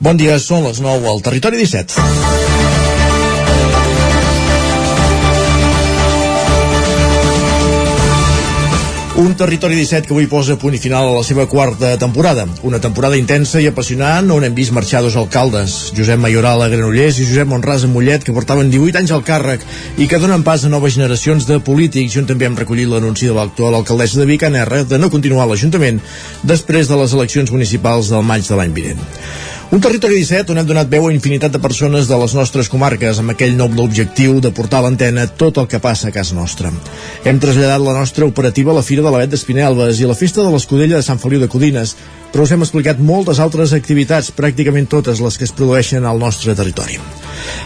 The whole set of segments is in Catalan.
Bon dia, són les 9 al Territori 17. Un territori 17 que avui posa punt i final a la seva quarta temporada. Una temporada intensa i apassionant on hem vist marxar dos alcaldes, Josep Mayoral a Granollers i Josep Monràs a Mollet, que portaven 18 anys al càrrec i que donen pas a noves generacions de polítics i on també hem recollit l'anunci de l'actual alcaldessa de Vic, R, de no continuar l'Ajuntament després de les eleccions municipals del maig de l'any vinent. Un territori 17 on hem donat veu a infinitat de persones de les nostres comarques amb aquell noble objectiu de portar a l'antena tot el que passa a casa nostra. Hem traslladat la nostra operativa a la Fira de l'Avet d'Espinelves i a la Festa de l'Escudella de Sant Feliu de Codines, però us hem explicat moltes altres activitats, pràcticament totes les que es produeixen al nostre territori.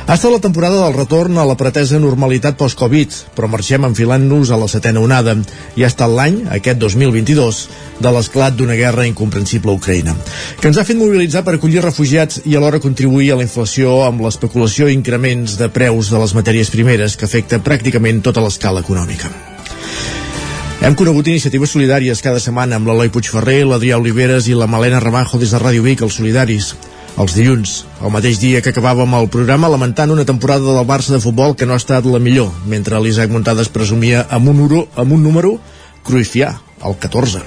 Ha estat la temporada del retorn a la pretesa normalitat post-Covid, però marxem enfilant-nos a la setena onada i ha estat l'any, aquest 2022, de l'esclat d'una guerra incomprensible a Ucraïna, que ens ha fet mobilitzar per acollir refugiats i alhora contribuir a la inflació amb l'especulació i increments de preus de les matèries primeres que afecta pràcticament tota l'escala econòmica. Hem conegut iniciatives solidàries cada setmana amb l'Eloi Puigferrer, l'Adrià Oliveres i la Malena Ramajo des de Ràdio Vic, els solidaris. Els dilluns, el mateix dia que acabàvem el programa, lamentant una temporada del Barça de futbol que no ha estat la millor, mentre l'Isaac Montades presumia amb un, uro, amb un número cruifià, el 14.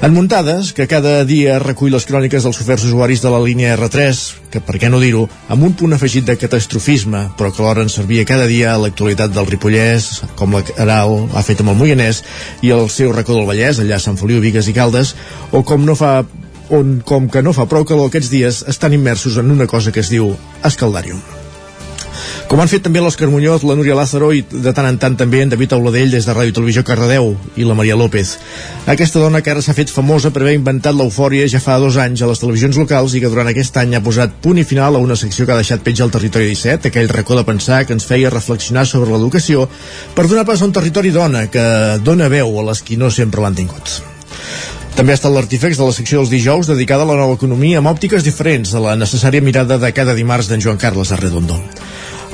En Muntades, que cada dia recull les cròniques dels oferts usuaris de la línia R3, que per què no dir-ho, amb un punt afegit de catastrofisme, però que alhora ens servia cada dia a l'actualitat del Ripollès, com la Caral ha fet amb el Moianès, i el seu racó del Vallès, allà a Sant Feliu, Vigues i Caldes, o com no fa on, com que no fa prou calor aquests dies, estan immersos en una cosa que es diu escaldàrium. Com han fet també l'Òscar Muñoz, la Núria Lázaro i de tant en tant també en David Auladell des de Ràdio Televisió Cardedeu i la Maria López. Aquesta dona que ara s'ha fet famosa per haver inventat l'eufòria ja fa dos anys a les televisions locals i que durant aquest any ha posat punt i final a una secció que ha deixat petja al territori 17, aquell racó de pensar que ens feia reflexionar sobre l'educació per donar pas a un territori dona que dona veu a les qui no sempre l'han tingut. També ha estat l'artífex de la secció dels dijous dedicada a la nova economia amb òptiques diferents de la necessària mirada de cada dimarts d'en Joan Carles Arredondo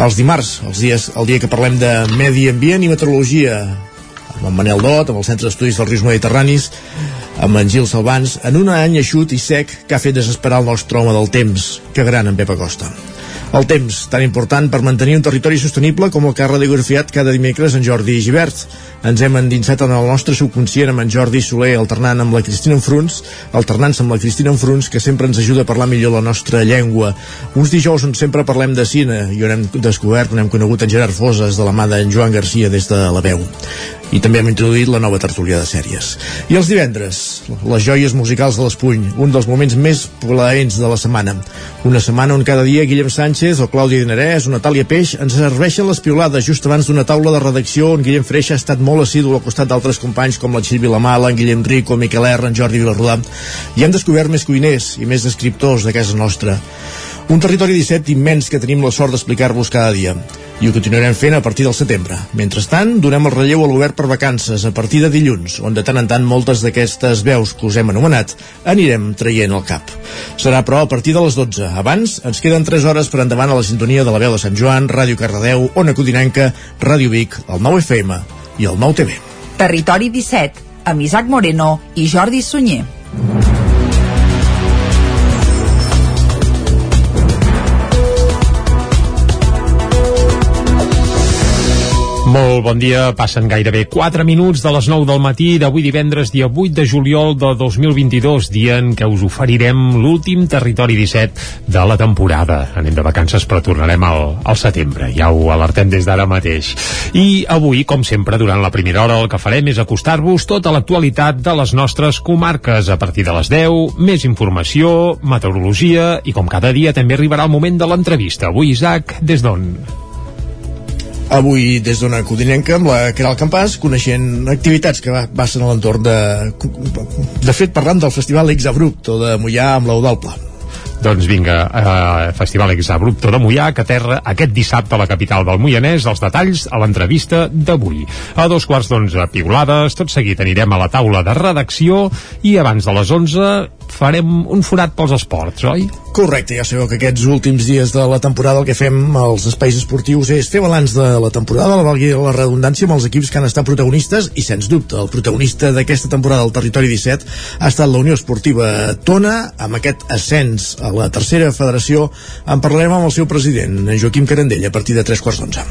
els dimarts, els dies, el dia que parlem de medi ambient i meteorologia amb en Manel Dot, amb el Centre d'Estudis dels Rius Mediterranis, amb en Gil Salvans, en un any eixut i sec que ha fet desesperar el nostre home del temps, que gran en Pep Acosta. El temps, tan important per mantenir un territori sostenible com el que ha radiografiat cada dimecres en Jordi Givert. Ens hem endinsat en el nostre subconscient amb en Jordi Soler alternant amb la Cristina Enfruns, alternant-se amb la Cristina Enfruns, que sempre ens ajuda a parlar millor la nostra llengua. Uns dijous on sempre parlem de cine i on hem descobert, on hem conegut en Gerard Foses de la mà d'en Joan Garcia des de la veu i també hem introduït la nova tertúlia de sèries. I els divendres, les joies musicals de l'Espuny, un dels moments més plaents de la setmana. Una setmana on cada dia Guillem Sánchez o Clàudia Dinarès o Natàlia Peix ens serveixen les piolades just abans d'una taula de redacció on Guillem Freixa ha estat molt assidu al costat d'altres companys com la Txell Vilamala, en Guillem Rico, Miquel R, en Jordi Vilarrodà. I hem descobert més cuiners i més descriptors de casa nostra. Un territori 17 immens que tenim la sort d'explicar-vos cada dia. I ho continuarem fent a partir del setembre. Mentrestant, donem el relleu a l'obert per vacances a partir de dilluns, on de tant en tant moltes d'aquestes veus que us hem anomenat anirem traient el cap. Serà, però, a partir de les 12. Abans, ens queden 3 hores per endavant a la sintonia de la veu de Sant Joan, Ràdio Cardedeu, Ona Codinenca, Ràdio Vic, el 9 FM i el 9 TV. Territori 17, amb Isaac Moreno i Jordi Sunyer. Molt bon dia, passen gairebé 4 minuts de les 9 del matí d'avui divendres, dia 8 de juliol de 2022, dia en què us oferirem l'últim Territori 17 de la temporada. Anem de vacances però tornarem al, al setembre, ja ho alertem des d'ara mateix. I avui, com sempre, durant la primera hora el que farem és acostar-vos tota l'actualitat de les nostres comarques. A partir de les 10, més informació, meteorologia i com cada dia també arribarà el moment de l'entrevista. Avui, Isaac, des d'on? Avui des d'una codinenca amb la Caral Campàs coneixent activitats que passen a l'entorn de... De fet, parlant del Festival Exabrupto de Mollà amb l'Eudalpla. Doncs vinga, eh, Festival Exabrupto de Mollà, que aterra aquest dissabte a la capital del Moianès, els detalls a l'entrevista d'avui. A dos quarts d'onze, piulades, tot seguit anirem a la taula de redacció i abans de les onze farem un forat pels esports, oi? Correcte, ja sabeu que aquests últims dies de la temporada el que fem als espais esportius és fer balanç de la temporada, la valgui la redundància amb els equips que han estat protagonistes i sens dubte el protagonista d'aquesta temporada del Territori 17 ha estat la Unió Esportiva Tona amb aquest ascens A la tercera federació en parlarem amb el seu president, en Joaquim Carandell, a partir de tres quarts d'onze.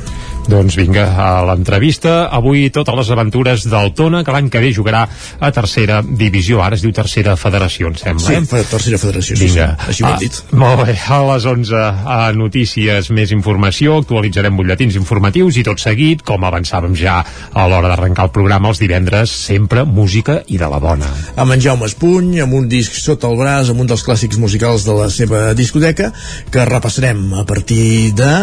Doncs vinga, a l'entrevista. Avui totes les aventures del Tona, que l'any que ve jugarà a tercera divisió. Ara es diu tercera federació, em sembla. Sí, eh? tercera federació, vinga. sí. Així ho ah, dit. Molt bé, a les 11 a notícies, més informació, actualitzarem butlletins informatius i tot seguit, com avançàvem ja a l'hora d'arrencar el programa els divendres, sempre música i de la bona. Amb en Jaume Espuny, amb un disc sota el braç, amb un dels clàssics musicals de la seva discoteca, que repassarem a partir de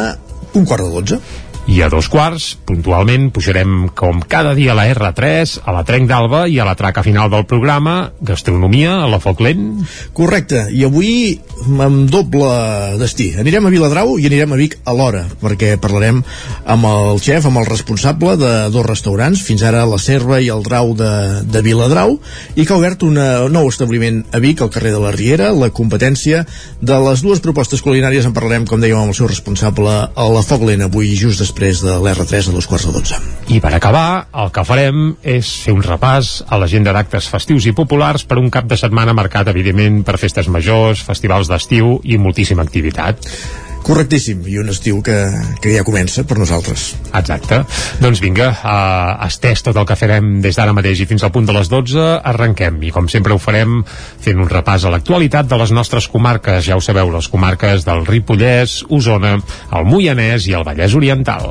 un quart de dotze i a dos quarts, puntualment, pujarem com cada dia a la R3, a la Trenc d'Alba i a la traca final del programa, gastronomia, a la Foc Lent. Correcte, i avui amb doble destí. Anirem a Viladrau i anirem a Vic alhora, perquè parlarem amb el xef, amb el responsable de dos restaurants, fins ara la Serva i el Drau de, de Viladrau, i que ha obert un nou establiment a Vic, al carrer de la Riera, la competència de les dues propostes culinàries en parlarem, com dèiem, amb el seu responsable a la Foc Lent, avui just després de l'R3 a dos quarts de dotze. I per acabar, el que farem és fer un repàs a l'agenda d'actes festius i populars per un cap de setmana marcat, evidentment, per festes majors, festivals d'estiu i moltíssima activitat. Correctíssim, i un estiu que, que ja comença per nosaltres. Exacte. Doncs vinga, uh, estès tot el que farem des d'ara mateix i fins al punt de les 12, arrenquem. I com sempre ho farem fent un repàs a l'actualitat de les nostres comarques. Ja ho sabeu, les comarques del Ripollès, Osona, el Moianès i el Vallès Oriental.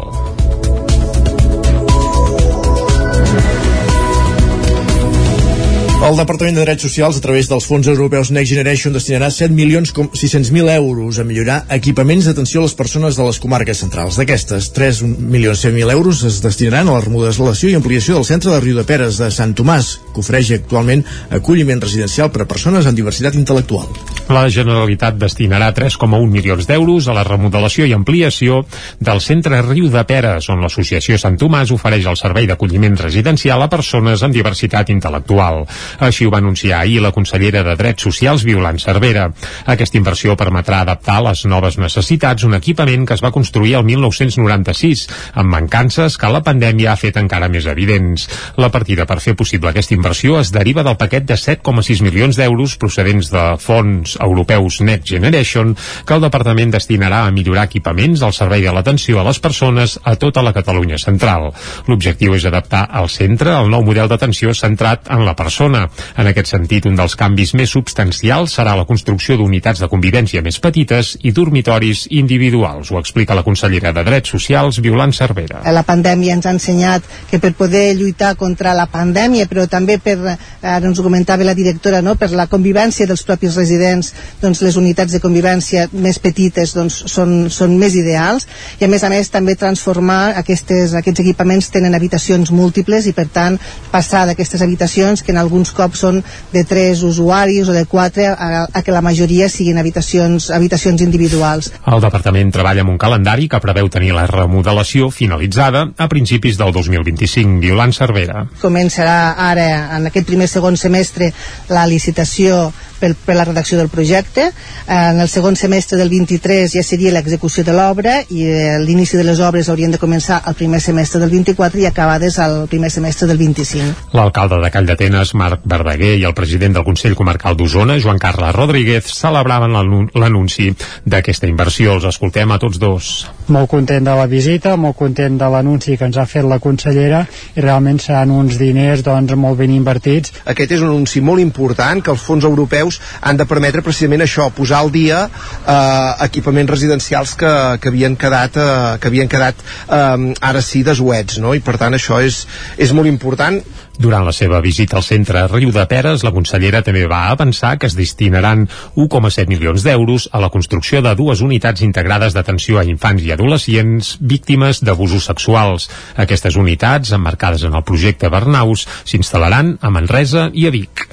El Departament de Drets Socials, a través dels fons europeus Next Generation, destinarà 7 milions 600.000 euros a millorar equipaments d'atenció a les persones de les comarques centrals. D'aquestes, 3 milions 100.000 euros es destinaran a la remodelació i ampliació del centre de Riu de Peres de Sant Tomàs, que ofereix actualment acolliment residencial per a persones amb diversitat intel·lectual. La Generalitat destinarà 3,1 milions d'euros a la remodelació i ampliació del centre Riu de Peres, on l'associació Sant Tomàs ofereix el servei d'acolliment residencial a persones amb diversitat intel·lectual. Així ho va anunciar ahir la consellera de Drets Socials, Violant Cervera. Aquesta inversió permetrà adaptar a les noves necessitats un equipament que es va construir el 1996, amb mancances que la pandèmia ha fet encara més evidents. La partida per fer possible aquesta inversió es deriva del paquet de 7,6 milions d'euros procedents de fons europeus Next Generation que el departament destinarà a millorar equipaments al servei de l'atenció a les persones a tota la Catalunya central. L'objectiu és adaptar al centre el nou model d'atenció centrat en la persona zona. En aquest sentit, un dels canvis més substancials serà la construcció d'unitats de convivència més petites i dormitoris individuals. Ho explica la consellera de Drets Socials, Violant Cervera. La pandèmia ens ha ensenyat que per poder lluitar contra la pandèmia, però també per, ara ens ho comentava la directora, no? per la convivència dels propis residents, doncs les unitats de convivència més petites doncs, són, són més ideals i a més a més també transformar aquestes, aquests equipaments tenen habitacions múltiples i per tant passar d'aquestes habitacions que en alguns alguns cops són de tres usuaris o de quatre a, a que la majoria siguin habitacions, habitacions individuals. El departament treballa amb un calendari que preveu tenir la remodelació finalitzada a principis del 2025. Violant Cervera. Començarà ara, en aquest primer segon semestre, la licitació per, per la redacció del projecte. En el segon semestre del 23 ja seria l'execució de l'obra i eh, l'inici de les obres haurien de començar al primer semestre del 24 i acabades al primer semestre del 25. L'alcalde de Call d'Atenes, Marc Verdaguer, i el president del Consell Comarcal d'Osona, Joan Carles Rodríguez, celebraven l'anunci d'aquesta inversió. Els escoltem a tots dos. Molt content de la visita, molt content de l'anunci que ens ha fet la consellera i realment seran uns diners doncs, molt ben invertits. Aquest és un anunci molt important que els fons europeus europeus han de permetre precisament això, posar al dia eh, equipaments residencials que, que havien quedat, eh, que havien quedat eh, ara sí desuets, no? i per tant això és, és molt important durant la seva visita al centre Riu de Peres, la consellera també va avançar que es destinaran 1,7 milions d'euros a la construcció de dues unitats integrades d'atenció a infants i adolescents víctimes d'abusos sexuals. Aquestes unitats, emmarcades en el projecte Bernaus, s'instal·laran a Manresa i a Vic.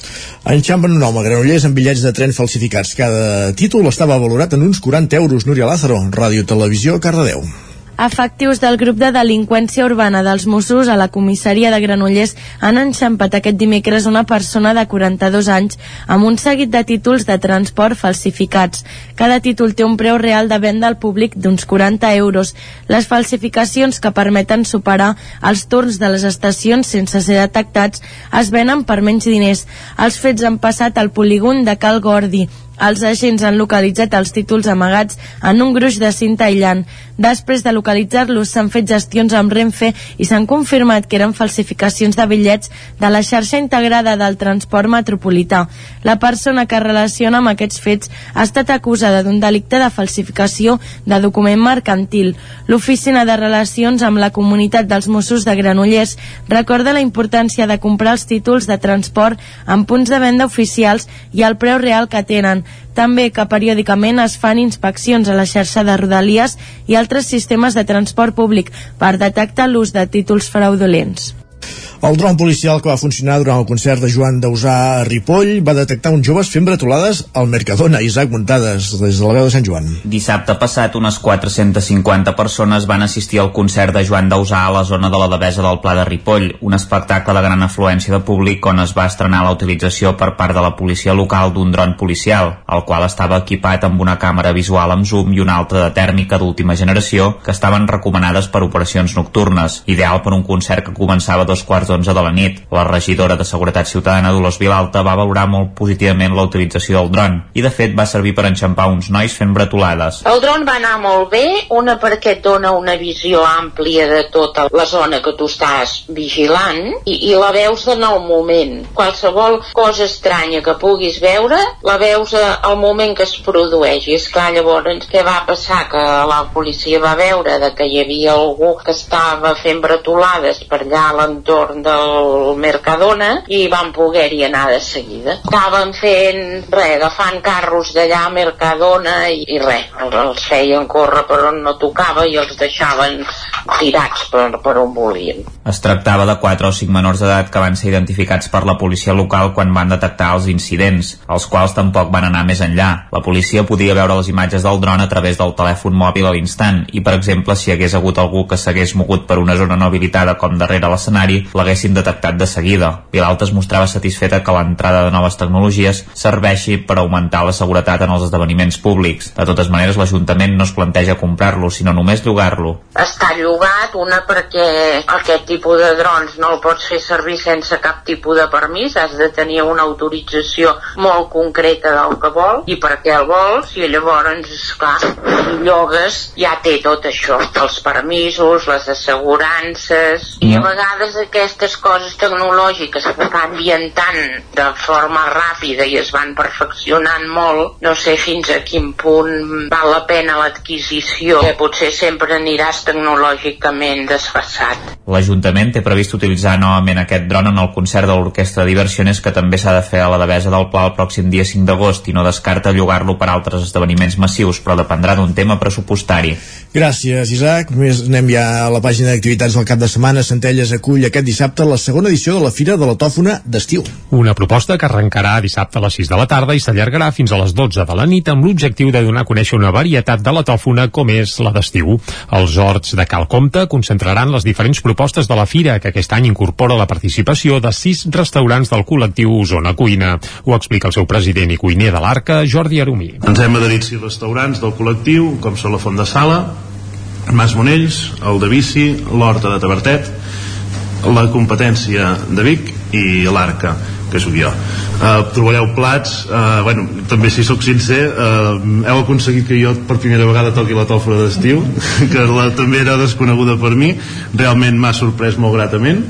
Enxampen un home a Granollers amb bitllets de tren falsificats. Cada títol estava valorat en uns 40 euros. Núria Lázaro, Ràdio Televisió, Cardedeu. Efectius del grup de delinqüència urbana dels Mossos a la comissaria de Granollers han enxampat aquest dimecres una persona de 42 anys amb un seguit de títols de transport falsificats. Cada títol té un preu real de venda al públic d'uns 40 euros. Les falsificacions que permeten superar els torns de les estacions sense ser detectats es venen per menys diners. Els fets han passat al polígon de Cal Gordi Els agents han localitzat els títols amagats en un gruix de cinta aïllant. Després de localitzar-los s'han fet gestions amb Renfe i s'han confirmat que eren falsificacions de bitllets de la xarxa integrada del transport metropolità. La persona que relaciona amb aquests fets ha estat acusada d'un delicte de falsificació de document mercantil. L'Oficina de Relacions amb la Comunitat dels Mossos de Granollers recorda la importància de comprar els títols de transport en punts de venda oficials i al preu real que tenen. També que periòdicament es fan inspeccions a la xarxa de Rodalies i altres sistemes de transport públic per detectar l'ús de títols fraudulents. El dron policial que va funcionar durant el concert de Joan Dausà a Ripoll va detectar uns joves fent bretolades al Mercadona, Isaac Muntades, des de la veu de Sant Joan. Dissabte passat, unes 450 persones van assistir al concert de Joan Dausà a la zona de la Devesa del Pla de Ripoll, un espectacle de gran afluència de públic on es va estrenar la utilització per part de la policia local d'un dron policial, el qual estava equipat amb una càmera visual amb zoom i una altra de tèrmica d'última generació que estaven recomanades per operacions nocturnes, ideal per un concert que començava a dos quarts d'onze de la nit. La regidora de Seguretat Ciutadana Dolors Vilalta va valorar molt positivament la utilització del dron i de fet va servir per enxampar uns nois fent bretolades. El dron va anar molt bé, una perquè et dona una visió àmplia de tota la zona que tu estàs vigilant i, i la veus en el moment. Qualsevol cosa estranya que puguis veure, la veus al moment que es produeix. I és clar, llavors, què va passar? Que la policia va veure de que hi havia algú que estava fent bretolades per allà a l'entorn entorn del Mercadona i van poder-hi anar de seguida. Estaven fent, res, agafant carros d'allà a Mercadona i, i res, els feien córrer per on no tocava i els deixaven tirats per, per on volien. Es tractava de 4 o 5 menors d'edat que van ser identificats per la policia local quan van detectar els incidents, els quals tampoc van anar més enllà. La policia podia veure les imatges del dron a través del telèfon mòbil a l'instant i, per exemple, si hagués hagut algú que s'hagués mogut per una zona no habilitada com darrere l'escenari, l'haguessin detectat de seguida. Vilalta es mostrava satisfeta que l'entrada de noves tecnologies serveixi per augmentar la seguretat en els esdeveniments públics. De totes maneres, l'Ajuntament no es planteja comprar-lo, sinó només llogar-lo. Està llogat, una perquè aquest tipus de drons no el pots fer servir sense cap tipus de permís, has de tenir una autorització molt concreta del que vol i per què el vols i llavors, esclar, si llogues ja té tot això, els permisos, les assegurances i a vegades aquest aquestes coses tecnològiques que canvien tant de forma ràpida i es van perfeccionant molt, no sé fins a quin punt val la pena l'adquisició, que potser sempre aniràs tecnològicament desfassat. L'Ajuntament té previst utilitzar novament aquest dron en el concert de l'Orquestra de Diversiones que també s'ha de fer a la Devesa del Pla el pròxim dia 5 d'agost i no descarta llogar-lo per altres esdeveniments massius, però dependrà d'un tema pressupostari. Gràcies, Isaac. Més anem ja a la pàgina d'activitats del cap de setmana. Centelles acull aquest dissabte la segona edició de la Fira de la Tòfona d'estiu. Una proposta que arrencarà dissabte a les 6 de la tarda i s'allargarà fins a les 12 de la nit amb l'objectiu de donar a conèixer una varietat de la tòfona com és la d'estiu. Els horts de Cal Comte concentraran les diferents propostes de la Fira, que aquest any incorpora la participació de sis restaurants del col·lectiu Zona Cuina. Ho explica el seu president i cuiner de l'Arca, Jordi Arumí. Ens hem adherit sis restaurants del col·lectiu, com són la Font de Sala, Mas Monells, el de Bici, l'Horta de Tabertet, la competència de Vic i l'Arca que sóc jo. Uh, trobareu plats uh, bueno, també si sóc sincer uh, heu aconseguit que jo per primera vegada toqui la tòfora d'estiu que la, també era desconeguda per mi. Realment m'ha sorprès molt gratament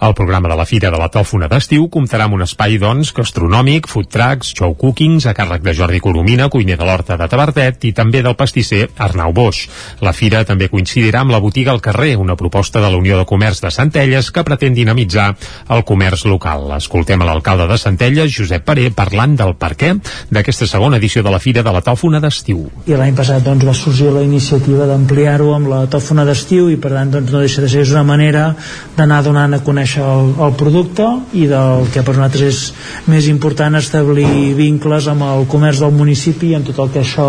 el programa de la Fira de la Tòfona d'estiu comptarà amb un espai, doncs, gastronòmic, food trucks, show cookings, a càrrec de Jordi Coromina, cuiner de l'Horta de Tabertet, i també del pastisser Arnau Boix. La Fira també coincidirà amb la botiga al carrer, una proposta de la Unió de Comerç de Centelles que pretén dinamitzar el comerç local. Escoltem a l'alcalde de Centelles, Josep Paré, parlant del per què d'aquesta segona edició de la Fira de la Tòfona d'estiu. I l'any passat doncs, va sorgir la iniciativa d'ampliar-ho amb la Tòfona d'estiu i per tant doncs, no deixa de ser una manera d'anar donant a conèixer conèixer el, el producte i del que per nosaltres és més important establir vincles amb el comerç del municipi i amb tot el que això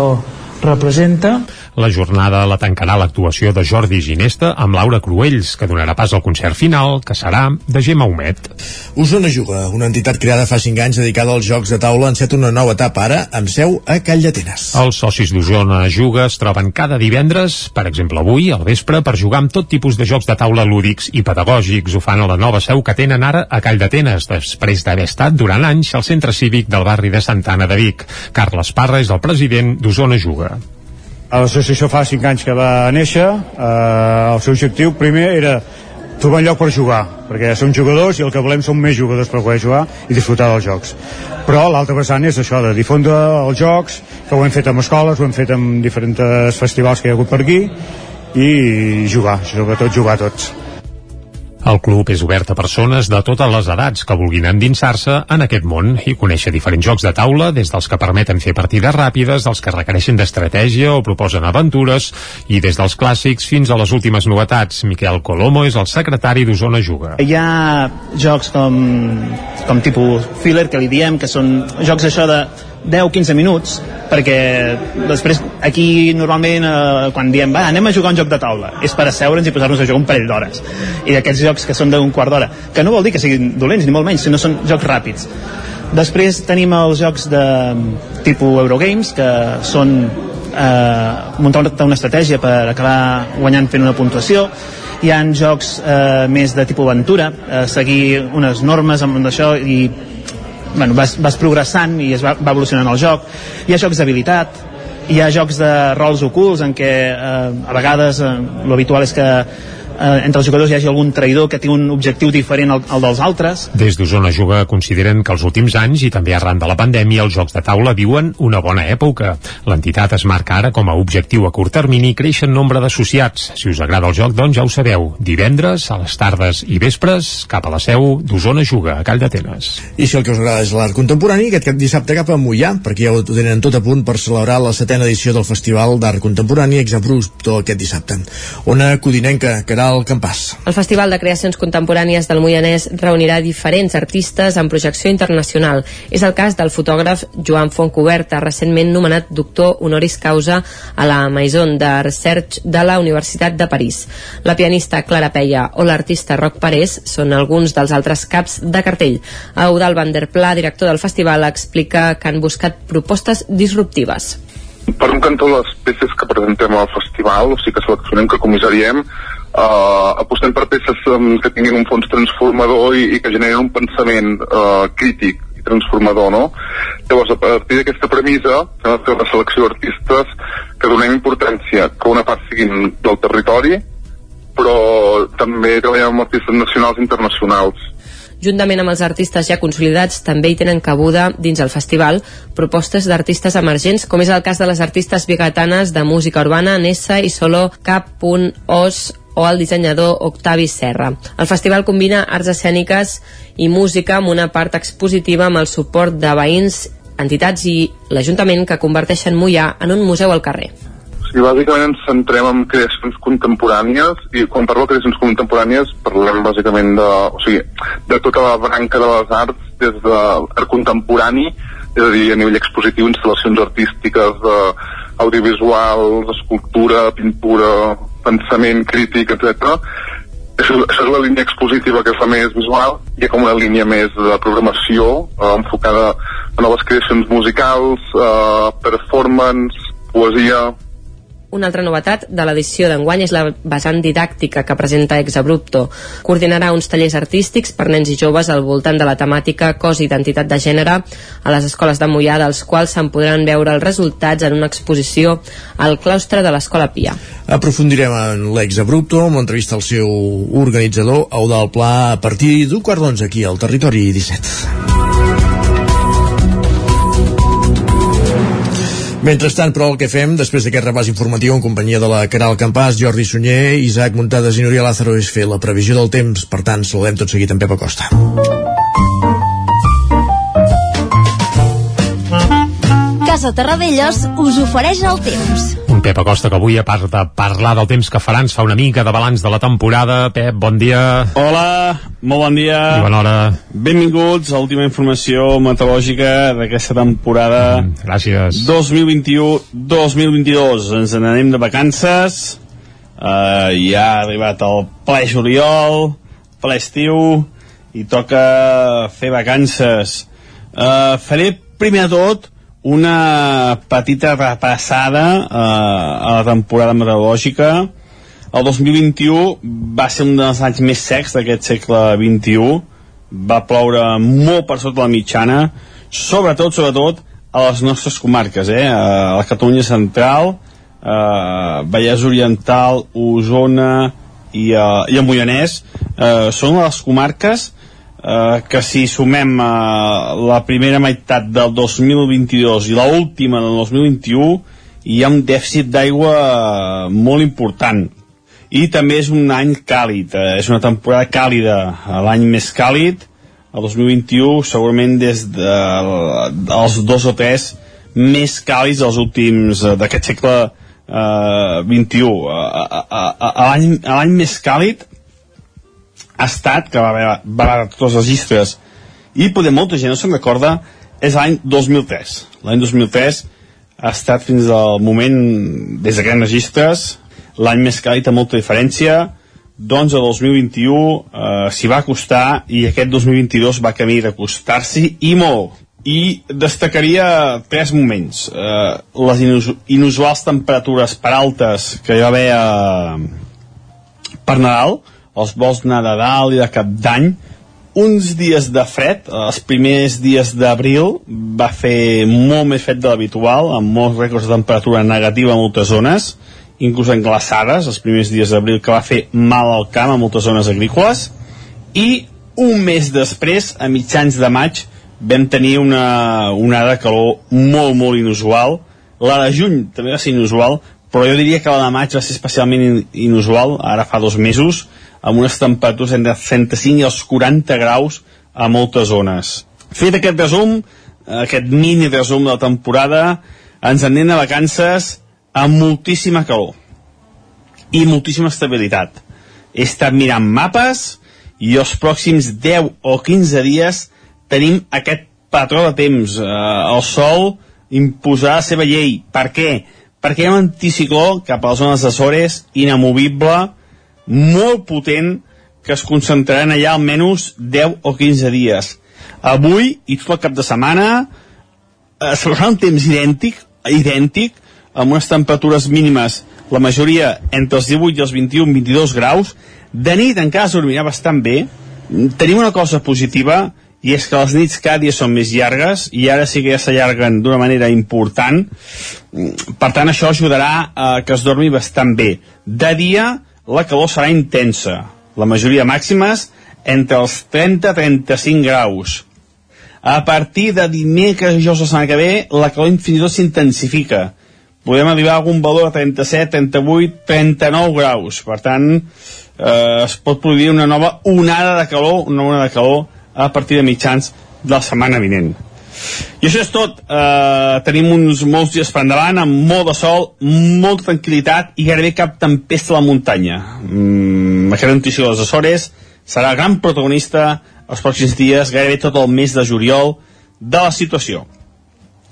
representa. La jornada la tancarà l'actuació de Jordi Ginesta amb Laura Cruells, que donarà pas al concert final, que serà de Gemma Humet. Osona Juga, una entitat creada fa 5 anys dedicada als jocs de taula, enceta una nova etapa ara amb seu a Call d'Atenes. Els socis d'Osona Juga es troben cada divendres, per exemple avui, al vespre, per jugar amb tot tipus de jocs de taula lúdics i pedagògics. Ho fan a la nova seu que tenen ara a Call d'Atenes, després d'haver estat durant anys al centre cívic del barri de Santana de Vic. Carles Parra és el president d'Osona Juga. L'associació fa 5 anys que va néixer, eh, el seu objectiu primer era trobar un lloc per jugar, perquè som jugadors i el que volem són més jugadors per poder jugar i disfrutar dels jocs. Però l'altre vessant és això, de difondre els jocs, que ho hem fet amb escoles, ho hem fet amb diferents festivals que hi ha hagut per aquí, i jugar, sobretot jugar tots. El club és obert a persones de totes les edats que vulguin endinsar-se en aquest món i conèixer diferents jocs de taula, des dels que permeten fer partides ràpides, dels que requereixen d'estratègia o proposen aventures, i des dels clàssics fins a les últimes novetats. Miquel Colomo és el secretari d'Osona Juga. Hi ha jocs com, com tipus filler, que li diem, que són jocs això de 10-15 minuts perquè després aquí normalment eh, quan diem va, anem a jugar un joc de taula és per asseure'ns i posar-nos a jugar un parell d'hores. I d'aquests jocs que són d'un quart d'hora. Que no vol dir que siguin dolents ni molt menys sinó són jocs ràpids. Després tenim els jocs de tipus Eurogames que són eh, muntar una, estratègia per acabar guanyant fent una puntuació. Hi han jocs eh, més de tipus aventura eh, seguir unes normes amb això i bueno, vas, vas progressant i es va, va evolucionant el joc. Hi ha jocs d'habilitat hi ha jocs de rols ocults en què eh, a vegades eh, l'habitual és que eh, entre els jugadors hi hagi algun traïdor que té un objectiu diferent al, al dels altres. Des d'Osona Juga consideren que els últims anys i també arran de la pandèmia els jocs de taula viuen una bona època. L'entitat es marca ara com a objectiu a curt termini créixer en nombre d'associats. Si us agrada el joc, doncs ja ho sabeu. Divendres, a les tardes i vespres, cap a la seu d'Osona Juga, a Call d'Atenes. I si el que us agrada és l'art contemporani, aquest cap dissabte cap a Mollà, perquè ja ho tenen tot a punt per celebrar la setena edició del Festival d'Art Contemporani Exabrupto aquest dissabte. Ona Codinenca, Caral Campàs. El Festival de Creacions Contemporànies del Moianès reunirà diferents artistes en projecció internacional. És el cas del fotògraf Joan Fontcoberta, recentment nomenat doctor honoris causa a la Maison de Research de la Universitat de París. La pianista Clara Peia o l'artista Roc Parés són alguns dels altres caps de cartell. Eudal van der Pla, director del festival, explica que han buscat propostes disruptives. Per un cantó, les peces que presentem al festival, o sigui que seleccionem, que comissariem, uh, apostem per peces um, que tinguin un fons transformador i, i que generin un pensament uh, crític i transformador, no? Llavors, a partir d'aquesta premissa, hem de fer una selecció d'artistes que donem importància que una part siguin del territori, però també treballem amb artistes nacionals i internacionals Juntament amb els artistes ja consolidats, també hi tenen cabuda dins el festival propostes d'artistes emergents, com és el cas de les artistes bigatanes de música urbana Nessa i Solo Cap.os o el dissenyador Octavi Serra. El festival combina arts escèniques i música amb una part expositiva amb el suport de veïns, entitats i l'Ajuntament que converteixen Mollà en un museu al carrer. Sí, bàsicament ens centrem en creacions contemporànies i quan parlo de creacions contemporànies parlem bàsicament de, o sigui, de tota la branca de les arts des de l'art contemporani és a dir, a nivell expositiu, instal·lacions artístiques, de audiovisuals, escultura, pintura, pensament crític, etc. Això, això és la línia expositiva que la més visual. Ha com una línia més de programació eh, enfocada a noves creacions musicals, eh, performance, poesia, una altra novetat de l'edició d'enguany és la vessant didàctica que presenta Exabrupto. Coordinarà uns tallers artístics per nens i joves al voltant de la temàtica cos i identitat de gènere a les escoles de Mollà, dels quals se'n podran veure els resultats en una exposició al claustre de l'Escola Pia. Aprofundirem en l'Exabrupto amb l'entrevista al seu organitzador, Eudal Pla, a partir d'un quart d'onze aquí al Territori 17. Mentrestant, però, el que fem, després d'aquest repàs informatiu en companyia de la Caral Campàs, Jordi Sunyer, Isaac Muntades i Núria Lázaro, és fer la previsió del temps. Per tant, saludem tot seguit en Pep Acosta. Casa Terradellos us ofereix el temps. Pep Acosta, que avui, a part de parlar del temps que farà, ens fa una mica de balanç de la temporada. Pep, bon dia. Hola, molt bon dia. I bona hora. Benvinguts a l'última informació meteorològica d'aquesta temporada. Mm, gràcies. 2021-2022. Ens n'anem de vacances. Uh, ja ha arribat el ple juliol, ple estiu, i toca fer vacances. Uh, faré primer de tot una petita repassada uh, a la temporada meteorològica. El 2021 va ser un dels anys més secs d'aquest segle XXI. Va ploure molt per sota la mitjana, sobretot, sobretot, a les nostres comarques, eh? a la Catalunya central, eh, Vallès Oriental, Osona i, uh, i el Moianès, eh, són les comarques eh, que si sumem eh, la primera meitat del 2022 i l'última última del 2021 hi ha un dèficit d'aigua eh, molt important. I també és un any càlid eh, és una temporada càlida l'any més càlid el 2021 segurament des de, dels dos o tres més càlids dels últims d'aquest segle eh, 21 l'any més càlid estat, que va haver, va tots els registres, i poder molta gent no se'n recorda, és l'any 2003. L'any 2003 ha estat fins al moment, des de grans registres, l'any més càlid amb molta diferència, doncs el 2021 eh, s'hi va acostar i aquest 2022 va camí d'acostar-s'hi i molt. I destacaria tres moments. Eh, les inus inusuals temperatures per altes que hi va haver eh, per Nadal, els vols de Nadal i de Cap d'Any, uns dies de fred, els primers dies d'abril va fer molt més fred de l'habitual, amb molts rècords de temperatura negativa a moltes zones, inclús en glaçades, els primers dies d'abril que va fer mal al camp a moltes zones agrícoles, i un mes després, a mitjans de maig, vam tenir una onada de calor molt, molt inusual. La de juny també va ser inusual, però jo diria que la de maig va ser especialment inusual, ara fa dos mesos, amb unes temperatures entre 35 i els 40 graus a moltes zones. Fet aquest resum, aquest mini resum de la temporada, ens anem a vacances amb moltíssima calor i moltíssima estabilitat. He estat mirant mapes i els pròxims 10 o 15 dies tenim aquest patró de temps. Eh, el sol imposarà la seva llei. Per què? Perquè hi ha un anticicló cap a les zones Açores inamovible, molt potent que es concentraran allà almenys 10 o 15 dies. Avui i tot el cap de setmana eh, serà un temps idèntic, idèntic, amb unes temperatures mínimes, la majoria entre els 18 i els 21-22 graus. De nit encara es dormirà bastant bé. Tenim una cosa positiva, i és que les nits cada dia són més llargues i ara sí que ja s'allarguen d'una manera important per tant això ajudarà a que es dormi bastant bé de dia la calor serà intensa. La majoria màximes entre els 30 i 35 graus. A partir de dimecres i dijous la setmana que ve, la calor fins i tot s'intensifica. Podem arribar a algun valor de 37, 38, 39 graus. Per tant, eh, es pot produir una nova onada de calor, una onada de calor a partir de mitjans de la setmana vinent. I això és tot. Uh, tenim uns molts dies per endavant, amb molt de sol, molta tranquil·litat i gairebé cap tempesta a la muntanya. Mm, aquesta notícia de les Açores serà gran protagonista els pròxims dies, gairebé tot el mes de juliol, de la situació.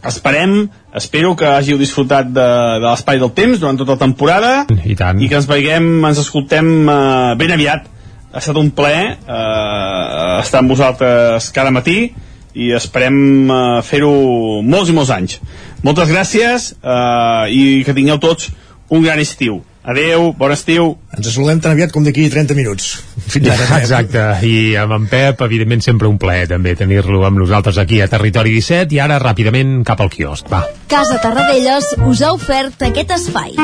Esperem, espero que hàgiu disfrutat de, de l'espai del temps durant tota la temporada I, tant. i que ens veiem, ens escoltem uh, ben aviat. Ha estat un plaer uh, estar amb vosaltres cada matí i esperem uh, fer-ho molts i molts anys. Moltes gràcies uh, i que tingueu tots un gran estiu. Adeu, bon estiu. Ens saludem tan aviat com d'aquí 30 minuts. Fins ara. Exacte, i amb en Pep, evidentment, sempre un plaer també tenir-lo amb nosaltres aquí a Territori 17 i ara ràpidament cap al quiosc, va. Casa Tarradellas us ha ofert aquest espai.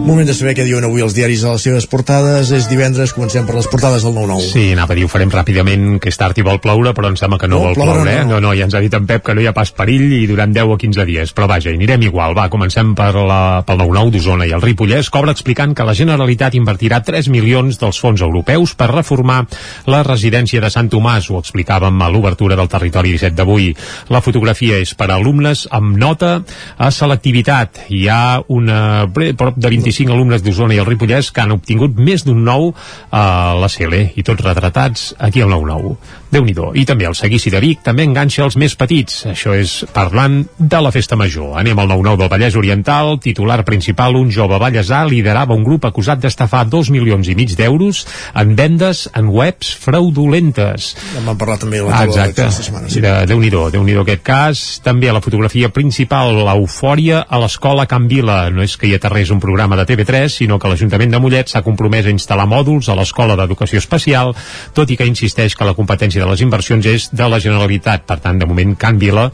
Moment de saber què diuen avui els diaris a les seves portades. És divendres, comencem per les portades del 9-9. Sí, anava a dir, ho farem ràpidament, que és tard i vol ploure, però em sembla que no, No, vol ploure ploure, eh? no. No, no, ja ens ha dit en Pep que no hi ha pas perill i durant 10 o 15 dies. Però vaja, anirem igual. Va, comencem per la, pel 9-9 d'Osona i el Ripollès cobra explicant que la Generalitat invertirà 3 milions dels fons europeus per reformar la residència de Sant Tomàs. Ho explicàvem a l'obertura del territori 17 d'avui. La fotografia és per a alumnes amb nota a selectivitat. Hi ha una, prop de 25 alumnes d'Osona i el Ripollès que han obtingut més d'un 9 a la CL i tots retratats aquí al 9-9. Déu nhi I també el seguici de Vic també enganxa els més petits. Això és parlant de la festa major. Anem al 9-9 del Vallès Oriental. Titular principal, un jove ballesà liderava un grup acusat d'estafar 2 milions i mig d'euros en vendes en webs fraudulentes. Ja en vam parlar també la Ah, taula exacte. aquesta setmana. Sí. De, déu nhi déu aquest cas. També a la fotografia principal, l'eufòria a l'escola Can Vila. No és que hi aterrés un programa de TV3, sinó que l'Ajuntament de Mollet s'ha compromès a instal·lar mòduls a l'Escola d'Educació Especial, tot i que insisteix que la competència de les inversions és de la Generalitat. Per tant, de moment, Can Vila,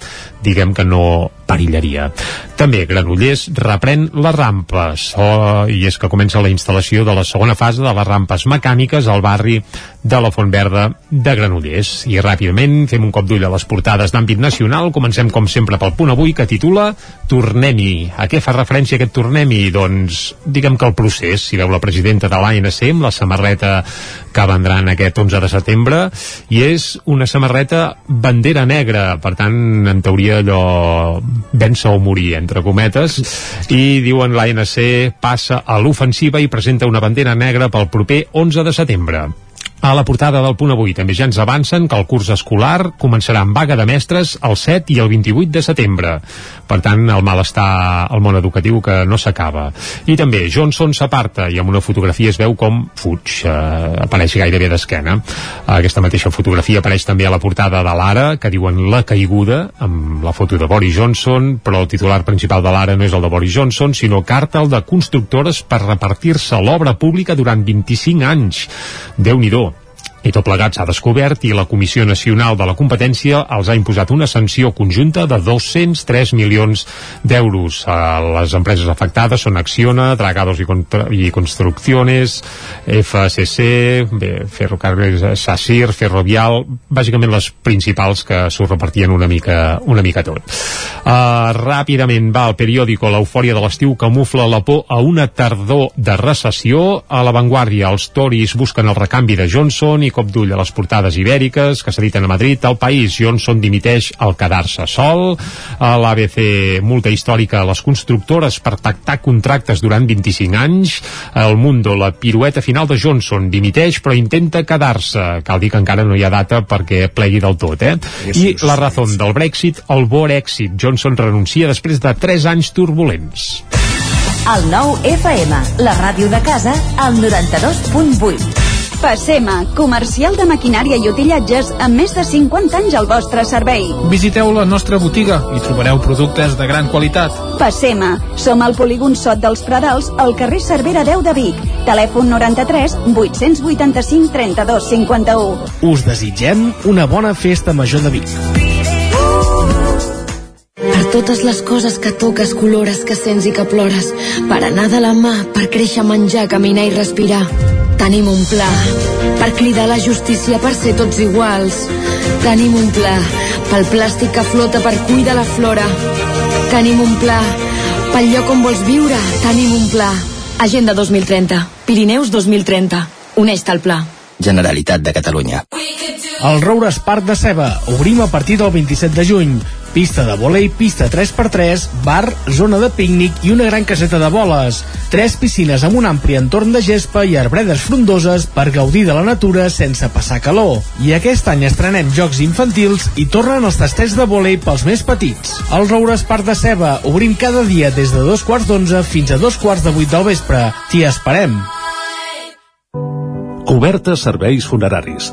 diguem que no perillaria. També Granollers reprèn les rampes oh, i és que comença la instal·lació de la segona fase de les rampes mecàniques al barri de la Font Verda de Granollers. I ràpidament fem un cop d'ull a les portades d'àmbit nacional. Comencem com sempre pel punt avui que titula Tornem-hi. A què fa referència aquest Tornem-hi? Doncs diguem que el procés, si veu la presidenta de l'ANC amb la samarreta que vendrà en aquest 11 de setembre i és una samarreta bandera negra, per tant en teoria allò vèncer o morir entre cometes i diuen l'ANC passa a l'ofensiva i presenta una bandera negra pel proper 11 de setembre a la portada del punt avui també ja ens avancen que el curs escolar començarà amb vaga de mestres el 7 i el 28 de setembre. Per tant, el malestar al món educatiu que no s'acaba. I també Johnson s'aparta i amb una fotografia es veu com fuig, eh, apareix gairebé d'esquena. Aquesta mateixa fotografia apareix també a la portada de l'Ara, que diuen la caiguda, amb la foto de Boris Johnson, però el titular principal de l'Ara no és el de Boris Johnson, sinó càrtel de constructores per repartir-se l'obra pública durant 25 anys. Déu-n'hi-do. I tot plegat s'ha descobert i la Comissió Nacional de la Competència els ha imposat una sanció conjunta de 203 milions d'euros. Eh, Les empreses afectades són Acciona, Dragados i, Contra i Construcciones, FCC, bé, Ferrocarrils, Sasir, Ferrovial, bàsicament les principals que s'ho repartien una mica, una mica tot. Uh, ràpidament va al periòdico l'eufòria de l'estiu camufla la por a una tardor de recessió. A l'avantguàrdia els Tories busquen el recanvi de Johnson i cop d'ull a les portades ibèriques que s'editen a Madrid. Al país, Johnson dimiteix al quedar-se sol. A l'ABC, multa històrica a les constructores per tactar contractes durant 25 anys. El Mundo, la pirueta final de Johnson, dimiteix però intenta quedar-se. Cal dir que encara no hi ha data perquè plegui del tot, eh? I la raó del Brexit, el bo èxit. Johnson renuncia després de 3 anys turbulents. El nou FM, la ràdio de casa, al 92.8. Passema, comercial de maquinària i utillatges amb més de 50 anys al vostre servei. Visiteu la nostra botiga i trobareu productes de gran qualitat. Passema, som al polígon Sot dels Pradals, al carrer Cervera 10 de Vic. Telèfon 93 885 32 51. Us desitgem una bona festa major de Vic. Per totes les coses que toques, colores, que sents i que plores. Per anar de la mà, per créixer, menjar, caminar i respirar. Tenim un pla. Per cridar la justícia, per ser tots iguals. Tenim un pla. Pel plàstic que flota, per cuidar la flora. Tenim un pla. Pel lloc on vols viure, tenim un pla. Agenda 2030. Pirineus 2030. Uneix-te al pla. Generalitat de Catalunya. El Roures Parc de Ceba. Obrim a partir del 27 de juny. Pista de volei, pista 3x3, bar, zona de pícnic i una gran caseta de boles. Tres piscines amb un ampli entorn de gespa i arbredes frondoses per gaudir de la natura sense passar calor. I aquest any estrenem jocs infantils i tornen els tastets de volei pels més petits. El Roures Parc de Ceba. Obrim cada dia des de dos quarts d'onze fins a dos quarts de vuit del vespre. T'hi esperem. Cobertes serveis funeraris.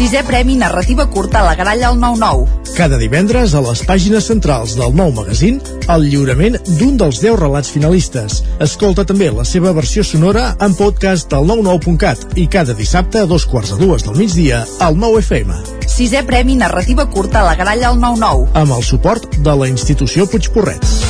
Sisè Premi Narrativa Curta a la Gralla al 9-9. Cada divendres a les pàgines centrals del nou magazín el lliurament d'un dels 10 relats finalistes. Escolta també la seva versió sonora en podcast al 99.cat i cada dissabte a dos quarts de dues del migdia al 9 FM. Sisè Premi Narrativa Curta a la Gralla al 9-9. Amb el suport de la institució Puigporret.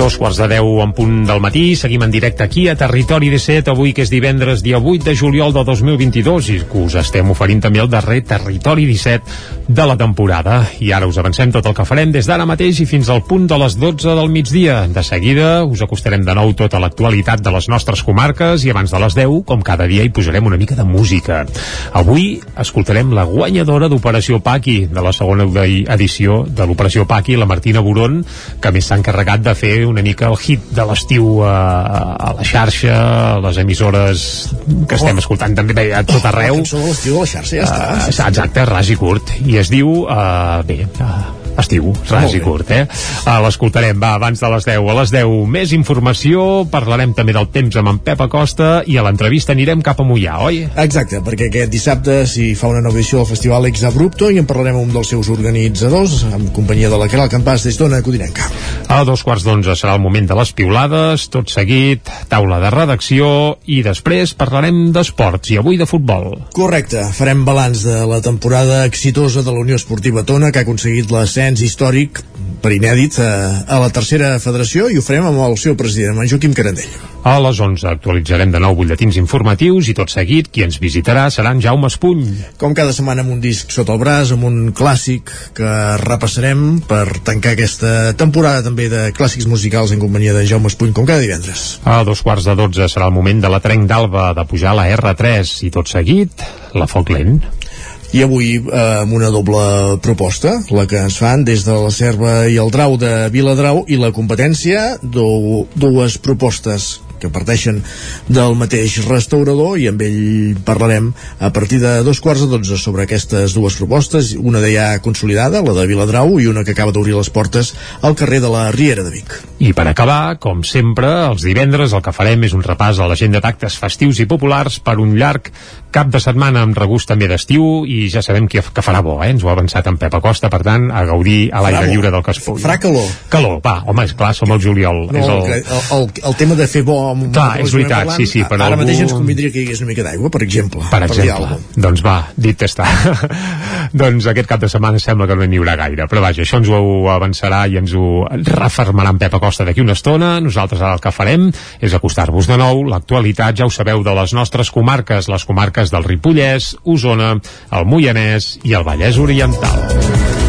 Dos quarts de deu en punt del matí, seguim en directe aquí a Territori 17, avui que és divendres dia 8 de juliol de 2022 i que us estem oferint també el darrer Territori 17 de la temporada. I ara us avancem tot el que farem des d'ara mateix i fins al punt de les 12 del migdia. De seguida us acostarem de nou tota l'actualitat de les nostres comarques i abans de les 10, com cada dia, hi posarem una mica de música. Avui escoltarem la guanyadora d'Operació Paqui, de la segona edició de l'Operació Paqui, la Martina Boron, que més s'ha encarregat de fer una mica el hit de l'estiu a, a la xarxa, a les emissores que estem escoltant també bé, a tot arreu. La cançó de l'estiu de la xarxa, ja està. Uh, exacte, ras i curt. I es diu, uh, bé, uh, estiu, ras i curt, eh? Uh, L'escoltarem, va, abans de les 10. A les 10 més informació, parlarem també del temps amb en Pep Acosta i a l'entrevista anirem cap a Mollà, oi? Exacte, perquè aquest dissabte s'hi fa una nova edició del Festival Ex Abrupto i en parlarem amb un dels seus organitzadors, en companyia de la Caral Campàs des d'Ona Codinenca. A dos quarts d'onze serà el moment de les piulades, tot seguit, taula de redacció i després parlarem d'esports i avui de futbol. Correcte, farem balanç de la temporada exitosa de la Unió Esportiva Tona que ha aconseguit l'ascens històric per inèdit a, a la tercera federació i ho farem amb el seu president, en Joaquim Carandell. A les 11 actualitzarem de nou butlletins informatius i tot seguit qui ens visitarà serà en Jaume Espuny. Com cada setmana amb un disc sota el braç, amb un clàssic que repassarem per tancar aquesta temporada també de clàssics musicals en companyia de Jaume Espuny, com cada divendres. A dos quarts de 12 serà el moment de la trenc d'Alba de pujar a la R3 i tot seguit la foc lent i avui eh, amb una doble proposta, la que ens fan des de la Serva i el Drau de Viladrau i la competència, du dues propostes que parteixen del mateix restaurador i amb ell parlarem a partir de dos quarts de dotze sobre aquestes dues propostes, una de ja consolidada, la de Viladrau, i una que acaba d'obrir les portes al carrer de la Riera de Vic. I per acabar, com sempre, els divendres el que farem és un repàs a l'agenda d'actes festius i populars per un llarg cap de setmana amb regust també d'estiu i ja sabem que, que farà bo, eh? ens ho ha avançat en Pep Acosta, per tant, a gaudir a l'aire lliure del que es pugui. Farà calor. Calor, va, home, és clar, som al juliol. No, és el... el, el, el tema de fer bo amb Clar, és veritat, parlant, sí, sí, però ara algú- mateix ens convindria que hi hagués una mica d'aigua, per exemple. Per dir exemple. doncs va, dit està. doncs aquest cap de setmana sembla que no n'hi haurà gaire. Però vaja, això ens ho avançarà i ens ho refermarà en Pep Acosta d'aquí una estona. Nosaltres ara el que farem és acostar-vos de nou. L'actualitat, ja ho sabeu, de les nostres comarques, les comarques del Ripollès, Osona, el Moianès i el Vallès Oriental.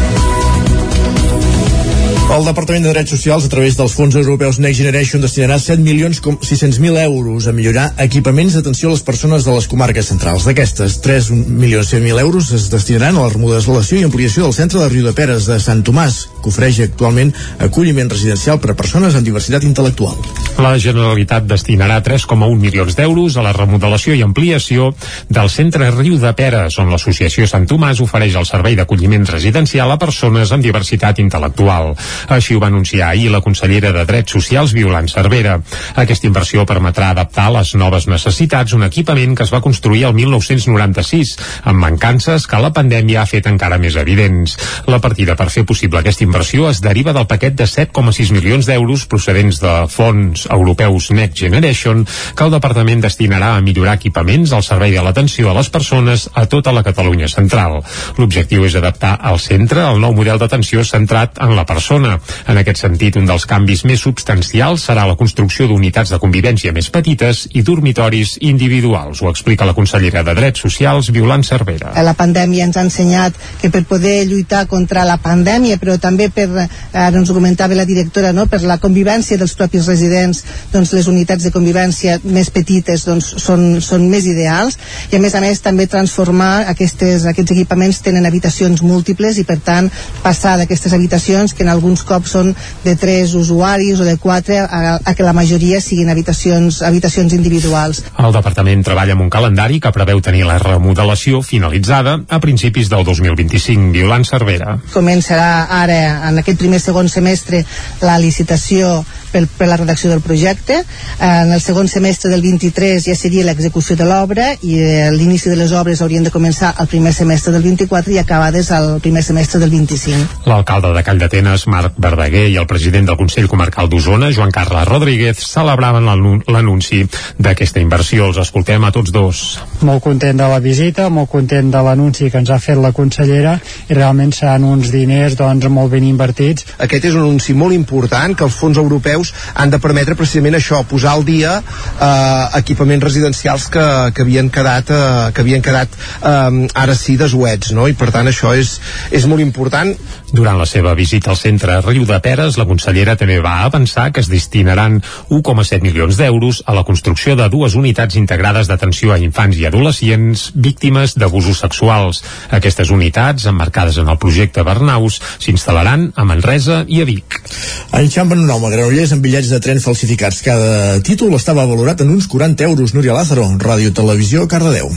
El Departament de Drets Socials, a través dels fons europeus Next Generation, destinarà 7 milions com 600.000 euros a millorar equipaments d'atenció a les persones de les comarques centrals. D'aquestes, 3 milions 100.000 euros es destinaran a la remodelació i ampliació del centre de Riu de Peres de Sant Tomàs, que ofereix actualment acolliment residencial per a persones amb diversitat intel·lectual. La Generalitat destinarà 3,1 milions d'euros a la remodelació i ampliació del centre Riu de Peres, on l'associació Sant Tomàs ofereix el servei d'acolliment residencial a persones amb diversitat intel·lectual. Així ho va anunciar ahir la consellera de Drets Socials, Violant Cervera. Aquesta inversió permetrà adaptar a les noves necessitats un equipament que es va construir el 1996, amb mancances que la pandèmia ha fet encara més evidents. La partida per fer possible aquesta inversió es deriva del paquet de 7,6 milions d'euros procedents de fons europeus Next Generation que el departament destinarà a millorar equipaments al servei de l'atenció a les persones a tota la Catalunya central. L'objectiu és adaptar al centre el nou model d'atenció centrat en la persona. En aquest sentit, un dels canvis més substancials serà la construcció d'unitats de convivència més petites i dormitoris individuals. Ho explica la consellera de Drets Socials, Violant Cervera. La pandèmia ens ha ensenyat que per poder lluitar contra la pandèmia, però també per, ara ens ho comentava la directora, no? per la convivència dels propis residents, doncs les unitats de convivència més petites doncs, són, són més ideals i a més a més també transformar aquestes, aquests equipaments tenen habitacions múltiples i per tant passar d'aquestes habitacions que en alguns cops són de tres usuaris o de quatre a, a que la majoria siguin habitacions, habitacions individuals. El departament treballa amb un calendari que preveu tenir la remodelació finalitzada a principis del 2025. Violant Cervera. Començarà ara, en aquest primer segon semestre, la licitació per, per la redacció del projecte. En el segon semestre del 23 ja seria l'execució de l'obra i eh, l'inici de les obres haurien de començar el primer semestre del 24 i acabades al primer semestre del 25. L'alcalde de Call d'Atenes, Marc Verdaguer, i el president del Consell Comarcal d'Osona, Joan Carles Rodríguez, celebraven l'anunci d'aquesta inversió. Els escoltem a tots dos. Molt content de la visita, molt content de l'anunci que ens ha fet la consellera i realment seran uns diners doncs, molt ben invertits. Aquest és un anunci molt important que els fons europeus han de permetre precisament això, posar al dia eh, equipaments residencials que, que havien quedat, eh, que havien quedat eh, ara sí desuets, no? i per tant això és, és molt important. Durant la seva visita al centre Riu de Peres, la consellera també va avançar que es destinaran 1,7 milions d'euros a la construcció de dues unitats integrades d'atenció a infants i adolescents víctimes d'abusos sexuals. Aquestes unitats, emmarcades en el projecte Bernaus, s'instal·laran a Manresa i a Vic. Enxampen un home a Amb bitllets de tren falsificats. Cada títol estava valorat en uns 40 euros. Núria Lázaro, Ràdio Televisió, Cardedeu.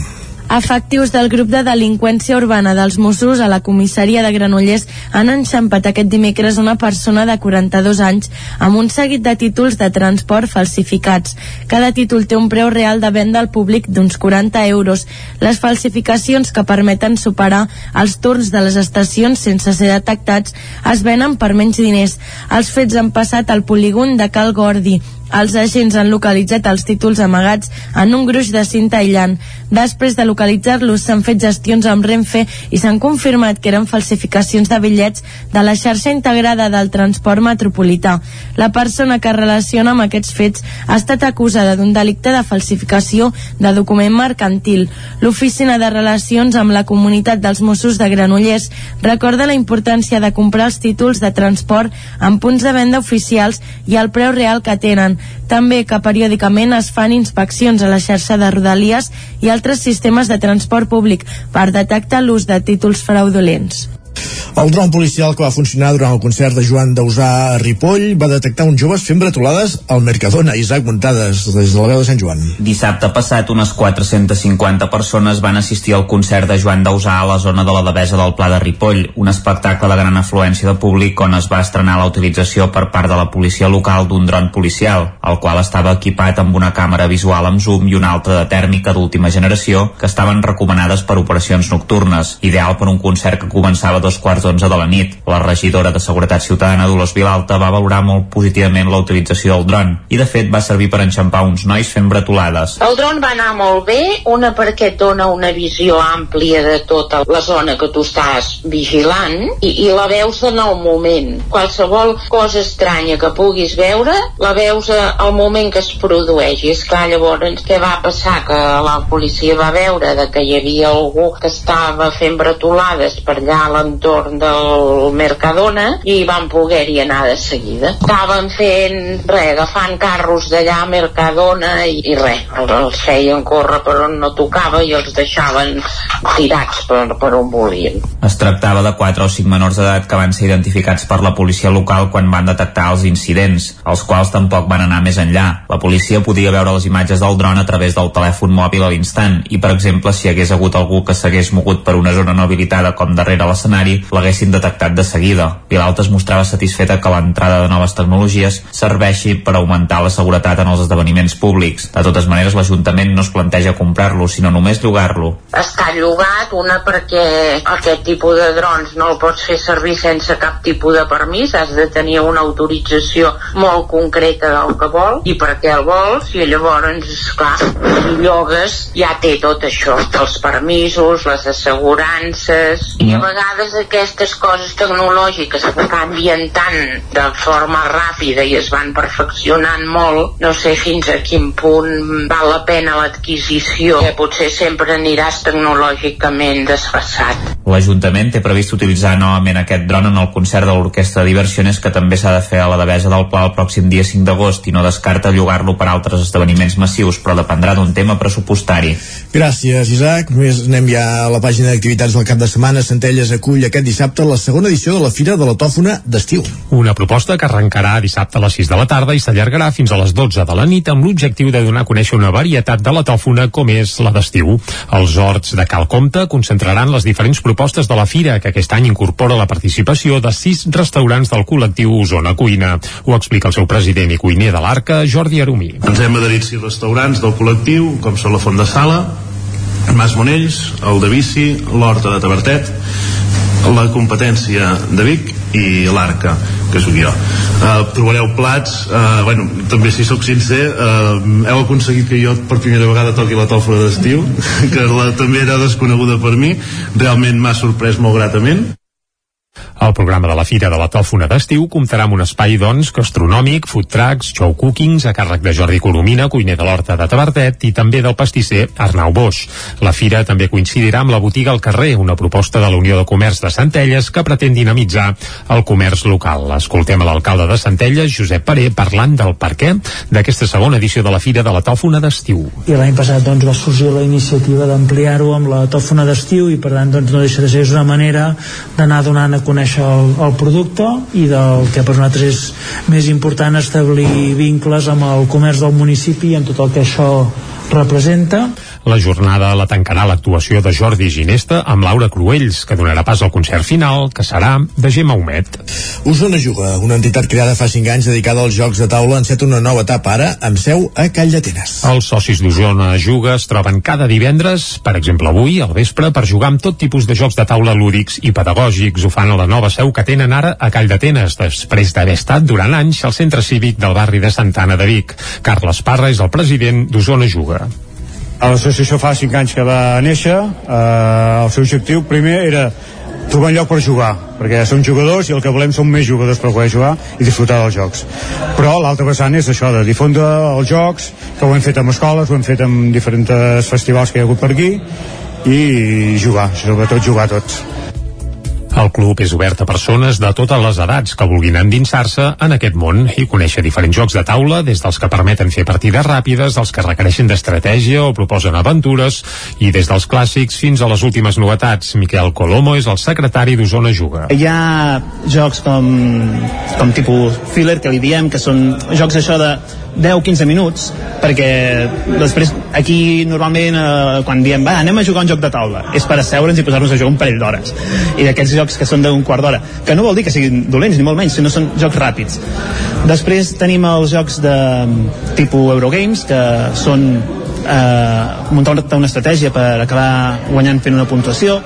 Efectius del grup de delinqüència urbana dels Mossos a la comissaria de Granollers han enxampat aquest dimecres una persona de 42 anys amb un seguit de títols de transport falsificats. Cada títol té un preu real de venda al públic d'uns 40 euros. Les falsificacions que permeten superar els turns de les estacions sense ser detectats es venen per menys diners. Els fets han passat al polígon de Cal Gordi, els agents han localitzat els títols amagats en un gruix de cinta aïllant. Després de localitzar-los s'han fet gestions amb Renfe i s'han confirmat que eren falsificacions de bitllets de la xarxa integrada del transport metropolità. La persona que relaciona amb aquests fets ha estat acusada d'un delicte de falsificació de document mercantil. L'Oficina de Relacions amb la Comunitat dels Mossos de Granollers recorda la importància de comprar els títols de transport en punts de venda oficials i el preu real que tenen també que periòdicament es fan inspeccions a la xarxa de Rodalies i altres sistemes de transport públic per detectar l'ús de títols fraudulents. El dron policial que va funcionar durant el concert de Joan Dausà a Ripoll va detectar uns joves fent bretolades al Mercadona. Isaac Muntades, des de la veu de Sant Joan. Dissabte passat, unes 450 persones van assistir al concert de Joan Dausà a la zona de la Devesa del Pla de Ripoll, un espectacle de gran afluència de públic on es va estrenar la utilització per part de la policia local d'un dron policial, el qual estava equipat amb una càmera visual amb zoom i una alta de tèrmica d'última generació que estaven recomanades per operacions nocturnes, ideal per un concert que començava dos quarts d'onze de la nit. La regidora de Seguretat Ciutadana Dolors Vilalta va valorar molt positivament la utilització del dron i de fet va servir per enxampar uns nois fent bretolades. El dron va anar molt bé, una perquè et dona una visió àmplia de tota la zona que tu estàs vigilant i, i la veus en el moment. Qualsevol cosa estranya que puguis veure, la veus al moment que es produeix. I és clar, llavors, què va passar? Que la policia va veure de que hi havia algú que estava fent bretolades per allà a l'entorn del Mercadona i van poder-hi anar de seguida. Estaven fent, res, agafant carros d'allà a Mercadona i, i res, els feien córrer per on no tocava i els deixaven tirats per, per on volien. Es tractava de 4 o 5 menors d'edat que van ser identificats per la policia local quan van detectar els incidents, els quals tampoc van anar més enllà. La policia podia veure les imatges del dron a través del telèfon mòbil a l'instant i, per exemple, si hagués hagut algú que s'hagués mogut per una zona no habilitada com darrere l'escenari escenari l'haguessin detectat de seguida. Vilalta es mostrava satisfeta que l'entrada de noves tecnologies serveixi per augmentar la seguretat en els esdeveniments públics. De totes maneres, l'Ajuntament no es planteja comprar-lo, sinó només llogar-lo. Està llogat, una perquè aquest tipus de drons no el pots fer servir sense cap tipus de permís, has de tenir una autorització molt concreta del que vol i per què el vols i llavors, esclar, si llogues ja té tot això, els permisos, les assegurances i a vegades aquestes coses tecnològiques que canvien tant de forma ràpida i es van perfeccionant molt, no sé fins a quin punt val la pena l'adquisició, que potser sempre aniràs tecnològicament desfassat. L'Ajuntament té previst utilitzar novament aquest dron en el concert de l'Orquestra de Diversiones que també s'ha de fer a la Devesa del Pla el pròxim dia 5 d'agost i no descarta llogar-lo per altres esdeveniments massius, però dependrà d'un tema pressupostari. Gràcies, Isaac. Només anem ja a la pàgina d'activitats del cap de setmana. Centelles acull aquest dissabte la segona edició de la Fira de la Tòfona d'estiu. Una proposta que arrencarà dissabte a les 6 de la tarda i s'allargarà fins a les 12 de la nit amb l'objectiu de donar a conèixer una varietat de la tòfona com és la d'estiu. Els horts de Cal Comte concentraran les diferents propostes de la Fira, que aquest any incorpora la participació de sis restaurants del col·lectiu Osona Cuina. Ho explica el seu president i cuiner de l'Arca, Jordi Arumí. Ens hem adherit sis restaurants del col·lectiu, com són la Font de Sala, Mas Monells, el de Bici, l'Horta de Tabertet, la competència de Vic i l'Arca, que sóc jo. Uh, trobareu plats, uh, bueno, també si sóc sincer, uh, heu aconseguit que jo per primera vegada toqui la tòfora d'estiu, que la, també era desconeguda per mi, realment m'ha sorprès molt gratament. El programa de la Fira de la Tòfona d'estiu comptarà amb un espai, doncs, gastronòmic, food trucks, show cookings, a càrrec de Jordi Colomina, cuiner de l'Horta de Tabertet, i també del pastisser Arnau Boix. La Fira també coincidirà amb la botiga al carrer, una proposta de la Unió de Comerç de Centelles que pretén dinamitzar el comerç local. Escoltem a l'alcalde de Centelles, Josep Paré, parlant del per què d'aquesta segona edició de la Fira de la Tòfona d'estiu. I l'any passat doncs, va sorgir la iniciativa d'ampliar-ho amb la tòfona d'estiu i per tant doncs, no deixa de ser una manera d'anar donant a conèixer el, el producte i del que per nosaltres és més important establir vincles amb el comerç del municipi i amb tot el que això representa la jornada la tancarà l'actuació de Jordi Ginesta amb Laura Cruells, que donarà pas al concert final, que serà de Gemma Humet. Osona Juga, una entitat creada fa 5 anys dedicada als jocs de taula, enceta una nova etapa ara amb seu a Call d'Atenes. Els socis d'Osona Juga es troben cada divendres, per exemple avui, al vespre, per jugar amb tot tipus de jocs de taula lúdics i pedagògics. Ho fan a la nova seu que tenen ara a Call d'Atenes, després d'haver estat durant anys al centre cívic del barri de Santana de Vic. Carles Parra és el president d'Osona Juga. L'associació fa 5 anys que va néixer, eh, el seu objectiu primer era trobar un lloc per jugar, perquè som jugadors i el que volem són més jugadors per poder jugar i disfrutar dels jocs. Però l'altra vessant és això, de difondre els jocs, que ho hem fet amb escoles, ho hem fet amb diferents festivals que hi ha hagut per aquí, i jugar, sobretot jugar tots. El club és obert a persones de totes les edats que vulguin endinsar-se en aquest món i conèixer diferents jocs de taula, des dels que permeten fer partides ràpides, els que requereixen d'estratègia o proposen aventures, i des dels clàssics fins a les últimes novetats. Miquel Colomo és el secretari d'Osona Juga. Hi ha jocs com, com tipus filler, que li diem, que són jocs això de 10-15 minuts perquè després aquí normalment eh, quan diem va, anem a jugar un joc de taula és per asseure'ns i posar-nos a jugar un parell d'hores i d'aquests jocs que són d'un quart d'hora que no vol dir que siguin dolents ni molt menys sinó són jocs ràpids. Després tenim els jocs de tipus Eurogames que són eh, muntar una estratègia per acabar guanyant fent una puntuació.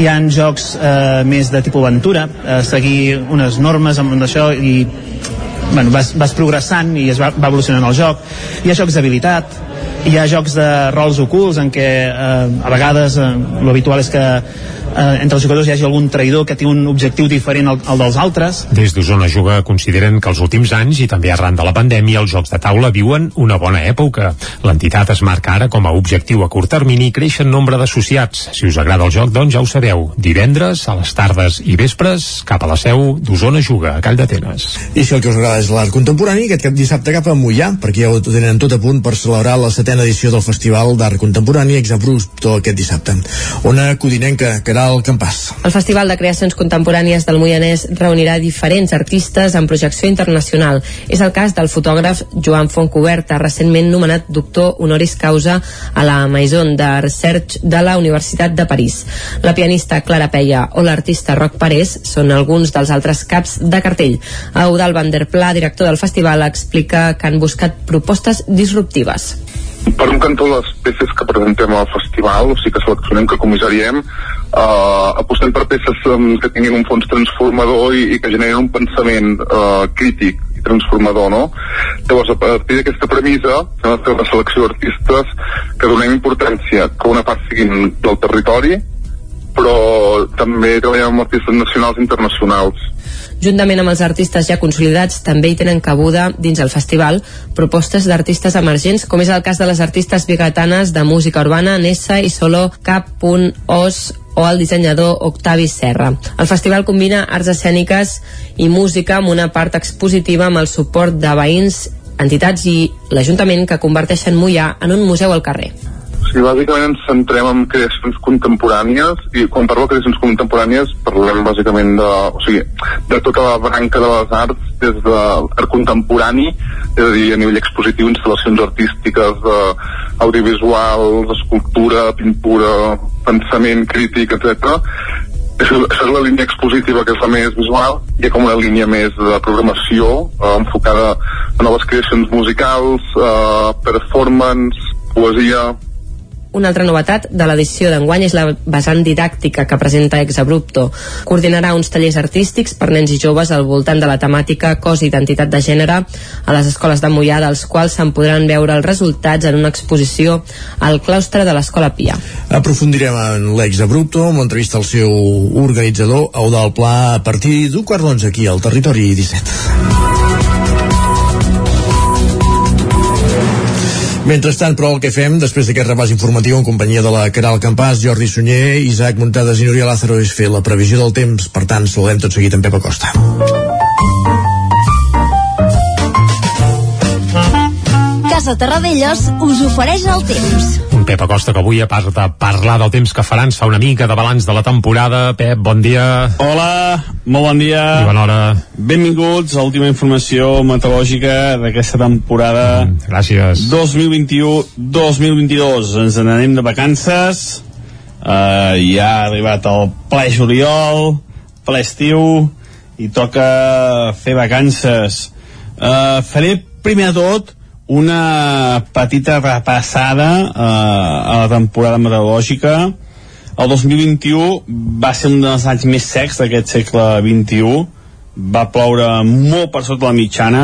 Hi han jocs eh, més de tipus aventura eh, seguir unes normes amb això i bueno, vas, vas progressant i es va, va evolucionant el joc. Hi ha jocs d'habilitat hi ha jocs de rols ocults en què eh, a vegades eh, l'habitual és que eh, entre els jugadors hi hagi algun traïdor que té un objectiu diferent al, al dels altres. Des d'Osona Juga consideren que els últims anys i també arran de la pandèmia els jocs de taula viuen una bona època. L'entitat es marca ara com a objectiu a curt termini créixer en nombre d'associats. Si us agrada el joc, doncs ja ho sabeu. Divendres, a les tardes i vespres, cap a la seu d'Osona Juga, a Call d'Atenes. I si el que us agrada és l'art contemporani, aquest cap dissabte cap a Mollà, perquè ja ho tenen tot a punt per celebrar la setena edició del Festival d'Art Contemporani Exabrupto aquest dissabte. Ona Codinenca, Caral Caral Campàs. El Festival de Creacions Contemporànies del Moianès reunirà diferents artistes en projecció internacional. És el cas del fotògraf Joan Fontcoberta, recentment nomenat doctor honoris causa a la Maison de Research de la Universitat de París. La pianista Clara Peia o l'artista Roc Parés són alguns dels altres caps de cartell. Eudal van der Pla, director del festival, explica que han buscat propostes disruptives per un cantó les peces que presentem al festival, o sigui que seleccionem, que comissariem, eh, apostem per peces um, que tinguin un fons transformador i, i que generin un pensament eh, crític i transformador, no? Llavors, a partir d'aquesta premissa, hem de fer una selecció d'artistes que donem importància que una part siguin del territori, però també treballem amb artistes nacionals i internacionals Juntament amb els artistes ja consolidats també hi tenen cabuda dins el festival propostes d'artistes emergents com és el cas de les artistes bigatanes de música urbana Nessa i Solo Cap.os o el dissenyador Octavi Serra. El festival combina arts escèniques i música amb una part expositiva amb el suport de veïns, entitats i l'Ajuntament que converteixen Mollà en un museu al carrer. Sí, bàsicament ens centrem en creacions contemporànies i quan parlo de creacions contemporànies parlem bàsicament de, o sigui, de tota la branca de les arts des de l'art contemporani, és a dir, a nivell expositiu, instal·lacions artístiques, de, audiovisuals, escultura, pintura, pensament crític, etc. Això, això és la línia expositiva que és la més visual hi ha com una línia més de programació eh, enfocada a noves creacions musicals eh, performance, poesia una altra novetat de l'edició d'enguany és la vessant didàctica que presenta Exabrupto. Coordinarà uns tallers artístics per nens i joves al voltant de la temàtica cos i identitat de gènere a les escoles de Mollà, dels quals se'n podran veure els resultats en una exposició al claustre de l'Escola Pia. Aprofundirem en l'Exabrupto amb l'entrevista al seu organitzador, Eudal Pla, a partir d'un quart d'onze aquí al Territori 17. Mentrestant, però, el que fem, després d'aquest repàs informatiu en companyia de la Caral Campàs, Jordi Sunyer, Isaac Muntades i Núria Lázaro, és fer la previsió del temps. Per tant, saludem tot seguit en Pepa Costa. Casa Terradellos us ofereix el temps. Pep Acosta que avui, a part de parlar del temps que farà, ens fa una mica de balanç de la temporada. Pep, bon dia. Hola, molt bon dia. I bona hora. Benvinguts a l'última informació meteorològica d'aquesta temporada. Mm, gràcies. 2021-2022. Ens n'anem de vacances. Uh, ja ha arribat el ple juliol, ple estiu, i toca fer vacances. Uh, faré primer de tot una petita repassada eh, a la temporada meteorològica. El 2021 va ser un dels anys més secs d'aquest segle XXI. Va ploure molt per sota la mitjana,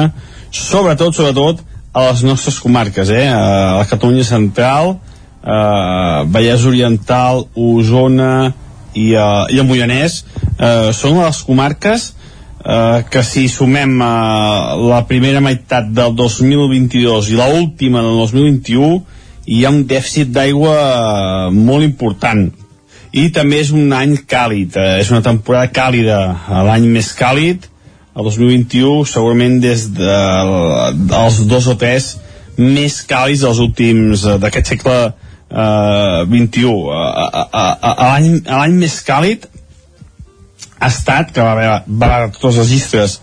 sobretot, sobretot, a les nostres comarques, eh? a la Catalunya central, eh, Vallès Oriental, Osona i, eh, i el Moianès. Eh, són les comarques eh, que si sumem eh, la primera meitat del 2022 i l'última del 2021 hi ha un dèficit d'aigua eh, molt important. I també és un any càlid eh, és una temporada càlida l'any més càlid el 2021 segurament des de, dels dos o tres més càlids dels últims eh, d'aquest segle eh, 21 l'any més càlid estat, que va haver, va haver tots els registres,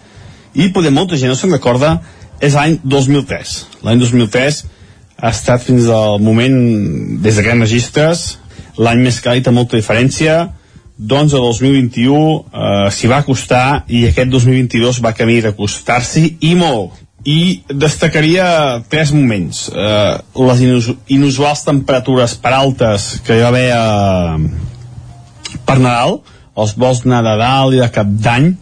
i poder molta gent no se'n recorda, és l'any 2003. L'any 2003 ha estat fins al moment, des d'aquests registres, l'any més càlid amb molta diferència, doncs el 2021 eh, s'hi va costar i aquest 2022 va camí d'acostar-s'hi i molt i destacaria tres moments eh, les inus inusuals temperatures per altes que hi va haver eh, per Nadal els vols de Nadal i de Cap d'Any.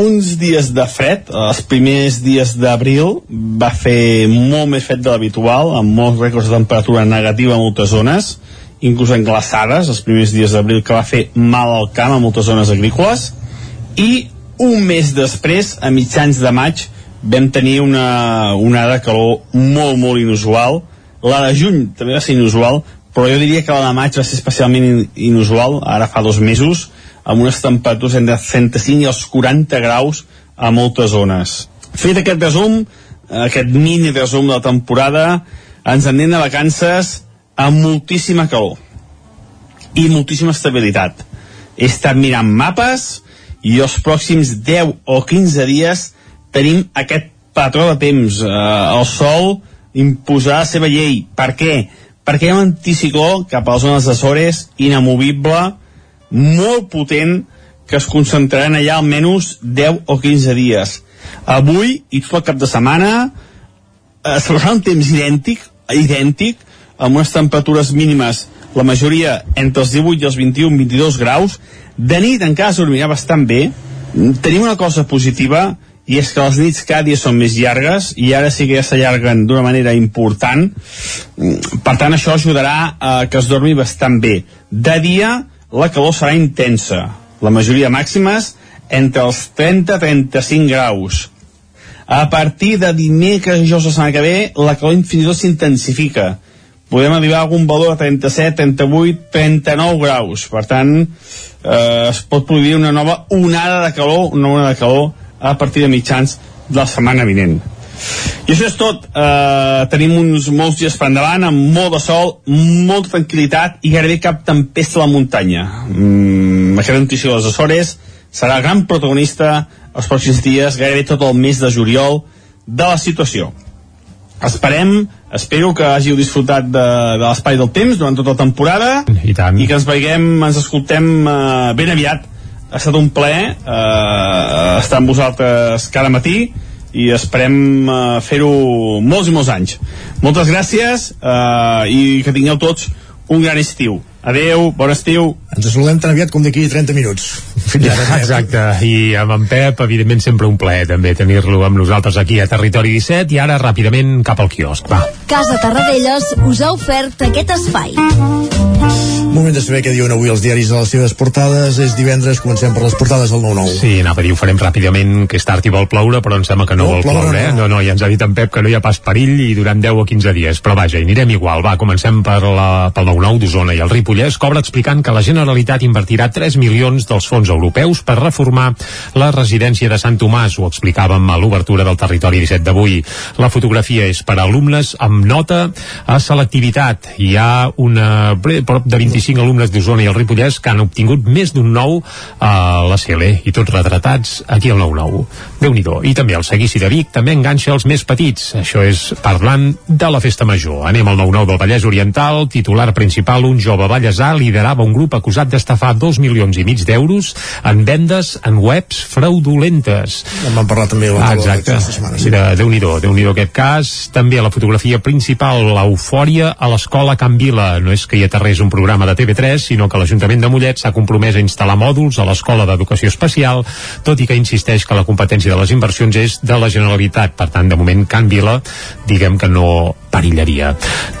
Uns dies de fred, els primers dies d'abril va fer molt més fred de l'habitual, amb molts rècords de temperatura negativa a moltes zones, inclús en glaçades, els primers dies d'abril que va fer mal al camp a moltes zones agrícoles, i un mes després, a mitjans de maig, vam tenir una onada de calor molt, molt inusual. La de juny també va ser inusual, però jo diria que la de maig va ser especialment inusual, ara fa dos mesos, amb unes temperatures entre 35 i els 40 graus a moltes zones. Fet aquest resum, aquest mini resum de la temporada, ens anem de vacances amb moltíssima calor i moltíssima estabilitat. he estat mirant mapes i els pròxims 10 o 15 dies tenim aquest patró de temps. Eh, el sol imposarà la seva llei. Per què? Perquè hi ha un anticicló cap a les zones Açores inamovible, molt potent, que es concentraran allà almenys 10 o 15 dies. Avui i tot el cap de setmana eh, serà un temps idèntic, idèntic, amb unes temperatures mínimes, la majoria entre els 18 i els 21-22 graus. De nit encara s'ormirà bastant bé. Tenim una cosa positiva, i és que les nits cada dia són més llargues i ara sí que ja s'allarguen d'una manera important per tant això ajudarà a que es dormi bastant bé de dia la calor serà intensa la majoria màximes entre els 30-35 graus. A partir de dimecres i dijous la setmana que ve la calor fins i tot s'intensifica. Podem arribar a algun valor de 37, 38, 39 graus. Per tant eh, es pot produir una nova onada de calor una onada de calor a partir de mitjans de la setmana vinent. I això és tot. Eh, tenim uns molts dies per endavant, amb molt de sol, molta tranquil·litat i gairebé cap tempesta a la muntanya. Mm, aquesta notícia de les Açores serà gran protagonista els pròxims dies, gairebé tot el mes de juliol, de la situació. Esperem, espero que hàgiu disfrutat de, de l'espai del temps durant tota la temporada I, tant. i que ens veiem, ens escoltem eh, ben aviat ha estat un plaer eh, estar amb vosaltres cada matí i esperem eh, fer-ho molts i molts anys. Moltes gràcies eh, i que tingueu tots un gran estiu. Adeu, bon estiu. Ens saludem tan aviat com d'aquí 30 minuts. Fins ara. Exacte, i amb en Pep, evidentment, sempre un plaer també tenir-lo amb nosaltres aquí a Territori 17 i ara ràpidament cap al quiosc, va. Casa Tarradellas us ha ofert aquest espai. Moment de saber què diuen avui els diaris a les seves portades. És divendres, comencem per les portades del 9-9. Sí, anava a dir, ho farem ràpidament, que és tard i vol ploure, però em sembla que no, No, vol ploure ploure, eh? no. No, no, ja ens ha dit en Pep que no hi ha pas perill i durant 10 o 15 dies, però vaja, hi anirem igual. Va, comencem per la, pel 9-9 d'Osona i el Ripollès cobra explicant que la Generalitat invertirà 3 milions dels fons europeus per reformar la residència de Sant Tomàs, ho explicàvem a l'obertura del territori 17 d'avui. La fotografia és per a alumnes amb nota a selectivitat. Hi ha una, prop de 25 alumnes d'Osona i el Ripollès que han obtingut més d'un nou a la CL i tots retratats aquí al 9-9. déu nhi I també el seguici de Vic també enganxa els més petits. Això és parlant de la festa major. Anem al 9-9 del Vallès Oriental. Titular principal, un jove ballesà liderava un grup acusat d'estafar 2 milions i mig d'euros en vendes en webs fraudulentes. En vam parlar també Ah, exacte. setmana, sí. De, déu nhi déu aquest cas. També a la fotografia principal, l'eufòria a l'escola Can Vila. No és que hi aterrés un programa de TV3, sinó que l'Ajuntament de Mollet s'ha compromès a instal·lar mòduls a l'Escola d'Educació Especial, tot i que insisteix que la competència de les inversions és de la Generalitat. Per tant, de moment, Can Vila, diguem que no perillaria.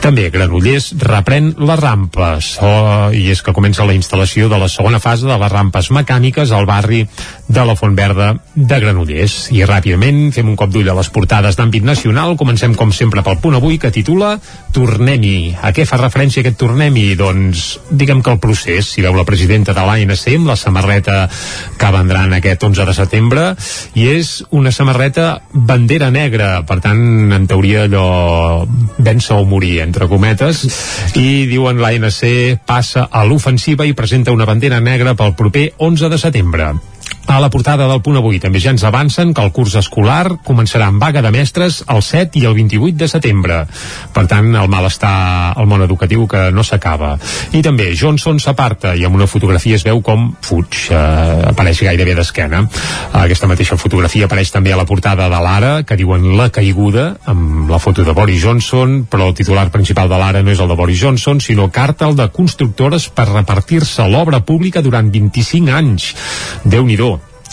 També Granollers reprèn les rampes oh, i és que comença la instal·lació de la segona fase de les rampes mecàniques al barri de la Font Verda de Granollers. I ràpidament fem un cop d'ull a les portades d'àmbit nacional. Comencem com sempre pel punt avui que titula Tornem-hi. A què fa referència aquest Tornem-hi? Doncs diguem que el procés, si veu la presidenta de l'ANC amb la samarreta que vendran aquest 11 de setembre i és una samarreta bandera negra, per tant en teoria allò vèncer o morir entre cometes i diuen l'ANC passa a l'ofensiva i presenta una bandera negra pel proper 11 de setembre a la portada del punt avui també ja ens avancen que el curs escolar començarà amb vaga de mestres el 7 i el 28 de setembre. Per tant, el malestar al món educatiu que no s'acaba. I també Johnson s'aparta i amb una fotografia es veu com fuig, eh, apareix gairebé d'esquena. Aquesta mateixa fotografia apareix també a la portada de l'Ara, que diuen la caiguda, amb la foto de Boris Johnson, però el titular principal de l'Ara no és el de Boris Johnson, sinó càrtel de constructores per repartir-se l'obra pública durant 25 anys. Déu-n'hi-do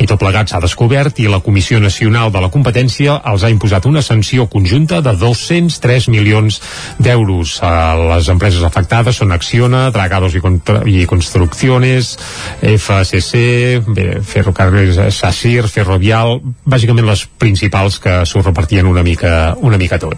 i tot plegat s'ha descobert i la Comissió Nacional de la Competència els ha imposat una sanció conjunta de 203 milions d'euros. Eh, Les empreses afectades són Acciona, Dragados i, Contra i Construcciones, FCC, Ferrocarrils Sassir, Ferrovial, bàsicament les principals que s'ho repartien una mica, una mica tot.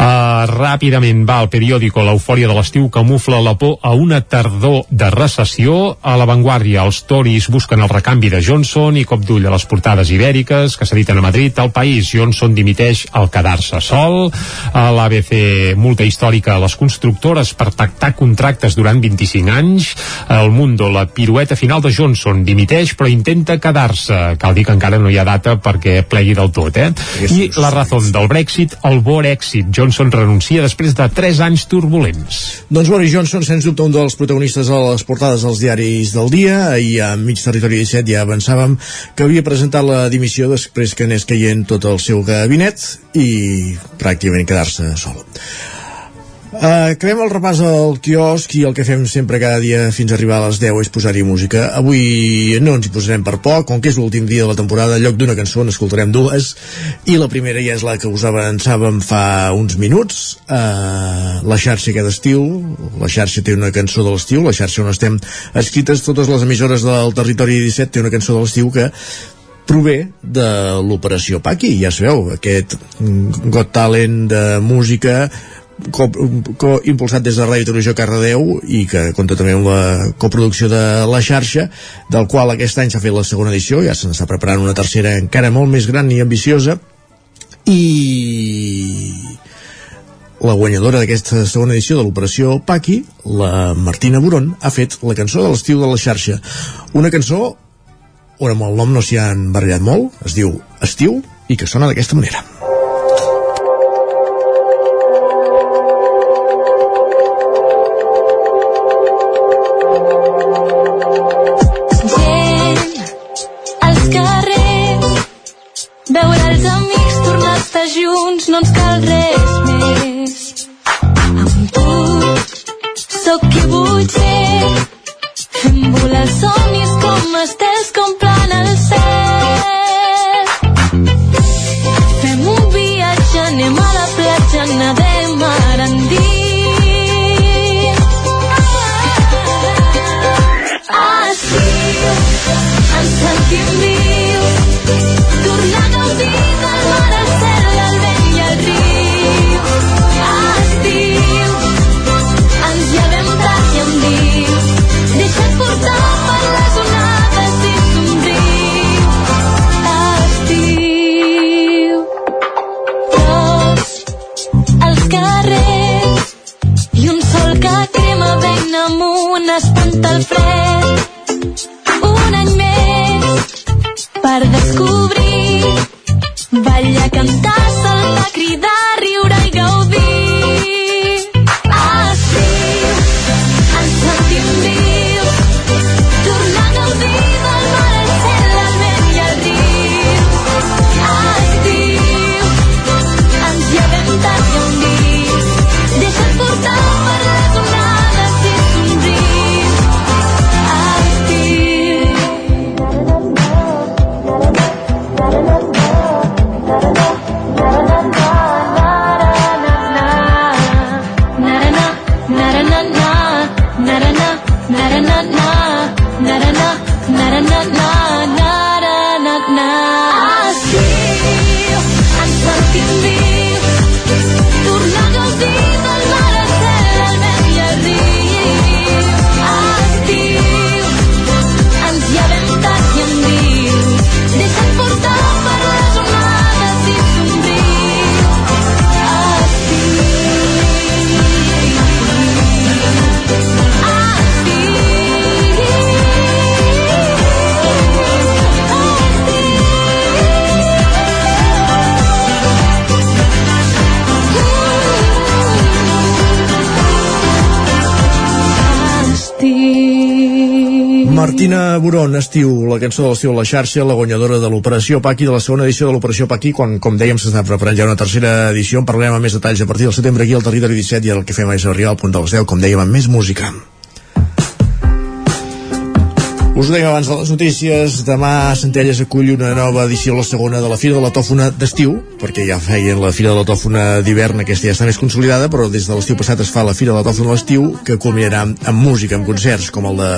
Uh, ràpidament va al periòdico l'eufòria de l'estiu camufla la por a una tardor de recessió a l'avantguàrdia. Els Tories busquen el recanvi de Johnson i cop d'ull a les portades ibèriques que s'editen a Madrid. El País, Johnson dimiteix al quedar-se sol. A l'ABC, multa històrica a les constructores per pactar contractes durant 25 anys. El Mundo, la pirueta final de Johnson, dimiteix però intenta quedar-se. Cal dir que encara no hi ha data perquè plegui del tot, eh? I la raó del Brexit, el Borexit. Johnson renuncia després de 3 anys turbulents. Doncs Boris Johnson, sens dubte, un dels protagonistes a les portades dels diaris del dia. Ahir a mig territori 17 ja avançàvem que havia presentat la dimissió després que anés caient tot el seu gabinet i pràcticament quedar-se sol. Uh, acabem el repàs al quiosc i el que fem sempre cada dia fins a arribar a les 10 és posar-hi música. Avui no ens hi posarem per poc, com que és l'últim dia de la temporada, en lloc d'una cançó n'escoltarem dues, i la primera ja és la que us avançàvem fa uns minuts, uh, la xarxa aquest estiu, la xarxa té una cançó de l'estiu, la xarxa on estem escrites totes les emissores del territori 17 té una cançó de l'estiu que prové de l'operació Paqui, ja sabeu, aquest Got Talent de música impulsat des de Ràdio Televisió Cardedeu i que compta també amb la coproducció de la xarxa del qual aquest any s'ha fet la segona edició ja se n'està preparant una tercera encara molt més gran i ambiciosa i la guanyadora d'aquesta segona edició de l'operació Paqui, la Martina Buron, ha fet la cançó de l'estiu de la xarxa. Una cançó on amb el nom no s'hi han barallat molt, es diu Estiu, i que sona d'aquesta manera. Martina Buron, Estiu, la cançó de l'estiu a la xarxa, la guanyadora de l'Operació Paqui, de la segona edició de l'Operació Paqui, quan, com dèiem, s'està preparant ja una tercera edició, en parlarem amb més detalls a partir del setembre aquí al Territori 17 i el que fem és arribar al punt de les 10, com dèiem, amb més música. Us ho dèiem abans de les notícies, demà Centelles acull una nova edició, la segona de la Fira de la Tòfona d'estiu, perquè ja feien la Fira de la Tòfona d'hivern, aquesta ja està més consolidada, però des de l'estiu passat es fa la Fira de la Tòfona d'estiu, que culminarà amb, música, amb concerts, com el de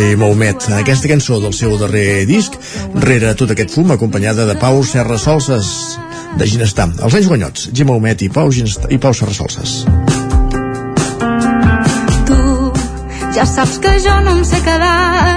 eh, Maumet. Aquesta cançó del seu darrer disc, rere tot aquest fum, acompanyada de Pau Serra Solses, de Ginestar. Els anys guanyots, Gim Maumet i Pau, Ginestar, i Pau Serra Solses. Tu Ja saps que jo no em sé quedar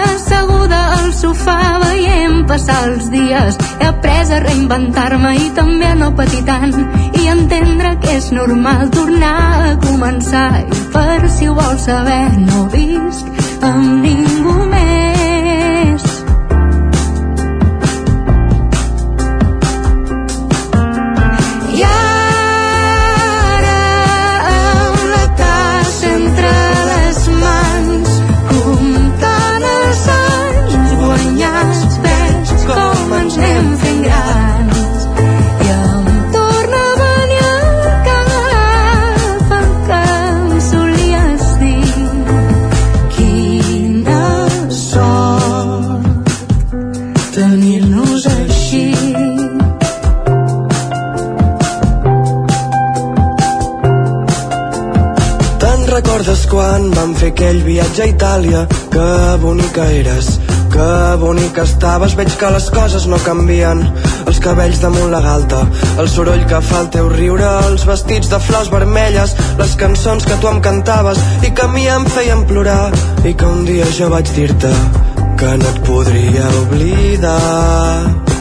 sofà veient passar els dies. He après a reinventar-me i també a no patir tant i entendre que és normal tornar a començar. I per si ho vols saber, no visc amb ningú més. Fer aquell viatge a Itàlia? Que bonica eres, que bonica estaves. Veig que les coses no canvien. Els cabells damunt la galta, el soroll que fa el teu riure, els vestits de flors vermelles, les cançons que tu em cantaves i que a mi em feien plorar. I que un dia jo vaig dir-te que no et podria oblidar.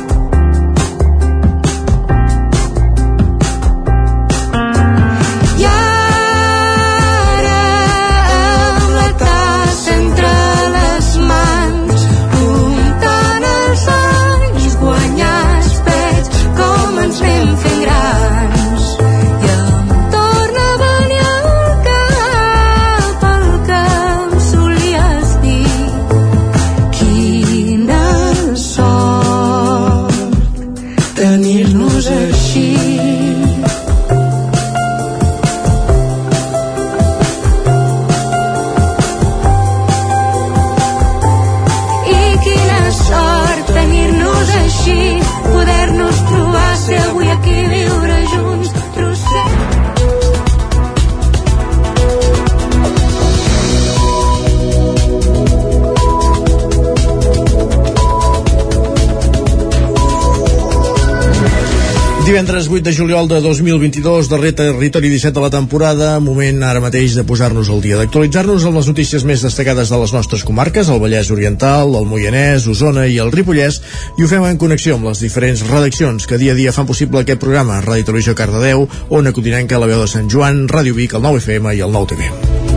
Divendres 8 de juliol de 2022, darrer territori 17 de la temporada, moment ara mateix de posar-nos al dia, d'actualitzar-nos amb les notícies més destacades de les nostres comarques, el Vallès Oriental, el Moianès, Osona i el Ripollès, i ho fem en connexió amb les diferents redaccions que dia a dia fan possible aquest programa, Ràdio Televisió Cardedeu, Ona Codinenca, La Veu de Sant Joan, Ràdio Vic, el 9FM i el 9TV.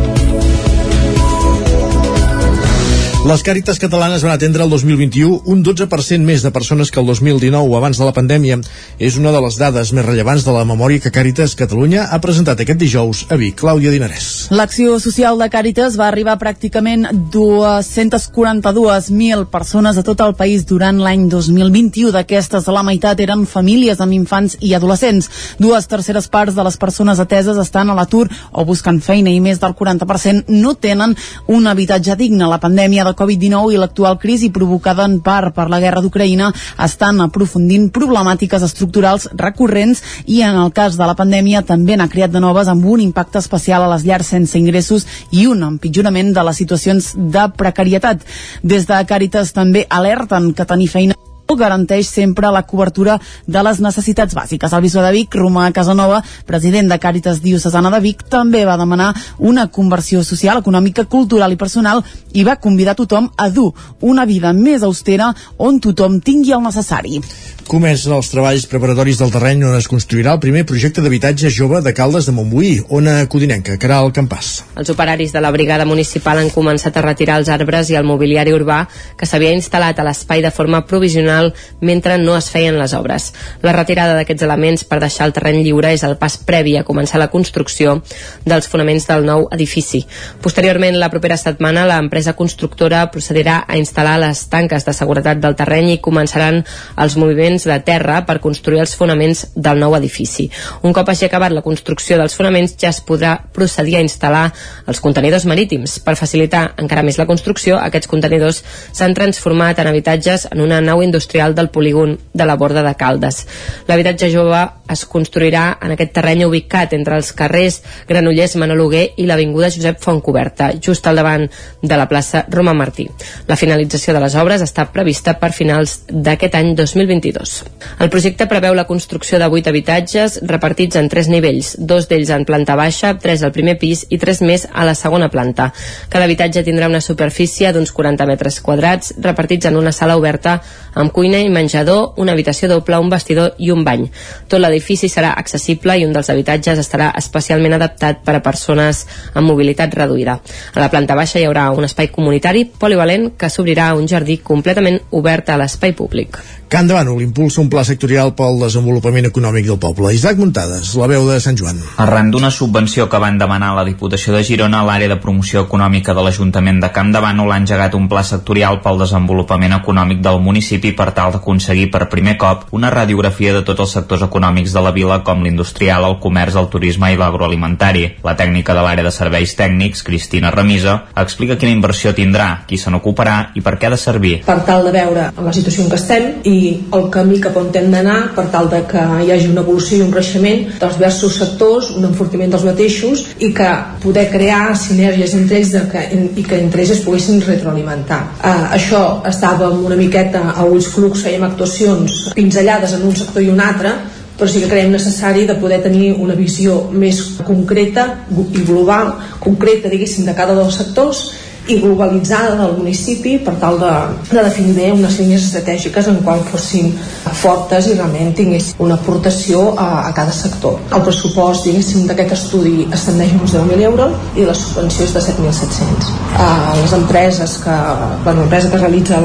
Les Càritas catalanes van atendre el 2021 un 12% més de persones que el 2019 abans de la pandèmia. És una de les dades més rellevants de la memòria que Càritas Catalunya ha presentat aquest dijous a Vic. Clàudia Dinarès. L'acció social de Càritas va arribar pràcticament 242.000 persones a tot el país durant l'any 2021. D'aquestes, la meitat eren famílies amb infants i adolescents. Dues terceres parts de les persones ateses estan a l'atur o busquen feina i més del 40% no tenen un habitatge digne. La pandèmia de Covid-19 i l'actual crisi provocada en part per la guerra d'Ucraïna estan aprofundint problemàtiques estructurals recurrents i en el cas de la pandèmia també n'ha creat de noves amb un impacte especial a les llars sense ingressos i un empitjorament de les situacions de precarietat. Des de Càritas també alerten que tenir feina garanteix sempre la cobertura de les necessitats bàsiques. El bisbe de Vic, Romà Casanova, president de Càritas Diocesana de Vic, també va demanar una conversió social, econòmica, cultural i personal i va convidar tothom a dur una vida més austera on tothom tingui el necessari. Comencen els treballs preparatoris del terreny on es construirà el primer projecte d'habitatge jove de Caldes de Montbuí, Ona Codinenca, Caral Campàs. Els operaris de la brigada municipal han començat a retirar els arbres i el mobiliari urbà que s'havia instal·lat a l'espai de forma provisional mentre no es feien les obres. La retirada d'aquests elements per deixar el terreny lliure és el pas previ a començar la construcció dels fonaments del nou edifici. Posteriorment, la propera setmana, l'empresa constructora procedirà a instal·lar les tanques de seguretat del terreny i començaran els moviments de terra per construir els fonaments del nou edifici. Un cop hagi acabat la construcció dels fonaments ja es podrà procedir a instal·lar els contenidors marítims. Per facilitar encara més la construcció, aquests contenidors s'han transformat en habitatges en una nau industrial del polígon de la Borda de Caldes. L'habitatge jove es construirà en aquest terreny ubicat entre els carrers Granollers Manoluguer i l'Avinguda Josep Fontcoberta, just al davant de la plaça Roma Martí. La finalització de les obres està prevista per finals d'aquest any 2022. Foix. El projecte preveu la construcció de 8 habitatges repartits en tres nivells, dos d'ells en planta baixa, tres al primer pis i tres més a la segona planta. Cada habitatge tindrà una superfície d'uns 40 metres quadrats repartits en una sala oberta amb cuina i menjador, una habitació doble, un vestidor i un bany. Tot l'edifici serà accessible i un dels habitatges estarà especialment adaptat per a persones amb mobilitat reduïda. A la planta baixa hi haurà un espai comunitari polivalent que s'obrirà a un jardí completament obert a l'espai públic. Can de Bànol impulsa un pla sectorial pel desenvolupament econòmic del poble. Isaac Muntades, la veu de Sant Joan. Arran d'una subvenció que van demanar a la Diputació de Girona, l'àrea de promoció econòmica de l'Ajuntament de Camp de Bànol ha engegat un pla sectorial pel desenvolupament econòmic del municipi per tal d'aconseguir per primer cop una radiografia de tots els sectors econòmics de la vila com l'industrial, el comerç, el turisme i l'agroalimentari. La tècnica de l'àrea de serveis tècnics, Cristina Remisa, explica quina inversió tindrà, qui se n'ocuparà i per què ha de servir. Per tal de veure la situació en què estem i el camí cap on hem d'anar per tal de que hi hagi una evolució i un creixement dels diversos sectors, un enfortiment dels mateixos i que poder crear sinergies entre ells de que, i que entre ells es poguessin retroalimentar. Uh, això estàvem una miqueta a ulls clucs, fèiem actuacions pinzellades en un sector i un altre, però sí que creiem necessari de poder tenir una visió més concreta i global, concreta, diguéssim, de cada dels sectors i globalitzada del municipi per tal de, de definir bé unes línies estratègiques en qual fossin fortes i realment tinguessin una aportació a, a cada sector. El pressupost, d'aquest estudi ascendeix a uns 10.000 euros i la subvenció és de 7.700. Uh, les empreses que, bueno, l'empresa que realitza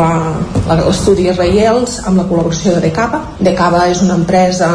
l'estudi és Reiels amb la col·laboració de Decaba. Decaba és una empresa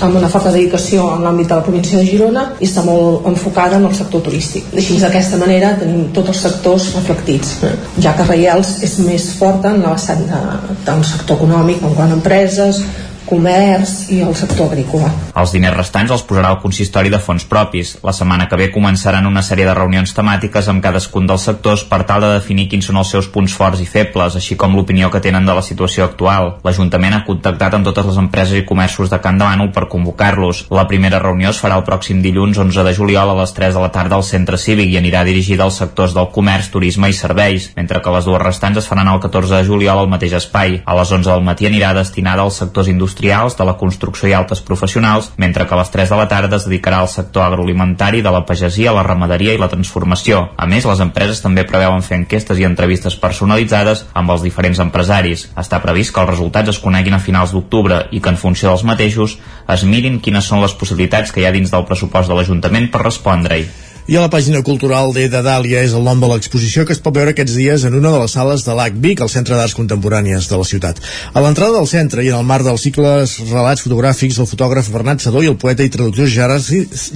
amb una forta dedicació en l'àmbit de la província de Girona i està molt enfocada en el sector turístic. Així d'aquesta manera tenim tots els sectors reflectits, ja que Reials és més forta en la vessant de, del sector econòmic, en quant a empreses, comerç i el sector agrícola. Els diners restants els posarà el consistori de fons propis. La setmana que ve començaran una sèrie de reunions temàtiques amb cadascun dels sectors per tal de definir quins són els seus punts forts i febles, així com l'opinió que tenen de la situació actual. L'Ajuntament ha contactat amb totes les empreses i comerços de Can Bànol per convocar-los. La primera reunió es farà el pròxim dilluns 11 de juliol a les 3 de la tarda al centre cívic i anirà dirigida als sectors del comerç, turisme i serveis, mentre que les dues restants es faran el 14 de juliol al mateix espai. A les 11 del matí anirà destinada als sectors industrials industrials, de la construcció i altes professionals, mentre que a les 3 de la tarda es dedicarà al sector agroalimentari, de la pagesia, la ramaderia i la transformació. A més, les empreses també preveuen fer enquestes i entrevistes personalitzades amb els diferents empresaris. Està previst que els resultats es coneguin a finals d'octubre i que en funció dels mateixos es mirin quines són les possibilitats que hi ha dins del pressupost de l'Ajuntament per respondre-hi. I a la pàgina cultural de Dàlia és el nom de l'exposició que es pot veure aquests dies en una de les sales de l'ACVIC, el Centre d'Arts Contemporànies de la ciutat. A l'entrada del centre i en el marc dels cicles relats fotogràfics, el fotògraf Bernat Sadó i el poeta i traductor Gerard,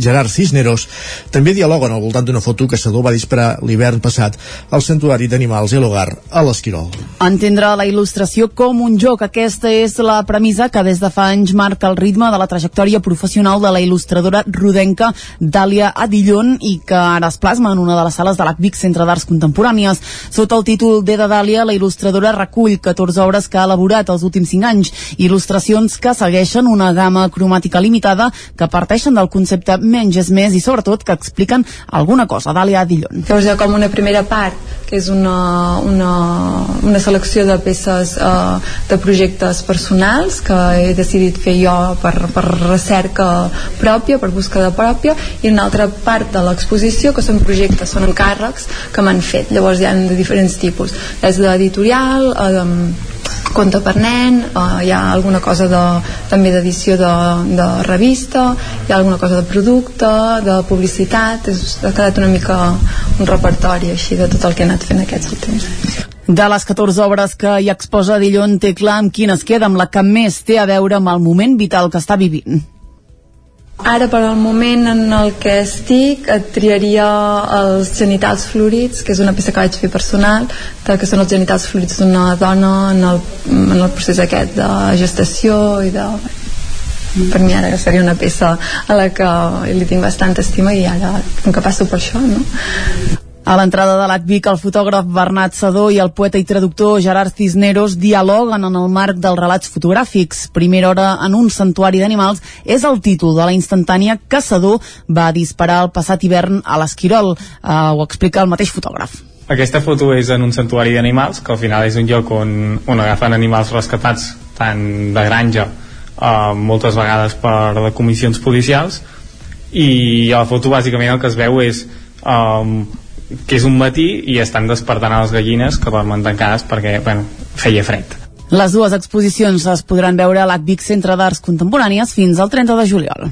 Gerard Cisneros també dialoguen al voltant d'una foto que Sadó va disparar l'hivern passat al Santuari d'Animals i l'Hogar a l'Esquirol. Entendre la il·lustració com un joc. Aquesta és la premissa que des de fa anys marca el ritme de la trajectòria professional de la il·lustradora rodenca Dàlia Adillon i que ara es plasma en una de les sales de l'ACVIC Centre d'Arts Contemporànies. Sota el títol d'Eda Dàlia, la il·lustradora recull 14 obres que ha elaborat els últims 5 anys, il·lustracions que segueixen una gamma cromàtica limitada, que parteixen del concepte menys és més i sobretot que expliquen alguna cosa. Dàlia Dillon. Llavors hi ha com una primera part, que és una, una, una selecció de peces eh, de projectes personals que he decidit fer jo per, per recerca pròpia, per búsqueda pròpia, i una altra part de l'exposició que són projectes, són encàrrecs que m'han fet. Llavors hi ha de diferents tipus, des d'editorial, eh, conte per nen, eh, hi ha alguna cosa de, també d'edició de, de revista, hi ha alguna cosa de producte, de publicitat, és, ha quedat una mica un repertori així de tot el que he anat fent aquests últims anys. De les 14 obres que hi exposa Dillon té clar amb quines queda, amb la que més té a veure amb el moment vital que està vivint. Ara, per al moment en el que estic, et triaria els genitals florits, que és una peça que vaig fer personal, que són els genitals florits d'una dona en el, en el procés aquest de gestació i de... Per mi ara seria una peça a la que li tinc bastanta estima i ara, com que passo per això, no? A l'entrada de l'ACVIC, el fotògraf Bernat Sadó i el poeta i traductor Gerard Cisneros dialoguen en el marc dels relats fotogràfics. Primera hora en un santuari d'animals és el títol de la instantània que Sadó va disparar el passat hivern a l'Esquirol. Uh, ho explica el mateix fotògraf. Aquesta foto és en un santuari d'animals, que al final és un lloc on, on agafen animals rescatats tant de granja uh, moltes vegades per de comissions policials i a la foto bàsicament el que es veu és um, que és un matí i estan despertant les gallines que dormen tancades perquè bueno, feia fred les dues exposicions es podran veure a l'ACVIC Centre d'Arts Contemporànies fins al 30 de juliol.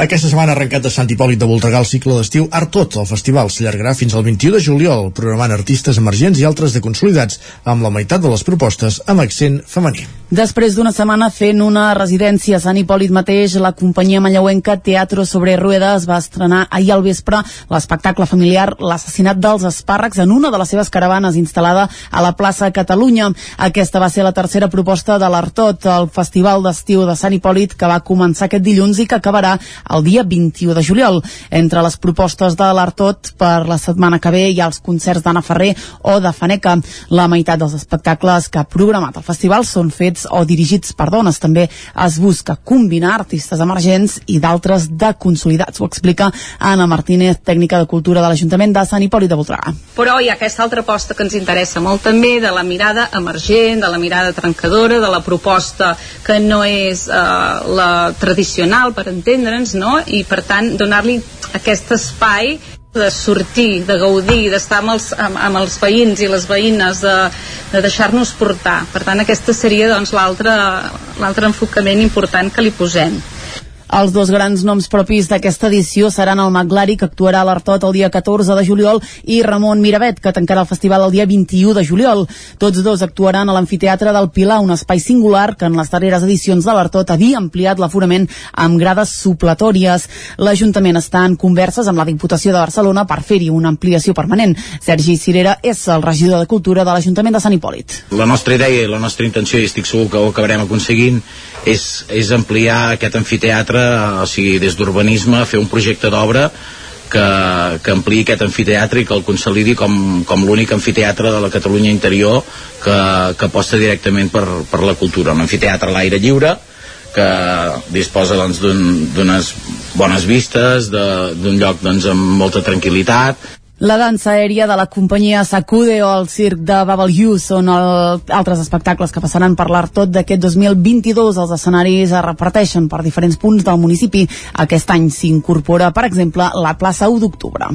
Aquesta setmana ha arrencat de Sant Hipòlit de Voltregà el cicle d'estiu Art Tot. El festival s'allargarà fins al 21 de juliol, programant artistes emergents i altres de consolidats, amb la meitat de les propostes amb accent femení. Després d'una setmana fent una residència a Sant Hipòlit mateix, la companyia manlleuenca Teatro sobre Ruedas va estrenar ahir al vespre l'espectacle familiar L'assassinat dels espàrrecs en una de les seves caravanes instal·lada a la plaça Catalunya. Aquesta va ser la tercera proposta de l'Artot, el Festival d'Estiu de Sant Hipòlit, que va començar aquest dilluns i que acabarà el dia 21 de juliol. Entre les propostes de l'Artot per la setmana que ve hi ha els concerts d'Anna Ferrer o de Faneca. La meitat dels espectacles que ha programat el festival són fets o dirigits per dones. També es busca combinar artistes emergents i d'altres de consolidats. Ho explica Anna Martínez, tècnica de cultura de l'Ajuntament de Sant Hipòlit de Voltregà. Però hi ha aquesta altra aposta que ens interessa molt també, de la mirada emergent, de la mirada trencadora, de la proposta que no és eh, la tradicional, per entendre'ns, no? i per tant donar-li aquest espai de sortir, de gaudir, d'estar amb, els, amb, amb els veïns i les veïnes, de, de deixar-nos portar. Per tant, aquesta seria doncs, l'altre enfocament important que li posem. Els dos grans noms propis d'aquesta edició seran el Maglari, que actuarà a l'Artot el dia 14 de juliol, i Ramon Miravet, que tancarà el festival el dia 21 de juliol. Tots dos actuaran a l'Amfiteatre del Pilar, un espai singular que en les darreres edicions de l'Artot havia ampliat l'aforament amb grades supletòries. L'Ajuntament està en converses amb la Diputació de Barcelona per fer-hi una ampliació permanent. Sergi Cirera és el regidor de Cultura de l'Ajuntament de Sant Hipòlit. La nostra idea i la nostra intenció, i estic segur que ho acabarem aconseguint, és, és ampliar aquest amfiteatre o sigui, des d'urbanisme, fer un projecte d'obra que, que ampliï aquest amfiteatre i que el consolidi com, com l'únic amfiteatre de la Catalunya interior que, que aposta directament per, per la cultura. Un amfiteatre a l'aire lliure, que disposa doncs, d'unes un, bones vistes, d'un lloc doncs, amb molta tranquil·litat, la dansa aèria de la companyia Sacude o el circ de Babel You són el, altres espectacles que passaran per l'Artot d'aquest 2022. Els escenaris es reparteixen per diferents punts del municipi. Aquest any s'incorpora, per exemple, la plaça 1 d'octubre.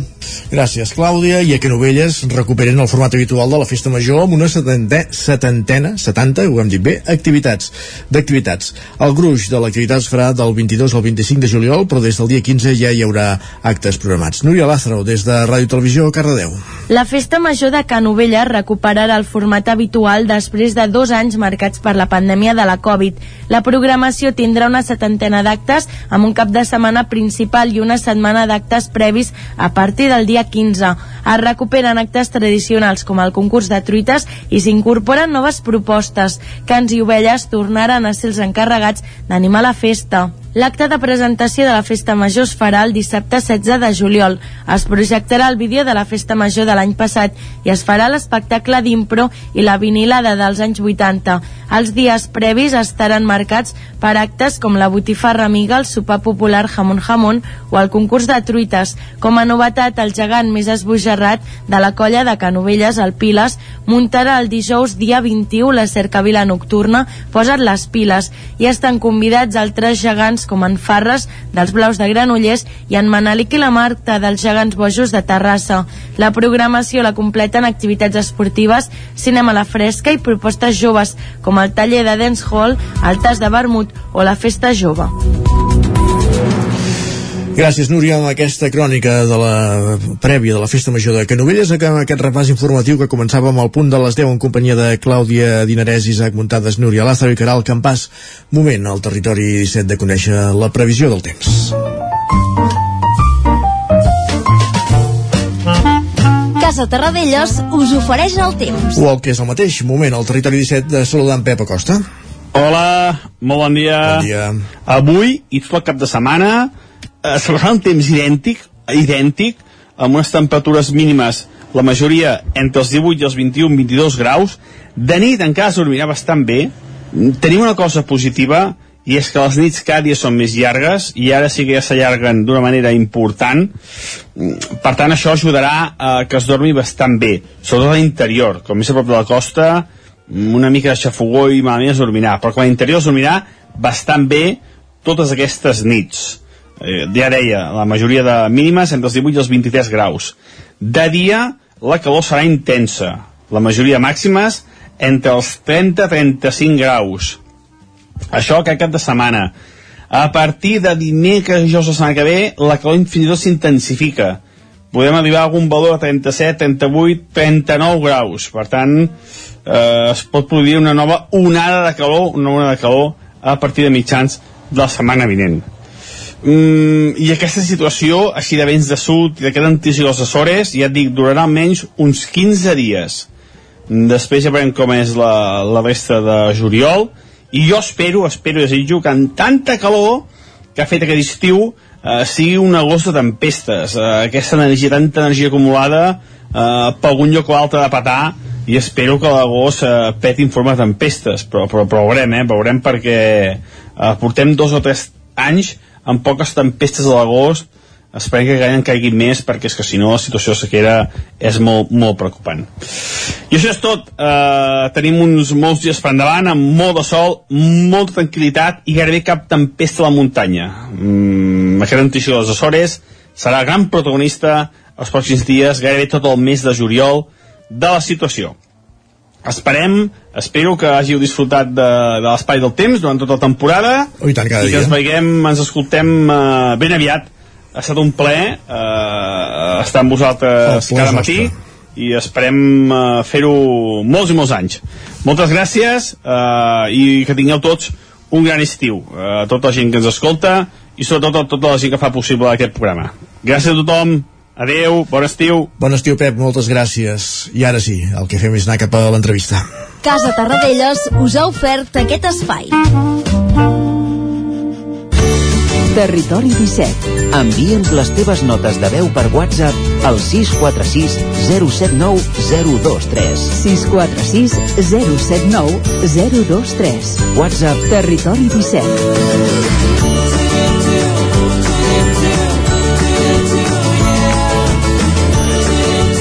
Gràcies, Clàudia. I a que Novelles recuperen el format habitual de la Festa Major amb una setantena, setantena 70, ho hem dit bé, activitats d'activitats. El gruix de l'activitat es farà del 22 al 25 de juliol, però des del dia 15 ja hi haurà actes programats. Núria Lázaro, des de Ràdio Televisió Televisió, Cardedeu. La festa major de Canovella recuperarà el format habitual després de dos anys marcats per la pandèmia de la Covid. La programació tindrà una setantena d'actes amb un cap de setmana principal i una setmana d'actes previs a partir del dia 15. Es recuperen actes tradicionals com el concurs de truites i s'incorporen noves propostes. Cans i ovelles tornaran a ser els encarregats d'animar la festa. L'acte de presentació de la Festa Major es farà el dissabte 16 de juliol. Es projectarà el vídeo de la Festa Major de l'any passat i es farà l'espectacle d'impro i la vinilada dels anys 80. Els dies previs estaran marcats per actes com la botifarra amiga, el sopar popular jamón jamón o el concurs de truites. Com a novetat, el gegant més esbojarrat de la colla de Canovelles, el Piles, muntarà el dijous dia 21 la cercavila nocturna Posa't les piles i estan convidats altres gegants com en Farres dels Blaus de Granollers i en Manelic i la Marta dels Gegants Bojos de Terrassa. La programació la completen activitats esportives, cinema a la fresca i propostes joves com el taller de dance hall, el tas de vermut o la festa jove. Gràcies, Núria, amb aquesta crònica de la prèvia de la Festa Major de Canovelles, amb aquest repàs informatiu que començàvem al punt de les 10 en companyia de Clàudia Dinarès, Isaac Muntades, Núria Lázaro i Caral Campàs. Moment al territori 17 de conèixer la previsió del temps. Casa Terradellos us ofereix el temps. O el que és el mateix, moment al territori 17 de saludar en Pep Acosta. Hola, molt bon dia. Bon dia. Avui i tot el cap de setmana eh, serà un temps idèntic, idèntic, amb unes temperatures mínimes, la majoria entre els 18 i els 21-22 graus. De nit encara es dormirà bastant bé. Tenim una cosa positiva, i és que les nits cada dia són més llargues i ara sí que ja s'allarguen d'una manera important per tant això ajudarà a que es dormi bastant bé sobretot a l'interior, com més a prop de la costa una mica de xafogó i malament es dormirà, però com a interior es dormirà bastant bé totes aquestes nits. Eh, ja deia, la majoria de mínimes entre els 18 i els 23 graus. De dia, la calor serà intensa. La majoria màximes entre els 30 i 35 graus. Això aquest cap de setmana. A partir de dimecres i dijous la setmana que ve, la calor fins i tot s'intensifica. Podem arribar a algun valor de 37, 38, 39 graus. Per tant, eh, es pot produir una nova onada de calor, una onada de calor a partir de mitjans de la setmana vinent. Mm, I aquesta situació, així de vents de sud i d'aquest antici dels Açores, ja et dic, durarà almenys uns 15 dies. Després ja veurem com és la, la resta de juliol, i jo espero, espero i desitjo que en tanta calor que ha fet aquest estiu eh, sigui un agost de tempestes. Eh, aquesta energia, tanta energia acumulada, eh, per algun lloc o altre de patar, i espero que l'agost eh, peti en forma de tempestes, però, però, però veurem, eh, veurem perquè eh, portem dos o tres anys amb poques tempestes a l'agost, esperem que en caigui més perquè és que si no la situació de sequera és molt, molt preocupant. I això és tot. Uh, tenim uns molts dies per endavant amb molt de sol, molta tranquil·litat i gairebé cap tempesta a la muntanya. Mm, aquesta notícia de les Açores serà gran protagonista els pròxims dies, gairebé tot el mes de juliol de la situació esperem, espero que hàgiu disfrutat de, de l'espai del temps durant tota la temporada oh, i, tant, i que ens veiem, ens escoltem uh, ben aviat ha estat un plaer eh, estar amb vosaltres cada matí i esperem eh, fer-ho molts i molts anys. Moltes gràcies eh, i que tingueu tots un gran estiu. Eh, a tota la gent que ens escolta i sobretot a tota la gent que fa possible aquest programa. Gràcies a tothom. Adeu, bon estiu. Bon estiu, Pep, moltes gràcies. I ara sí, el que fem és anar cap a l'entrevista. Casa Tarradellas us ha ofert aquest espai. Territori 17. Envia'ns les teves notes de veu per WhatsApp al 646 079 023. 646 079 023. WhatsApp Territori 17.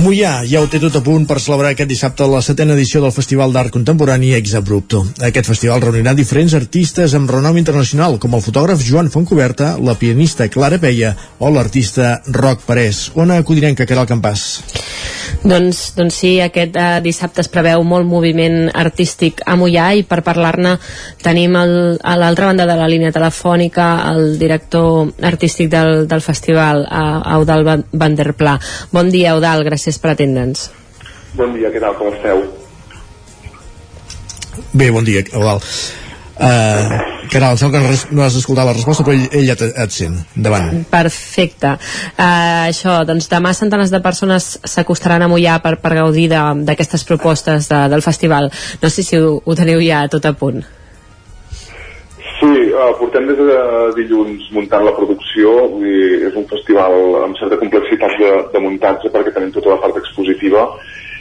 Mollà ja ho té tot a punt per celebrar aquest dissabte la setena edició del Festival d'Art Contemporani Ex Abrupto. Aquest festival reunirà diferents artistes amb renom internacional, com el fotògraf Joan Fontcoberta, la pianista Clara Peia o l'artista Roc Parés. On acudirem que quedarà el campàs? Doncs, doncs sí, aquest eh, dissabte es preveu molt moviment artístic a Mollà i per parlar-ne tenim el, a l'altra banda de la línia telefònica el director artístic del, del festival, eh, Eudal Van der Pla. Bon dia, Eudal, gràcies per atendre'ns. Bon dia, què tal, com esteu? Bé, bon dia, Eudal. Uh, Caral, sembla que no has escoltat la resposta, però ell, ell et, et sent. Endavant. Perfecte. Uh, això, doncs demà centenars de persones s'acostaran a Mollà per, per gaudir de- d'aquestes propostes de, del festival. No sé si ho, ho teniu ja tot a punt. Sí, uh, portem des de dilluns muntant la producció, vull dir, és un festival amb certa complexitat de, de muntatge perquè tenim tota la part expositiva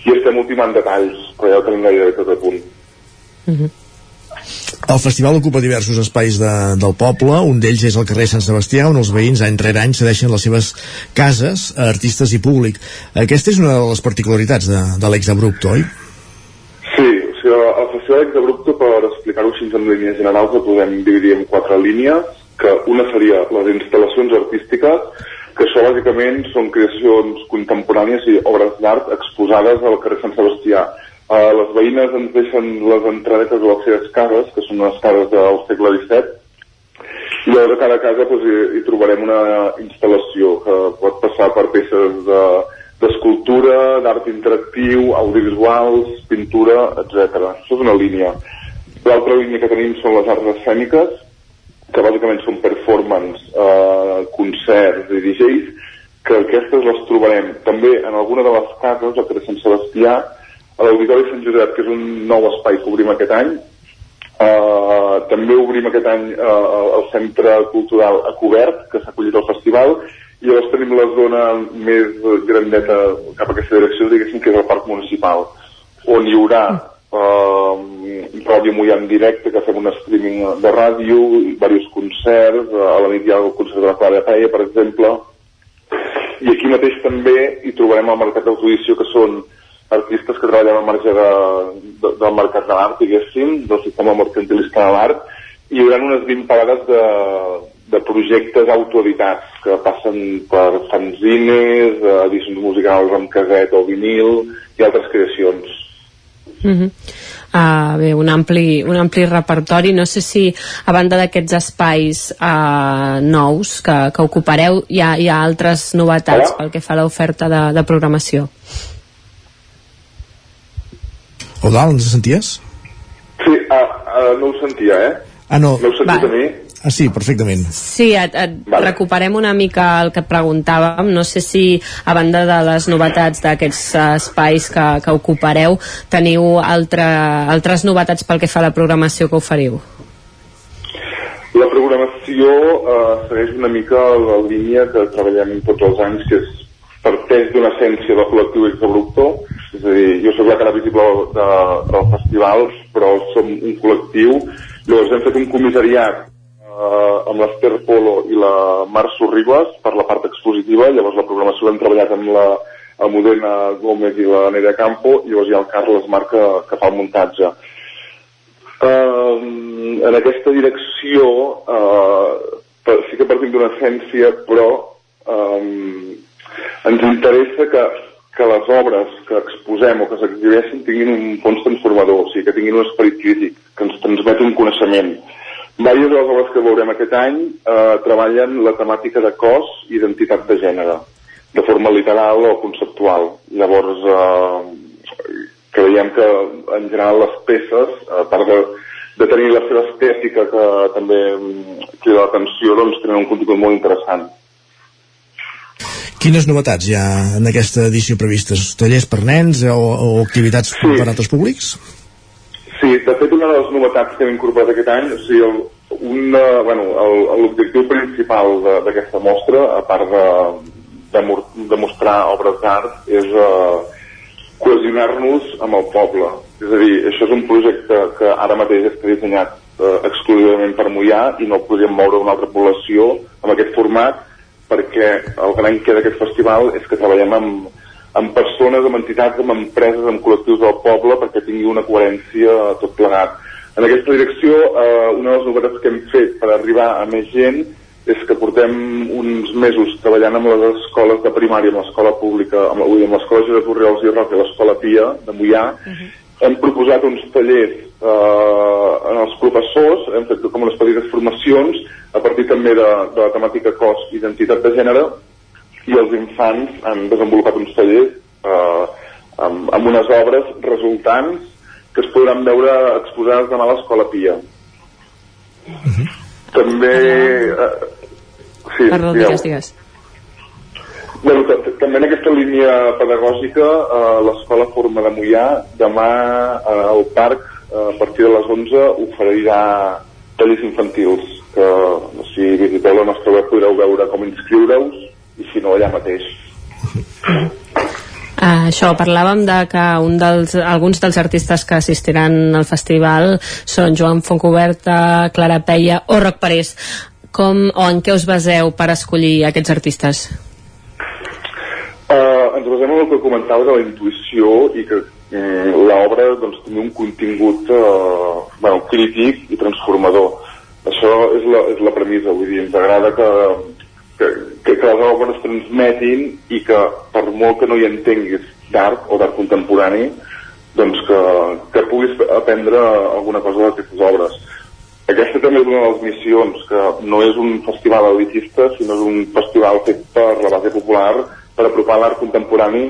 i estem ultimant detalls, però ja ho tenim gairebé tot a punt. El festival ocupa diversos espais de, del poble, un d'ells és el carrer Sant Sebastià, on els veïns any rere any cedeixen les seves cases a artistes i públic. Aquesta és una de les particularitats de, de l'ex Abrupto, oi? Sí, o sigui, el Festival Ex Abrupto, per explicar-ho així en línies generals, el podem dividir en quatre línies, que una seria les instal·lacions artístiques, que això bàsicament són creacions contemporànies i obres d'art exposades al carrer Sant Sebastià. Uh, les veïnes ens deixen les entradetes de les seves cases, que són unes cases del segle XVII, i llavors a cada casa doncs, hi, hi trobarem una instal·lació que pot passar per peces de d'escultura, d'art interactiu, audiovisuals, pintura, etc. Això és una línia. L'altra línia que tenim són les arts escèniques, que bàsicament són performance, eh, concerts i DJs, que aquestes les trobarem també en alguna de les cases, al carrer Sant Sebastià, a l'Auditori Sant Josep, que és un nou espai que obrim aquest any, Uh, també obrim aquest any uh, el Centre Cultural a Cobert, que s'ha acollit al festival, i llavors tenim la zona més grandeta cap a aquesta direcció, diguéssim, que és el parc municipal, on hi haurà eh, Ràdio Mollà en directe, que fem un streaming de ràdio, diversos concerts, a la nit hi ha el concert de la Clara Peia, per exemple, i aquí mateix també hi trobarem el mercat d'autodició, que són artistes que treballen al marge de, de, del mercat de l'art, diguéssim, del sistema mercantilista de l'art, i hi haurà unes 20 parades de, de projectes autoeditats que passen per fanzines, edicions musicals amb caset o vinil i altres creacions. Mm -hmm. uh, bé, un ampli, un ampli repertori no sé si a banda d'aquests espais uh, nous que, que ocupareu hi ha, hi ha altres novetats pel que fa a l'oferta de, de programació Eudal, ens senties? Sí, uh, uh, no ho sentia, eh? Ah, no. No ho sentit a mi? Ah, sí, perfectament. Sí, et, et vale. recuperem una mica el que et preguntàvem. No sé si, a banda de les novetats d'aquests espais que, que ocupareu, teniu altre, altres novetats pel que fa a la programació que oferiu? La programació eh, segueix una mica la línia que treballem tots els anys, que és parteix d'una essència del col·lectiu exabruptor, és a dir, jo sóc la cara visible de, dels festivals, però som un col·lectiu, llavors hem fet un comissariat eh, amb l'Ester Polo i la Mar Sorribas per la part expositiva, llavors la programació l'hem treballat amb la Modena Gómez i la Nerea Campo, i llavors hi ha el Carles Mar que, que fa el muntatge. Eh, en aquesta direcció eh, sí que partim d'una essència, però eh, ens interessa que, que les obres que exposem o que s'exhibeixin tinguin un fons transformador, o sigui, que tinguin un esperit crític, que ens transmeti un coneixement. Diverses de les obres que veurem aquest any eh, treballen la temàtica de cos i identitat de gènere, de forma literal o conceptual. Llavors, eh, creiem que en general les peces, a part de, de tenir la seva estètica que també crida l'atenció, doncs tenen un contingut molt interessant. Quines novetats hi ha en aquesta edició previstes? Tallers per nens o, o activitats sí. per altres públics? Sí, de fet una de les novetats que hem incorporat aquest any, o sigui, el, una, bueno, l'objectiu principal d'aquesta mostra, a part de, de, de mostrar obres d'art, és uh, cohesionar-nos amb el poble. És a dir, això és un projecte que ara mateix està dissenyat uh, exclusivament per Mollà i no podríem moure una altra població amb aquest format perquè el gran que d'aquest festival és que treballem amb, amb persones, amb entitats, amb empreses, amb col·lectius del poble perquè tingui una coherència tot plegat. En aquesta direcció, eh, una de les novetats que hem fet per arribar a més gent és que portem uns mesos treballant amb les escoles de primària, amb l'escola pública, amb, amb l'escola Josep Urriols i Roca i l'escola Pia de Mollà, uh -huh. Hem proposat uns tallers eh, en els professors, hem fet com unes petites formacions a partir també de, de la temàtica cos i identitat de gènere i els infants han desenvolupat uns tallers eh, amb, amb unes obres resultants que es podran veure exposades demà a l'Escola Pia. Uh Mhm. -huh. També... Eh, sí, Perdó, digues, digues. Bueno, també en aquesta línia pedagògica, eh, l'Escola Forma de Mollà, demà eh, al parc, eh, a partir de les 11, oferirà tallers infantils, que si visiteu la nostra web podreu veure com inscriure-us, i si no, allà mateix. Uh, això, parlàvem de que un dels, alguns dels artistes que assistiran al festival són Joan Foncoberta, Clara Peia o Roc Parés. Com o en què us baseu per escollir aquests artistes? Uh, ens basem en el que comentava de la intuïció i que mm, l'obra doncs, tingui un contingut uh, bueno, crític i transformador. Això és la, és la premissa, vull dir, ens agrada que, que, que, que les obres transmetin i que per molt que no hi entenguis d'art o d'art contemporani doncs que, que puguis aprendre alguna cosa d'aquestes obres aquesta també és una de les missions que no és un festival elitista sinó és un festival fet per la base popular per apropar l'art contemporani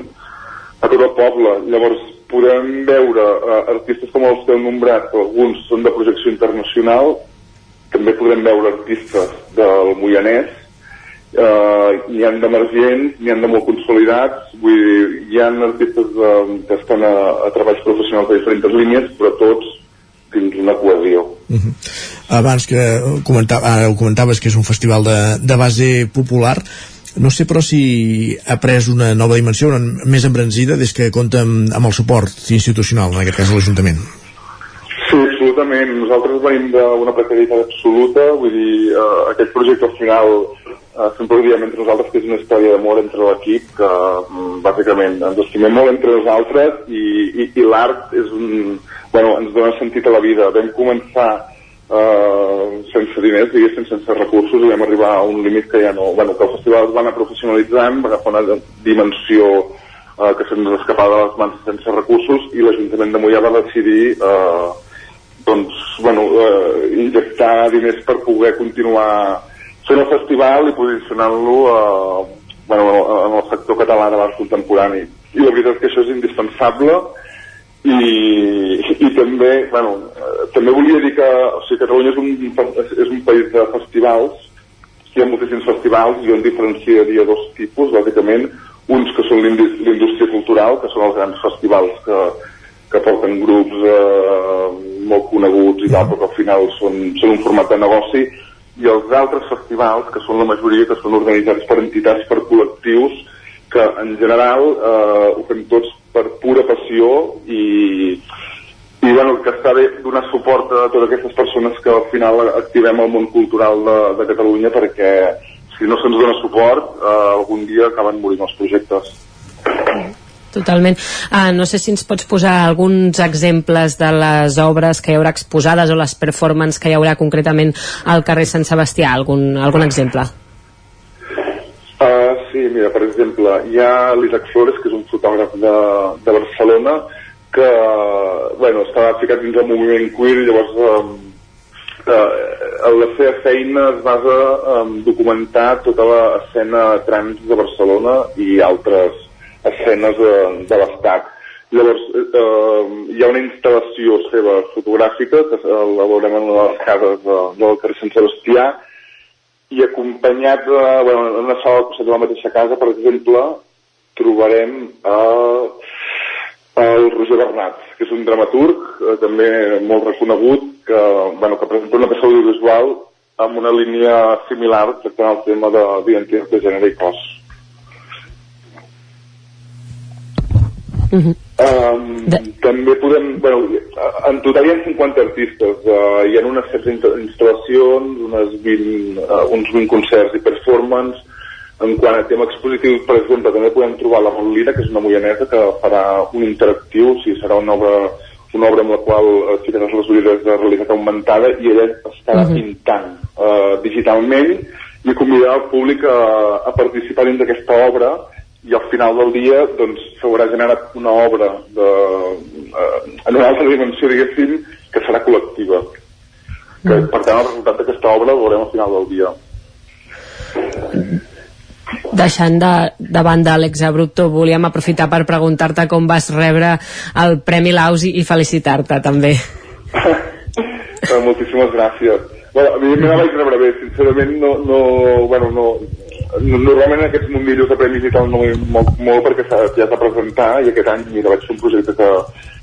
a tot el poble llavors podem veure eh, artistes com els que heu nombrat alguns són de projecció internacional també podrem veure artistes del Moianès uh, hi ha d'emergents, n'hi ha de molt consolidats, vull dir, hi ha artistes uh, que estan a, a treballs professionals de diferents línies, però tots dins una cohesió. Uh -huh. Abans que comentava, ara ho comentaves que és un festival de, de base popular, no sé però si ha pres una nova dimensió, una més embranzida des que compta amb, amb el suport institucional, en aquest cas l'Ajuntament. Sí, absolutament. Nosaltres venim d'una precarietat absoluta, vull dir, eh, aquest projecte al final eh, sempre ho diem entre nosaltres que és una història d'amor entre l'equip que mm, bàsicament ens estimem molt entre nosaltres i, i, i l'art és un, bueno, ens dona sentit a la vida. Vam començar eh, sense diners, diguéssim, sense recursos, i vam arribar a un límit que ja no... Bueno, que el festival es va anar professionalitzant, va agafar una dimensió eh, que se'ns escapava de les mans sense recursos i l'Ajuntament de Mollà va decidir eh, doncs, bueno, eh, injectar diners per poder continuar fent el festival i posicionant-lo eh, bueno, en el sector català de l'art contemporani. I la veritat és que això és indispensable i, i també, bueno, eh, també volia dir que o sigui, Catalunya és un, és un país de festivals, hi ha moltíssims festivals, jo en diferenciaria dos tipus, bàsicament, uns que són l'indústria cultural, que són els grans festivals que, que porten grups eh, molt coneguts i però que al final són, són un format de negoci, i els altres festivals, que són la majoria, que són organitzats per entitats, per col·lectius, que en general eh, ho fem tots per pura passió i, i bueno, que està bé donar suport a totes aquestes persones que al final activem el món cultural de, de Catalunya perquè si no se'ns dona suport eh, algun dia acaben morint els projectes. Totalment. Uh, no sé si ens pots posar alguns exemples de les obres que hi haurà exposades o les performances que hi haurà concretament al carrer Sant Sebastià, algun, algun exemple? Sí, mira, per exemple, hi ha l'Isaac Flores, que és un fotògraf de, de Barcelona, que, bueno, està ficat dins el moviment queer, llavors um, uh, la seva feina es basa en documentar tota l'escena trans de Barcelona i altres escenes de, de l'estat. Llavors, eh, hi ha una instal·lació seva fotogràfica que la veurem en les cases de, del carrer Sant Sebastià i acompanyat de, bueno, en una sala al costat de la mateixa casa, per exemple, trobarem eh, el Roger Bernat, que és un dramaturg eh, també molt reconegut, que, bueno, que presenta una peça audiovisual amb una línia similar tractant el tema d'identitat de, de gènere i cos. Uh -huh. um, de... També podem... Bueno, en total hi ha 50 artistes. Uh, hi ha unes 7 instal·lacions, unes 20, uh, uns 20 concerts i performance. En quant a tema expositiu, per exemple, també podem trobar la Montlina, que és una moianesa que farà un interactiu, o sigui, serà una obra una obra amb la qual uh, ficaràs les ulleres de realitat augmentada i ella estarà uh -huh. pintant uh, digitalment i convidarà el públic a, a participar dins d'aquesta obra i al final del dia doncs s'haurà generat una obra de, eh, en una altra dimensió diguéssim que serà col·lectiva. Que, mm. per tant el resultat d'aquesta obra el veurem al final del dia. Deixant de, de banda Àlex Abrupto volíem aprofitar per preguntar-te com vas rebre el Premi Laus i, i felicitar-te també. Moltíssimes gràcies. Bueno, a mi me la vaig rebre bé sincerament no, no, bueno, no, normalment aquests mundillos de premis i tal no molt, molt perquè ja s'ha presentar i aquest any mira, vaig fer un projecte que,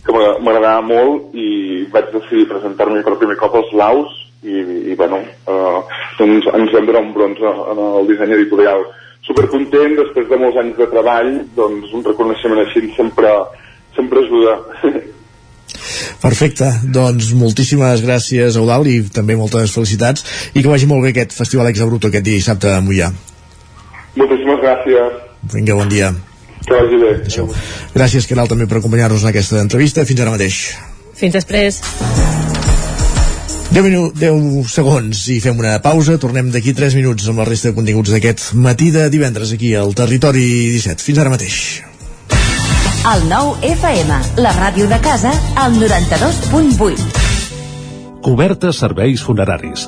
que m'agradava molt i vaig decidir presentar-me per primer cop als Laus i, i bueno, eh, doncs ens vam donar un bronze en el disseny editorial. Supercontent, després de molts anys de treball doncs un reconeixement així sempre, sempre ajuda. Perfecte, doncs moltíssimes gràcies Eudal i també moltes felicitats. I que vagi molt bé aquest Festival Exabruto aquest dissabte a Mollà. Moltíssimes gràcies. Vinga, bon dia. Que vagi bé. Això. Gràcies, Caral, també per acompanyar-nos en aquesta entrevista. Fins ara mateix. Fins després. 10, minu 10 segons i fem una pausa. Tornem d'aquí 3 minuts amb la resta de continguts d'aquest matí de divendres aquí al Territori 17. Fins ara mateix. El nou FM, la ràdio de casa, al 92.8. Cobertes serveis funeraris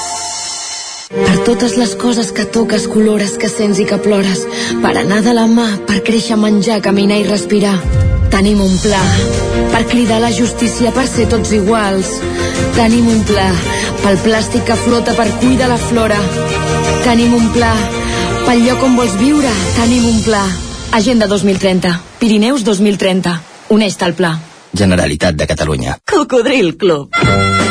Per totes les coses que toques, colores, que sents i que plores. Per anar de la mà, per créixer, menjar, caminar i respirar. Tenim un pla per cridar la justícia per ser tots iguals. Tenim un pla pel plàstic que flota per cuidar la flora. Tenim un pla pel lloc on vols viure. Tenim un pla. Agenda 2030. Pirineus 2030. Uneix-te al pla. Generalitat de Catalunya. Cocodril Club.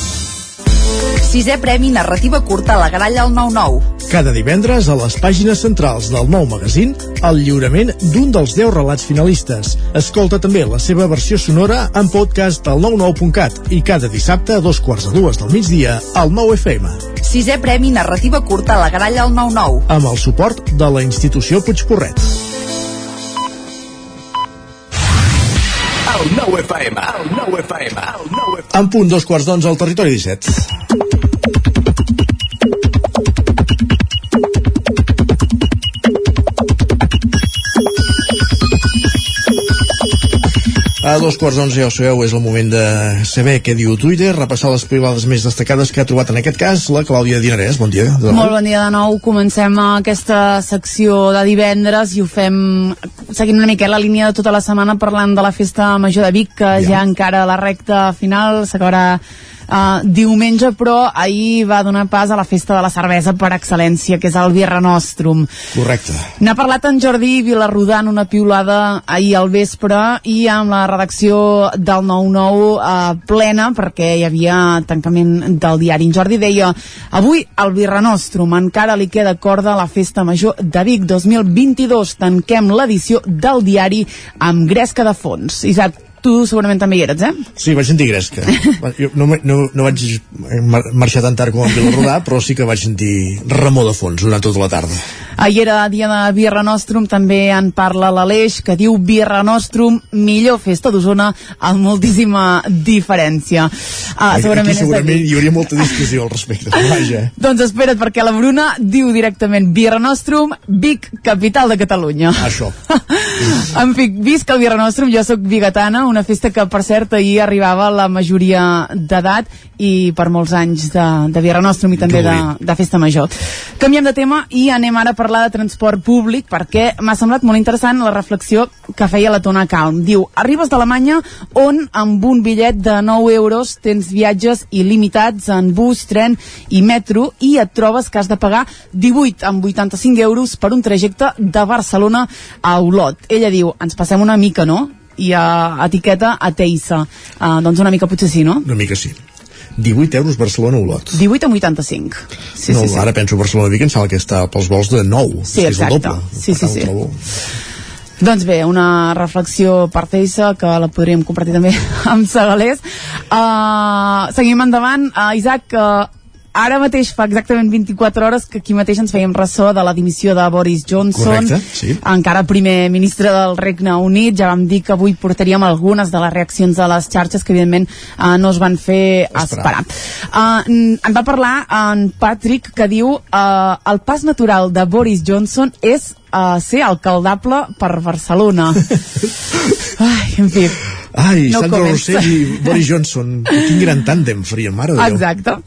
Sisè Premi Narrativa Curta a la Gralla al 9-9. Cada divendres a les pàgines centrals del nou magazín el lliurament d'un dels 10 relats finalistes. Escolta també la seva versió sonora en podcast al 99.cat i cada dissabte a dos quarts de dues del migdia al 9 FM. Sisè Premi Narrativa Curta a la Gralla al 9-9. Amb el suport de la institució Puigporret. El 9 FM, el 9 FM, el 9 FM. En punt dos quarts d'onze al territori 17. A dos quarts d'onze, ja ho sabeu, és el moment de saber què diu Twitter, repassar les privades més destacades que ha trobat en aquest cas la Clàudia Dinarès. Bon dia. Molt bon dia de nou. Comencem aquesta secció de divendres i ho fem seguint una mica la línia de tota la setmana parlant de la festa major de Vic, que ja, ja encara a la recta final s'acabarà uh, diumenge, però ahir va donar pas a la festa de la cervesa per excel·lència, que és el Birra Nostrum. Correcte. N'ha parlat en Jordi Vilarrodà en una piulada ahir al vespre i amb la redacció del 9-9 eh, plena perquè hi havia tancament del diari. En Jordi deia avui el Birra Nostrum encara li queda corda a la Festa Major de Vic 2022. Tanquem l'edició del diari amb gresca de fons. Isaac, tu segurament també hi eres, eh? Sí, vaig sentir gresca. Jo no, no, no vaig mar marxar tan tard com en Vilarrodà, però sí que vaig sentir remor de fons durant tota la tarda. Ahir era dia de Birra Nostrum, també en parla l'Aleix, que diu Birra Nostrum, millor festa d'Osona, amb moltíssima diferència. Ah, Aquí, segurament aquí segurament hi hauria molta discussió al respecte. Vaja. Doncs espera't, perquè la Bruna diu directament Birra Nostrum, Vic, capital de Catalunya. Això. en fi, visc el Birra Nostrum, jo sóc bigatana, una festa que, per cert, ahir arribava la majoria d'edat i per molts anys de, de Birra Nostrum i també de, de festa major. Canviem de tema i anem ara a parlar de transport públic perquè m'ha semblat molt interessant la reflexió que feia la Tona Calm. Diu, arribes d'Alemanya on amb un bitllet de 9 euros tens viatges il·limitats en bus, tren i metro i et trobes que has de pagar 18 amb 85 euros per un trajecte de Barcelona a Olot. Ella diu, ens passem una mica, no? I a etiqueta a Teissa. Uh, doncs una mica potser sí, no? Una mica sí. 18 euros Barcelona-Olot. 18 a 85. Sí, no, sí, sí. ara penso Barcelona-Vic, em sembla que està pels vols de 9. Sí, exacte. Sí, sí, sí. Doncs bé, una reflexió per Teissa que la podríem compartir també amb Segalés. Uh, seguim endavant. Uh, Isaac, uh, ara mateix fa exactament 24 hores que aquí mateix ens fèiem ressò de la dimissió de Boris Johnson, Correcte, sí. encara primer ministre del Regne Unit. Ja vam dir que avui portaríem algunes de les reaccions a les xarxes que evidentment uh, no es van fer esperar. Uh, en va parlar en Patrick que diu uh, el pas natural de Boris Johnson és uh, ser alcaldable per Barcelona. Ai, en fi, Ai, No Sandra. Rossell i Boris Johnson. Quin gran tàndem farien, mare de Déu. Exacte.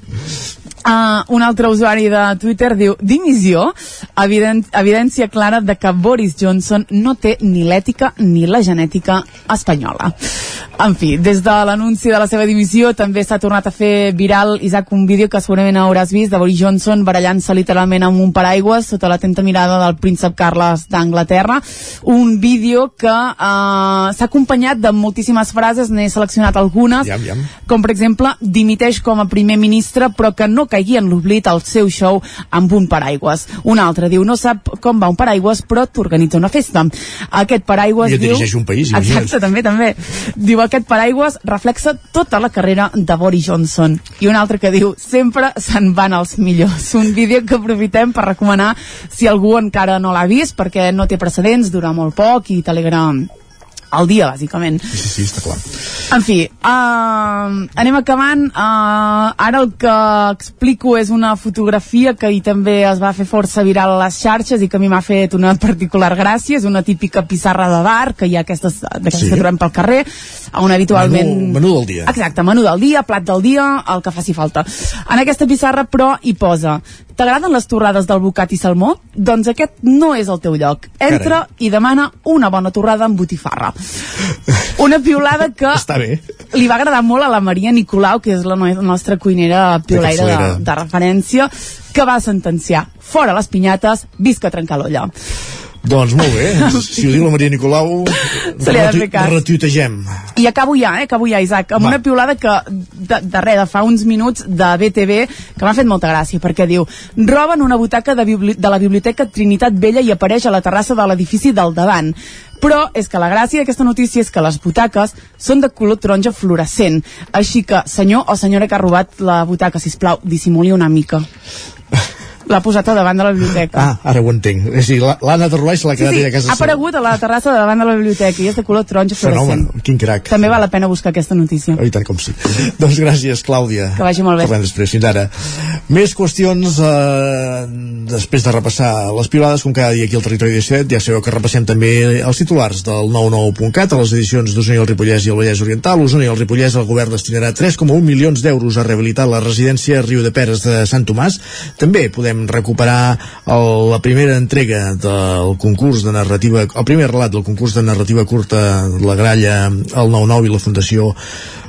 Uh, un altre usuari de Twitter diu dimissió, eviden evidència clara de que Boris Johnson no té ni l'ètica ni la genètica espanyola. En fi, des de l'anunci de la seva dimissió també s'ha tornat a fer viral, Isaac, un vídeo que segurament hauràs vist de Boris Johnson barallant-se literalment amb un paraigües sota l'atenta mirada del príncep Carles d'Anglaterra. Un vídeo que uh, s'ha acompanyat de moltíssimes frases, n'he seleccionat algunes, Iam, iam. com per exemple dimiteix com a primer ministre però que no caigui en l'oblit al seu show amb un paraigües. Un altre diu no sap com va un paraigües però t'organitza una festa. Aquest paraigües I diu... dirigeix un país, imagina't. Exacte, també, també. Diu aquest paraigües reflexa tota la carrera de Boris Johnson. I un altre que diu sempre se'n van els millors. Un vídeo que aprofitem per recomanar si algú encara no l'ha vist perquè no té precedents, dura molt poc i t'alegra el dia, bàsicament. Sí, sí, està clar. En fi, uh, anem acabant. Uh, ara el que explico és una fotografia que ahir també es va fer força viral a les xarxes i que a mi m'ha fet una particular gràcia. És una típica pissarra de bar, que hi ha aquestes, d'aquestes Sí. que trobem pel carrer, on habitualment... Menú, menú del dia. Exacte, menú del dia, plat del dia, el que faci falta. En aquesta pissarra, però, hi posa T'agraden les torrades del bocat i salmó? Doncs aquest no és el teu lloc. Entra i demana una bona torrada amb botifarra. Una piulada que Està bé. li va agradar molt a la Maria Nicolau, que és la no- nostra cuinera piolaire de, de referència, que va sentenciar fora les pinyates, visca trencar l'olla. Doncs molt bé. Si ho diu la Maria Nicolau, Se li ha de fer cas. retuitegem. I acabo ja, eh? Acabo ja, Isaac, amb Va. una piulada que, de, de res, de fa uns minuts de BTV, que m'ha fet molta gràcia, perquè diu roben una butaca de, bibli de la Biblioteca Trinitat Vella i apareix a la terrassa de l'edifici del davant. Però és que la gràcia d'aquesta notícia és que les butaques són de color taronja fluorescent. Així que, senyor o senyora que ha robat la butaca, si plau, dissimuli una mica. L'ha posat a davant de la biblioteca. Ah, ara ho entenc. És a dir, l'ha l'ha anat a robar i se l'ha Sí, quedat sí, allà a casa ha aparegut a la terrassa de davant de la biblioteca i és de color taronja Fenomen, fluorescent. quin crac. També val la pena buscar aquesta notícia. I tant com sí. doncs gràcies, Clàudia. Que vagi molt bé. Parlem després, fins ara. Més qüestions eh, després de repassar les pilades, com cada dia aquí al Territori 17, ja sabeu que repassem també els titulars del 99.cat a les edicions d'Osona i el Ripollès i el Vallès Oriental. Osona i el Ripollès el govern destinarà 3,1 milions d'euros a rehabilitar la residència Riu de Peres de Sant Tomàs. També podem recuperar el, la primera entrega del concurs de narrativa, el primer relat del concurs de narrativa curta La Gralla, el 99 i la Fundació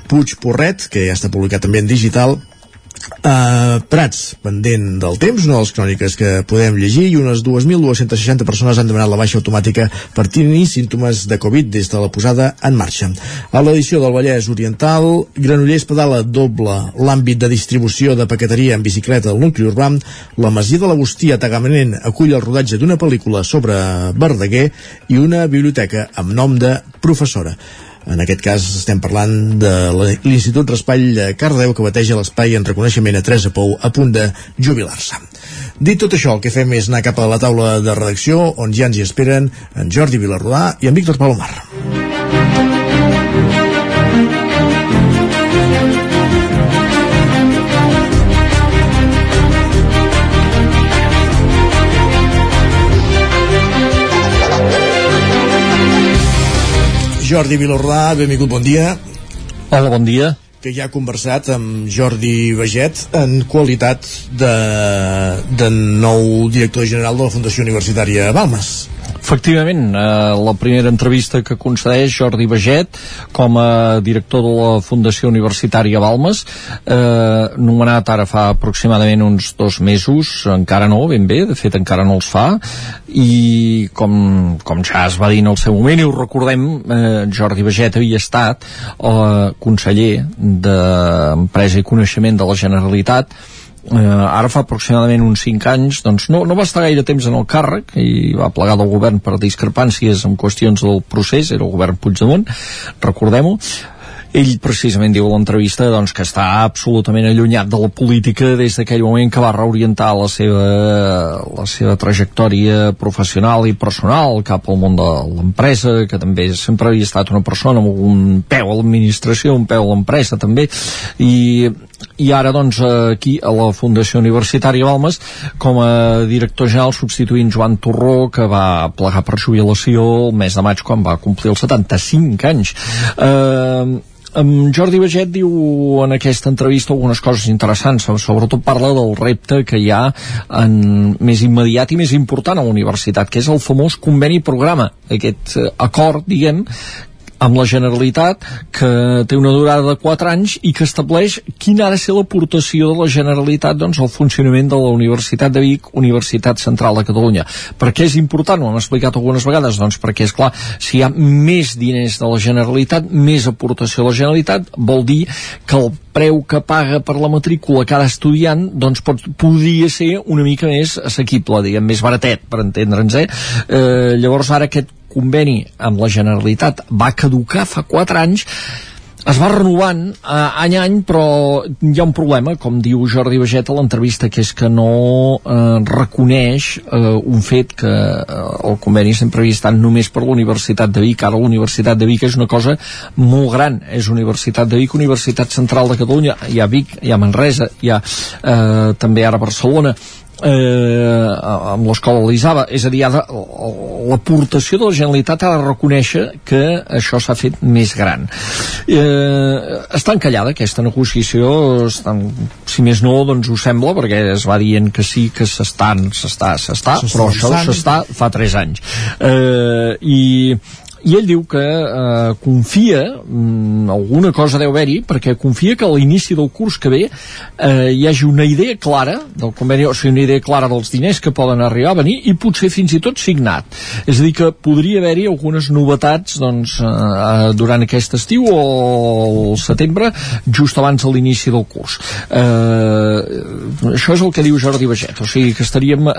Puig Porret, que ja està publicat també en digital, Uh, Prats, pendent del temps, una de les cròniques que podem llegir i unes 2.260 persones han demanat la baixa automàtica per tenir símptomes de Covid des de la posada en marxa. A l'edició del Vallès Oriental, Granollers pedala doble l'àmbit de distribució de paqueteria en bicicleta del nucli urbà, la Masia de l'Agustí a Tagamanent acull el rodatge d'una pel·lícula sobre Verdaguer i una biblioteca amb nom de professora. En aquest cas estem parlant de l'Institut Raspall de Cardeu que bateja l'espai en reconeixement a Teresa Pou a punt de jubilar-se. Dit tot això, el que fem és anar cap a la taula de redacció on ja ens hi esperen en Jordi Vilarrodà i en Víctor Palomar. Jordi Vilarrodà, benvingut, bon dia. Hola, bon dia. que ja ha conversat amb Jordi Veget en qualitat de, de nou director general de la Fundació Universitària Balmes. Efectivament, eh, la primera entrevista que concedeix Jordi Baget com a director de la Fundació Universitària Balmes, eh, nomenat ara fa aproximadament uns dos mesos, encara no, ben bé, de fet encara no els fa, i com, com ja es va dir en el seu moment, i ho recordem, eh, Jordi Baget havia estat eh, conseller d'Empresa i Coneixement de la Generalitat eh, ara fa aproximadament uns 5 anys doncs no, no va estar gaire temps en el càrrec i va plegar del govern per discrepàncies en qüestions del procés, era el govern Puigdemont recordem-ho. Ell precisament diu a l'entrevista doncs, que està absolutament allunyat de la política des d'aquell moment que va reorientar la seva, la seva trajectòria professional i personal cap al món de l'empresa, que també sempre havia estat una persona amb un peu a l'administració, un peu a l'empresa també, i, i ara doncs aquí a la Fundació Universitària Balmes com a director general substituint Joan Torró que va plegar per jubilació el mes de maig quan va complir els 75 anys. Eh, en Jordi Baget diu en aquesta entrevista algunes coses interessants, sobretot parla del repte que hi ha en més immediat i més important a la universitat, que és el famós conveni programa, aquest eh, acord, diguem, amb la Generalitat que té una durada de 4 anys i que estableix quina ha de ser l'aportació de la Generalitat doncs, al funcionament de la Universitat de Vic, Universitat Central de Catalunya. Per què és important? Ho hem explicat algunes vegades. Doncs perquè, és clar, si hi ha més diners de la Generalitat, més aportació de la Generalitat, vol dir que el preu que paga per la matrícula cada estudiant doncs pot, podria ser una mica més assequible, diguem, més baratet, per entendre'ns, eh? eh llavors ara aquest conveni amb la Generalitat va caducar fa 4 anys. Es va renovant eh, any a any però hi ha un problema com diu Jordi Baget a l'entrevista que és que no eh, reconeix eh, un fet que eh, el conveni sempre havia estat només per la Universitat de Vic. Ara la Universitat de Vic és una cosa molt gran. És Universitat de Vic, Universitat Central de Catalunya hi ha Vic, hi ha Manresa hi ha eh, també ara Barcelona eh, amb l'escola Elisava és a dir, l'aportació de la Generalitat ha de reconèixer que això s'ha fet més gran. Eh, està encallada aquesta negociació estan, si més no doncs ho sembla perquè es va dient que sí que s'estan s'està, s'està, però això s'està fa 3 anys. Eh, i i ell diu que eh, confia, mm, alguna cosa deu haver-hi, perquè confia que a l'inici del curs que ve eh, hi hagi una idea clara del conveni, o sigui, una idea clara dels diners que poden arribar a venir i potser fins i tot signat. És a dir, que podria haver-hi algunes novetats doncs, eh, durant aquest estiu o el setembre, just abans de l'inici del curs. Eh, això és el que diu Jordi Baget, o sigui, que estaríem eh,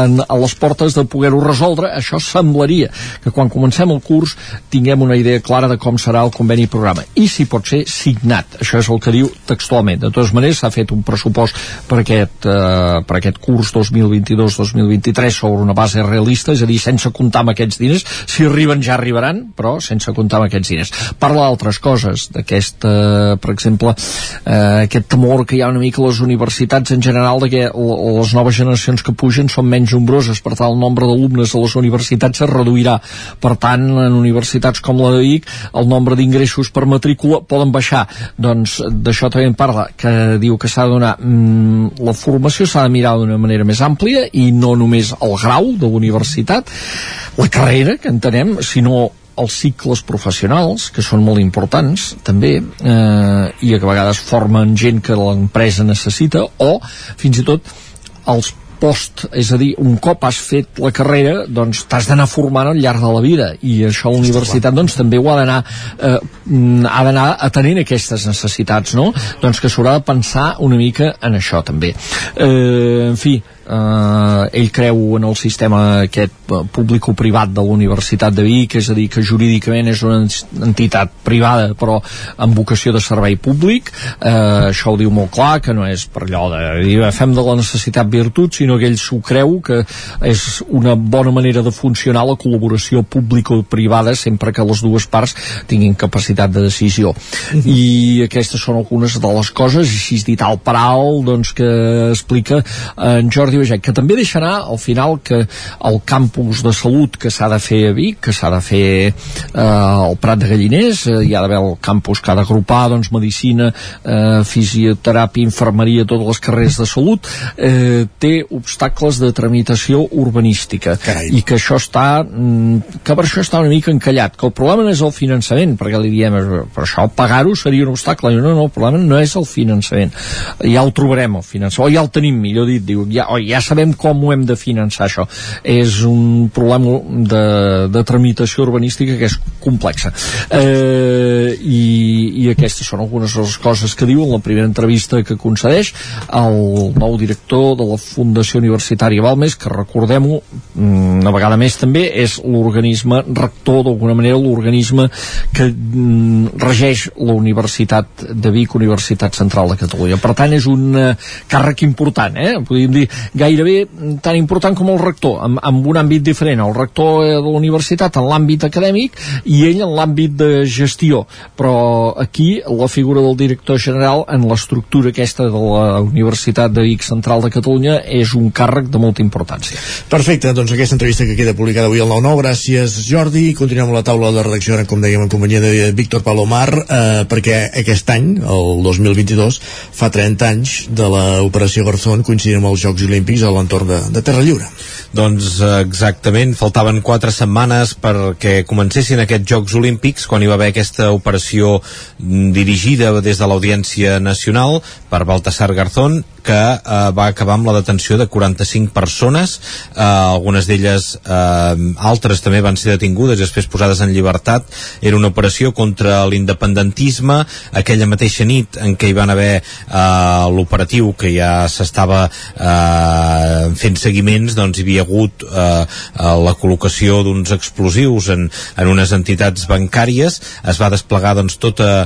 en, a les portes de poder-ho resoldre, això semblaria que quan comencem el curs curs tinguem una idea clara de com serà el conveni programa. I si pot ser signat, això és el que diu textualment, de totes maneres s'ha fet un pressupost per aquest, eh, per aquest curs 2022-2023 sobre una base realista, és a dir, sense comptar amb aquests diners, si arriben ja arribaran però sense comptar amb aquests diners. Parla d'altres coses, d'aquest eh, per exemple, eh, aquest temor que hi ha una mica a les universitats en general de que les noves generacions que pugen són menys nombroses, per tant el nombre d'alumnes a les universitats es reduirà. Per tant en en universitats com la de Vic el nombre d'ingressos per matrícula poden baixar. Doncs d'això també en parla que diu que s'ha de donar mm, la formació s'ha de mirar d'una manera més àmplia i no només el grau de l'universitat la carrera que entenem sinó els cicles professionals, que són molt importants també, eh, i que a vegades formen gent que l'empresa necessita, o fins i tot els post, és a dir, un cop has fet la carrera, doncs t'has d'anar formant al llarg de la vida i això la universitat doncs també ho ha d'anar eh, ha d'anar atenent aquestes necessitats, no? Doncs que s'haurà de pensar una mica en això també. Eh, en fi, eh, ell creu en el sistema aquest eh, público-privat de la Universitat de Vic, és a dir, que jurídicament és una entitat privada però amb vocació de servei públic eh, això ho diu molt clar, que no és per allò de dir, fem de la necessitat virtut sinó que ell s'ho creu que és una bona manera de funcionar la col·laboració público-privada sempre que les dues parts tinguin capacitat de decisió mhm. i aquestes són algunes de les coses, així dit al per alt doncs, que explica en Jordi Jordi Baget, que també deixarà al final que el campus de salut que s'ha de fer a Vic, que s'ha de fer eh, al Prat de Galliners, eh, hi ha d'haver el campus que ha d'agrupar doncs, medicina, eh, fisioteràpia, infermeria, totes les carreres de salut, eh, té obstacles de tramitació urbanística. Carai. i que això està mm, que per això està una mica encallat, que el problema no és el finançament, perquè li diem per això pagar-ho seria un obstacle, no, no, el problema no és el finançament, ja el trobarem el finançament, o ja el tenim millor dit, diu, ja, oi, ja sabem com ho hem de finançar això és un problema de, de tramitació urbanística que és complexa eh, i, i aquestes són algunes de les coses que diu en la primera entrevista que concedeix el nou director de la Fundació Universitària Balmes que recordem-ho una vegada més també és l'organisme rector d'alguna manera l'organisme que mm, regeix la Universitat de Vic, Universitat Central de Catalunya. Per tant, és un eh, càrrec important, eh? podríem dir gairebé tan important com el rector, amb, amb un àmbit diferent. El rector eh, de la universitat en l'àmbit acadèmic i ell en l'àmbit de gestió. Però aquí la figura del director general en l'estructura aquesta de la Universitat de Vic Central de Catalunya és un càrrec de molta importància. Perfecte, doncs aquesta entrevista que queda publicada avui al 9-9, gràcies Jordi, continuem la taula de redacció, com dèiem, en companyia de Víctor Palomar, eh, perquè aquest any, el 2022, fa 30 anys de l'operació Garzón, coincidint amb els Jocs Olímpics a l'entorn de, de Terra Lliure. Doncs eh, exactament, faltaven quatre setmanes perquè comencessin aquests Jocs Olímpics quan hi va haver aquesta operació mm, dirigida des de l'Audiència Nacional per Baltasar Garzón que eh, va acabar amb la detenció de 45 persones, eh, algunes d'elles eh, altres també van ser detingudes i després posades en llibertat. Era una operació contra l'independentisme, aquella mateixa nit en què hi van haver eh, l'operatiu que ja s'estava eh, fent seguiments, doncs hi havia hagut eh, la col·locació d'uns explosius en, en unes entitats bancàries, es va desplegar doncs tot eh,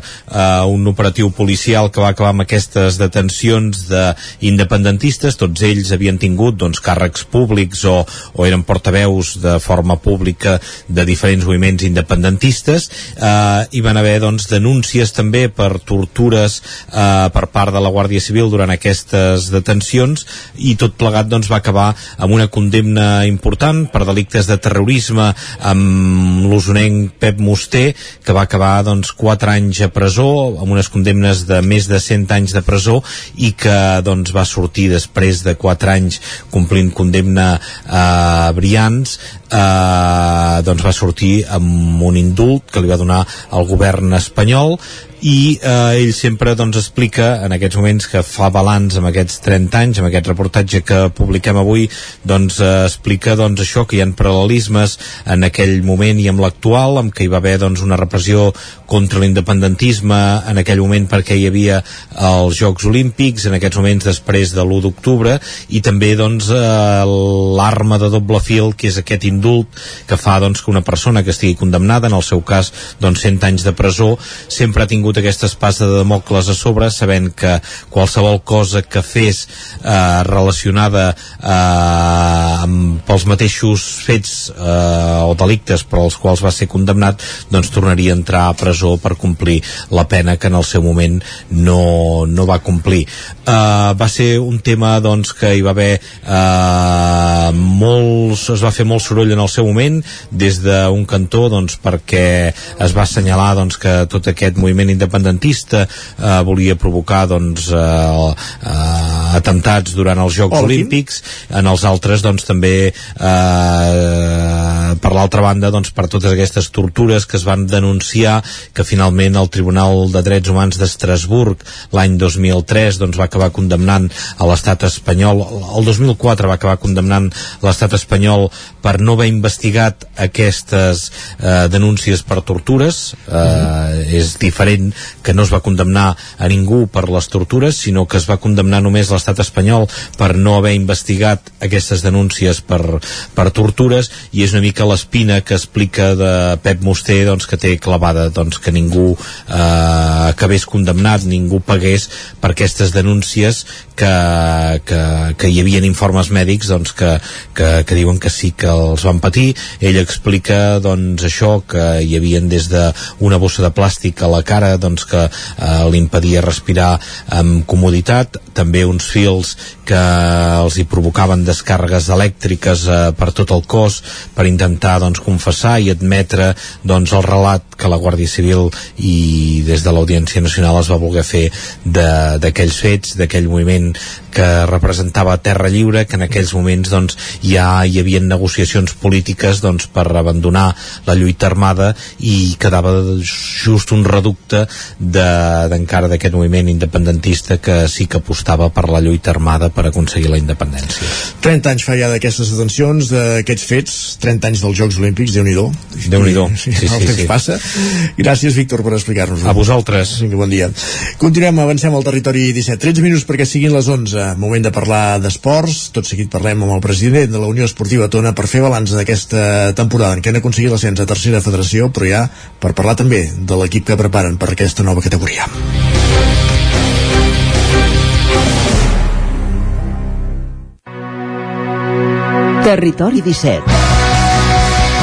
un operatiu policial que va acabar amb aquestes detencions de independentistes, tots ells havien tingut doncs, càrrecs públics o, o eren portaveus de forma pública de diferents moviments independentistes eh, hi van haver doncs, denúncies també per tortures eh, per part de la Guàrdia Civil durant aquestes detencions i tot plegat doncs, va acabar amb una condemna important per delictes de terrorisme amb l'usonenc Pep Musté que va acabar doncs, 4 anys a presó amb unes condemnes de més de 100 anys de presó i que doncs, doncs, va sortir després de 4 anys complint condemna a Brians eh, doncs va sortir amb un indult que li va donar el govern espanyol i eh, ell sempre doncs, explica en aquests moments que fa balanç amb aquests 30 anys, amb aquest reportatge que publiquem avui, doncs eh, explica doncs, això, que hi ha paral·lelismes en aquell moment i amb l'actual, amb que hi va haver doncs, una repressió contra l'independentisme en aquell moment perquè hi havia els Jocs Olímpics, en aquests moments després de l'1 d'octubre, i també doncs, eh, l'arma de doble fil, que és aquest indult que fa doncs, que una persona que estigui condemnada, en el seu cas doncs, 100 anys de presó, sempre ha tingut tingut aquesta espasa de Democles a sobre sabent que qualsevol cosa que fes eh, relacionada eh, amb, pels mateixos fets eh, o delictes per als quals va ser condemnat doncs tornaria a entrar a presó per complir la pena que en el seu moment no, no va complir. Eh, va ser un tema doncs que hi va haver eh, molts, es va fer molt soroll en el seu moment des d'un cantó doncs perquè es va assenyalar doncs que tot aquest moviment independentista eh, volia provocar doncs, eh, eh, atemptats durant els Jocs Olímpics, Olímpics, en els altres doncs, també eh, per l'altra banda doncs, per totes aquestes tortures que es van denunciar que finalment el Tribunal de Drets Humans d'Estrasburg l'any 2003 doncs, va acabar condemnant a l'estat espanyol. El 2004 va acabar condemnant l'estat espanyol per no haver investigat aquestes eh, denúncies per tortures. Eh, és diferent que no es va condemnar a ningú per les tortures, sinó que es va condemnar només l'estat espanyol per no haver investigat aquestes denúncies per, per tortures, i és una mica l'espina que explica de Pep Musté doncs, que té clavada doncs, que ningú eh, acabés condemnat, ningú pagués per aquestes denúncies que, que, que hi havia informes mèdics doncs, que, que, que diuen que sí que els van patir. Ell explica doncs, això, que hi havien des d'una bossa de plàstic a la cara doncs, que eh, li impedia respirar amb comoditat, també uns fils que els hi provocaven descàrregues elèctriques eh, per tot el cos per intentar doncs, confessar i admetre doncs, el relat que la Guàrdia Civil i des de l'Audiència Nacional es va voler fer d'aquells fets, d'aquell moviment que representava Terra Lliure, que en aquells moments doncs, ja hi havia negociacions polítiques doncs, per abandonar la lluita armada i quedava just un reducte d'encara de, d'aquest moviment independentista que sí que apostava per la lluita armada per aconseguir la independència. 30 anys fa ja d'aquestes detencions, d'aquests fets, 30 anys dels Jocs Olímpics, déu nhi déu nhi sí, sí, sí, sí. passa. Gràcies, Víctor, per explicar-nos. A vosaltres. Bon dia. Continuem, avancem al territori 17. 13 minuts perquè siguin les 11. Moment de parlar d'esports. Tot seguit parlem amb el president de la Unió Esportiva Tona per fer balanç d'aquesta temporada en què han aconseguit l'ascens a tercera federació, però ja per parlar també de l'equip que preparen per aquesta nova categoria. Territori 17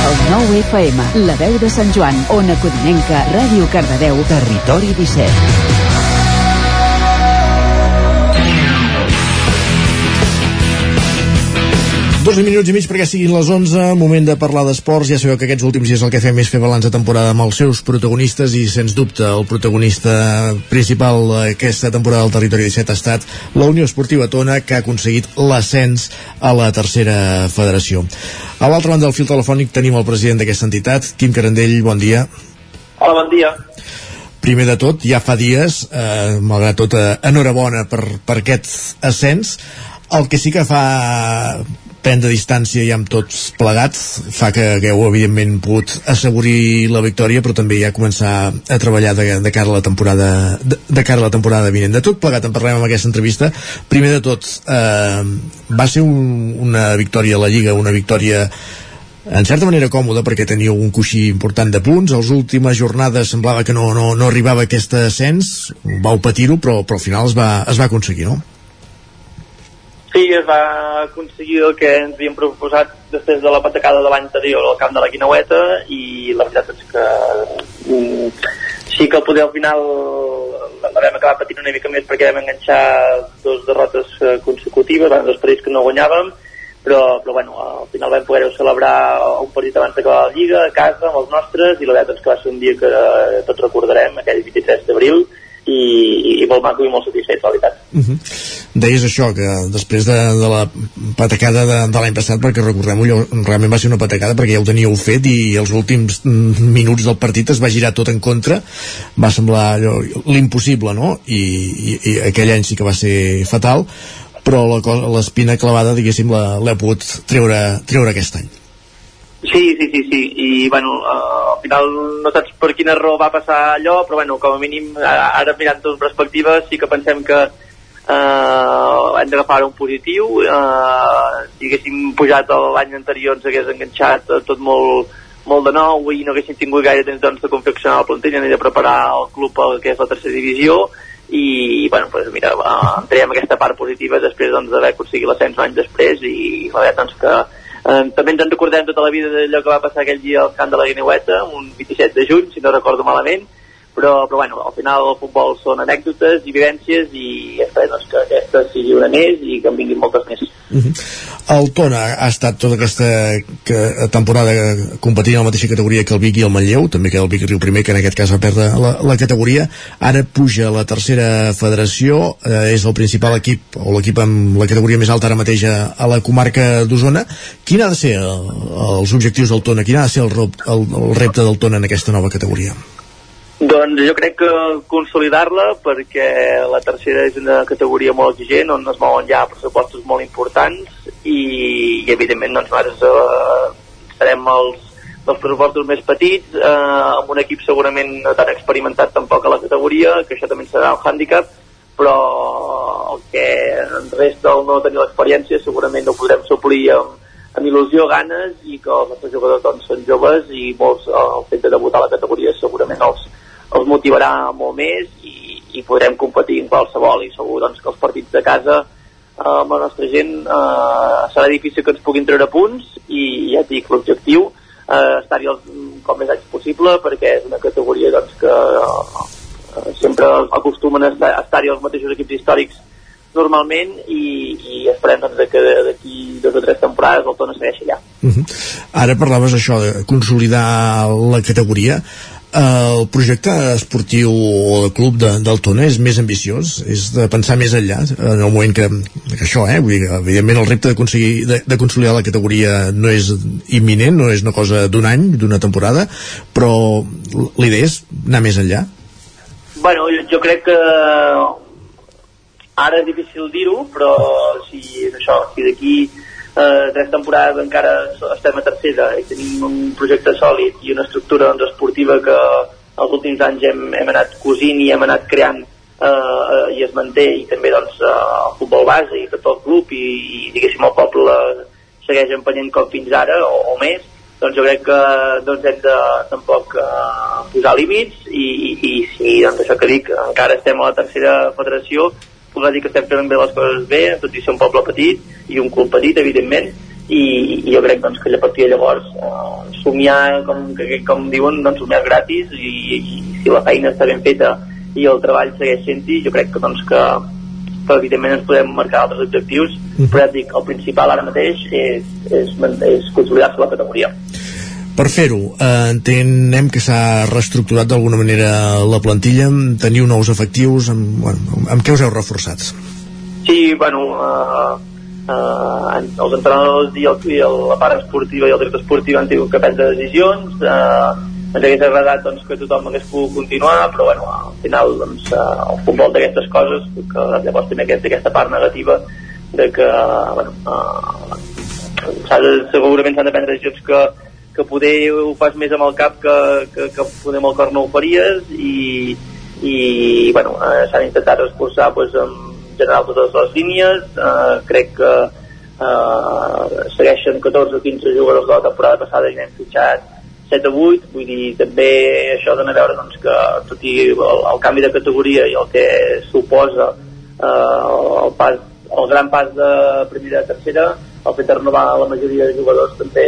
el 9 FM, la veu de Sant Joan, Ona Codinenca, Ràdio Cardedeu, Territori 17. Dos minuts i mig perquè siguin les 11, moment de parlar d'esports. Ja sabeu que aquests últims dies el que fem és fer balanç de temporada amb els seus protagonistes i, sens dubte, el protagonista principal d'aquesta temporada del Territori 17 ha estat la Unió Esportiva Tona, que ha aconseguit l'ascens a la tercera federació. A l'altra banda del fil telefònic tenim el president d'aquesta entitat, Quim Carandell, bon dia. Hola, bon dia primer de tot, ja fa dies, eh, malgrat tot, eh, enhorabona per, per aquest ascens. El que sí que fa prendre distància ja amb tots plegats fa que hagueu evidentment pogut assegurir la victòria però també ja començar a treballar de, de cara a la temporada de, de cara a la temporada vinent. De tot plegat en parlem en aquesta entrevista. Primer de tot eh, va ser un, una victòria a la Lliga una victòria en certa manera còmoda perquè teníeu un coixí important de punts, a les últimes jornades semblava que no, no, no arribava aquest ascens. Vau patir-ho però, però al final es va, es va aconseguir, no? Sí, es va aconseguir el que ens havíem proposat després de la patacada de l'any anterior al camp de la Guinaueta i la veritat és que mm, sí que el poder al final la vam acabar patint una mica més perquè vam enganxar dos derrotes eh, consecutives, van dos partits que no guanyàvem però, però bueno, al final vam poder celebrar un partit abans d'acabar la Lliga a casa amb els nostres i la veritat és que va ser un dia que tots recordarem, aquell 23 d'abril i, i molt maco i molt satisfet, la veritat. Uh mhm. -huh. Deies això, que després de, de la patacada de, de l'any passat, perquè recordem-ho, realment va ser una patacada perquè ja ho teníeu fet i els últims minuts del partit es va girar tot en contra, va semblar l'impossible, no? I, i, I aquell any sí que va ser fatal, però l'espina clavada, diguéssim, l'ha pogut treure, treure aquest any. Sí, sí, sí, sí, i bueno, uh, al final no saps per quina raó va passar allò, però bueno, com a mínim ara, ara mirant tot en perspectiva sí que pensem que uh, hem d'agafar un positiu. Uh, si haguéssim pujat l'any anterior ens hagués enganxat tot molt, molt de nou i no haguéssim tingut gaire temps doncs, de confeccionar el plantilla ni de preparar el club al que és la tercera divisió. I bueno, pues mira, entrem aquesta part positiva després doncs, aconseguit l'ascens un any després i la veritat doncs, que Eh, també ens en recordem tota la vida d'allò que va passar aquell dia al camp de la Guineueta, un 27 de juny, si no recordo malament, però, però bueno, al final el futbol són anècdotes i vivències i esperem doncs, que aquesta sigui una més i que en vinguin moltes més. Uh -huh. El Tona ha estat tota aquesta que, temporada competint a la mateixa categoria que el Vic i el Manlleu, també que el Vic Riu primer, que en aquest cas va perdre la, la categoria, ara puja a la tercera federació, eh, és el principal equip, o l'equip amb la categoria més alta ara mateix a, a la comarca d'Osona. Quin ha de ser el, els objectius del Tona? Quin ha de ser el, el, el repte del Tona en aquesta nova categoria? Doncs jo crec que consolidar-la perquè la tercera és una categoria molt exigent on es mouen ja pressupostos molt importants i, i evidentment doncs nosaltres eh, serem els, els pressupostos més petits eh, amb un equip segurament no tan experimentat tampoc a la categoria que això també serà un hàndicap però el que ens resta el no tenir l'experiència segurament no podrem suplir amb, amb il·lusió, ganes i que els nostres jugadors doncs, són joves i molts el fet de debutar a la categoria segurament els, els motivarà molt més i, i podrem competir en qualsevol i segur doncs, que els partits de casa eh, amb la nostra gent eh, serà difícil que ens puguin treure punts i ja et dic, l'objectiu eh, estar-hi com més anys possible perquè és una categoria doncs, que eh, sempre acostumen a estar-hi els mateixos equips històrics normalment i, i esperem doncs, que d'aquí dues o tres temporades el Tona segueixi allà. Uh -huh. Ara parlaves això de consolidar la categoria el projecte esportiu o de club de, del Tona és més ambiciós, és de pensar més enllà en el moment que, que això, eh? Vull dir, evidentment el repte d'aconseguir de, de consolidar la categoria no és imminent, no és una cosa d'un any, d'una temporada, però l'idea és anar més enllà. Bueno, jo, crec que ara és difícil dir-ho, però si això, si d'aquí eh, tres temporades encara estem a tercera i tenim un projecte sòlid i una estructura doncs, esportiva que els últims anys hem, hem anat cosint i hem anat creant eh, eh, i es manté i també doncs, eh, el futbol base i tot el club i, i diguéssim el poble segueix empenyent com fins ara o, o més doncs jo crec que doncs, hem de tampoc eh, posar límits i, i, i si doncs, això que dic encara estem a la tercera federació podrà dir que estem fent bé les coses bé, tot i ser un poble petit i un club petit, evidentment, i, i jo crec doncs, que a partir de llavors eh, somiar, com, que, com diuen, doncs, somiar gratis i, i, si la feina està ben feta i el treball segueix sent-hi, jo crec que, doncs, que, que evidentment ens podem marcar altres objectius, mm. però ja dic, el principal ara mateix és, és, és consolidar-se la categoria. Per fer-ho, eh, entenem que s'ha reestructurat d'alguna manera la plantilla, teniu nous efectius, amb, bueno, amb què us heu reforçat? Sí, bueno, eh, eh, els entrenadors i, el, i el, la part esportiva i el director esportiu han tingut que prendre decisions, eh, ens hagués agradat doncs, que tothom hagués pogut continuar, però bueno, al final doncs, eh, el futbol d'aquestes coses, que llavors també aquesta, aquesta part negativa de que bueno, eh, segurament s'han de prendre decisions que que poder ho fas més amb el cap que, que, que poder amb el cor no ho faries i, i bueno, eh, s'han intentat esforçar pues, en general totes les línies. Eh, crec que eh, segueixen 14 o 15 jugadors de la temporada passada i n'hem fitxat 7 o 8, vull dir, també això dona a veure doncs, que tot i el, el canvi de categoria i el que suposa eh, el, pas, el gran pas de primera a tercera, el fet de renovar la majoria de jugadors també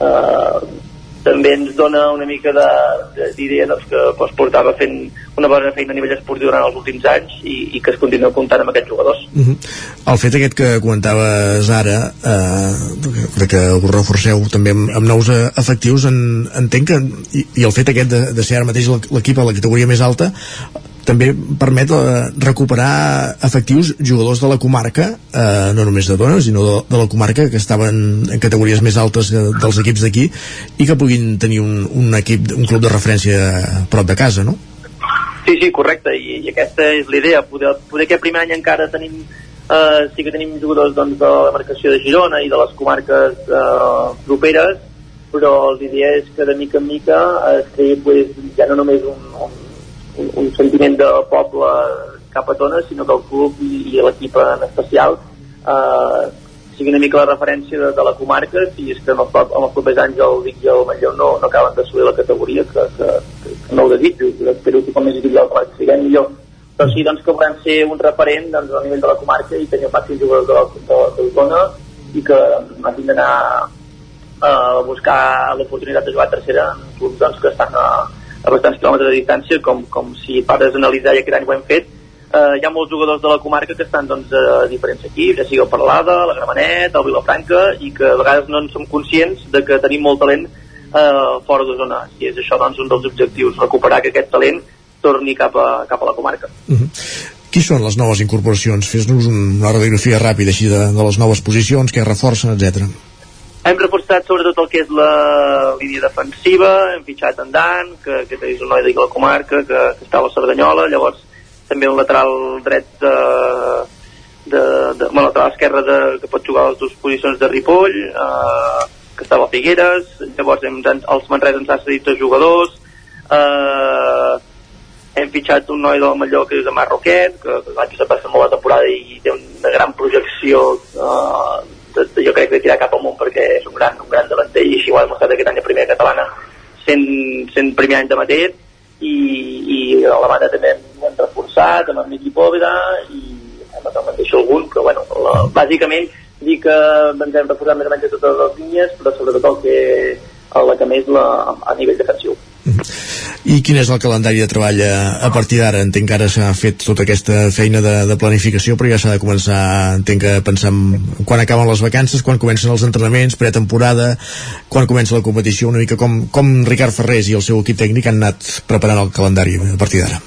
eh, també ens dona una mica d'idea doncs, que pues, portava fent una bona feina a nivell esportiu durant els últims anys i, i que es continua comptant amb aquests jugadors. Uh -huh. El fet aquest que comentaves ara, eh, de que us reforceu també amb, amb nous efectius, en, entenc que, i, i el fet aquest de, de ser ara mateix l'equip a la categoria més alta, també permet eh, recuperar efectius jugadors de la comarca, eh, no només de dones, sinó de, de la comarca que estaven en categories més altes dels equips d'aquí i que puguin tenir un, un equip, un club de referència prop de casa, no? Sí, sí, correcte, i, i aquesta és l'idea, poder, poder que primer any encara tenim eh, sí que tenim jugadors doncs, de la marcació de Girona i de les comarques eh, properes, però l'idea és que de mica en mica es creï pues, ja no només un, un un, un sentiment de poble cap a Tona, sinó que el club i, i l'equip en especial. Eh, sigui una mica la referència de, de la comarca i és que en, el, en els propers anys el Vic i el Manlleu no, no acaben d'assolir la categoria que, que, que, que no ho desitjo. Espero que com més del que siguem millor. Però sí doncs, que volem ser un referent doncs, a nivell de la comarca i tenir fàcil jugadors de, de, de i que hagin d'anar a buscar l'oportunitat de jugar a tercera en clubs doncs, que estan a, a bastants quilòmetres de distància, com, com si pares analitzar i aquest any ho hem fet, eh, hi ha molts jugadors de la comarca que estan doncs, a diferents equips, ja sigui el Parlada, la Gramenet, el Vilafranca, i que a vegades no en som conscients de que tenim molt talent eh, fora de zona. I és això doncs, un dels objectius, recuperar que aquest talent torni cap a, cap a la comarca. Uh -huh. Qui són les noves incorporacions? Fes-nos una radiografia ràpida així de, de les noves posicions, que reforcen, etc. Hem reforçat sobretot el que és la línia defensiva, hem fitxat en Dan, que, que és un noi de la comarca, que, que està a la Cerdanyola, llavors també un lateral dret de, de, de bueno, lateral esquerre de, que pot jugar a les dues posicions de Ripoll, eh, que estava a Figueres, llavors hem, els Manresa ens ha cedit dos jugadors, eh, hem fitxat un noi del Malló que és de Marroquet, que, l'any passat va ser molt la temporada i té una gran projecció eh, jo crec que tirar cap amunt perquè és un gran, un gran davanter i així ho ha demostrat aquest any de primera catalana. Sent, sent primer any de Mater i, i a la banda també hem, reforçat amb el Miki Pòveda i hem de deixar algun però bueno, la, bàsicament dir que ens hem reforçat més o menys totes les línies però sobretot el que, el que més la, a nivell defensiu I quin és el calendari de treball a, a partir d'ara? Entenc que ara s'ha fet tota aquesta feina de, de planificació, però ja s'ha de començar, entenc que pensar en quan acaben les vacances, quan comencen els entrenaments, pretemporada, quan comença la competició, una mica com, com Ricard Ferrés i el seu equip tècnic han anat preparant el calendari a partir d'ara.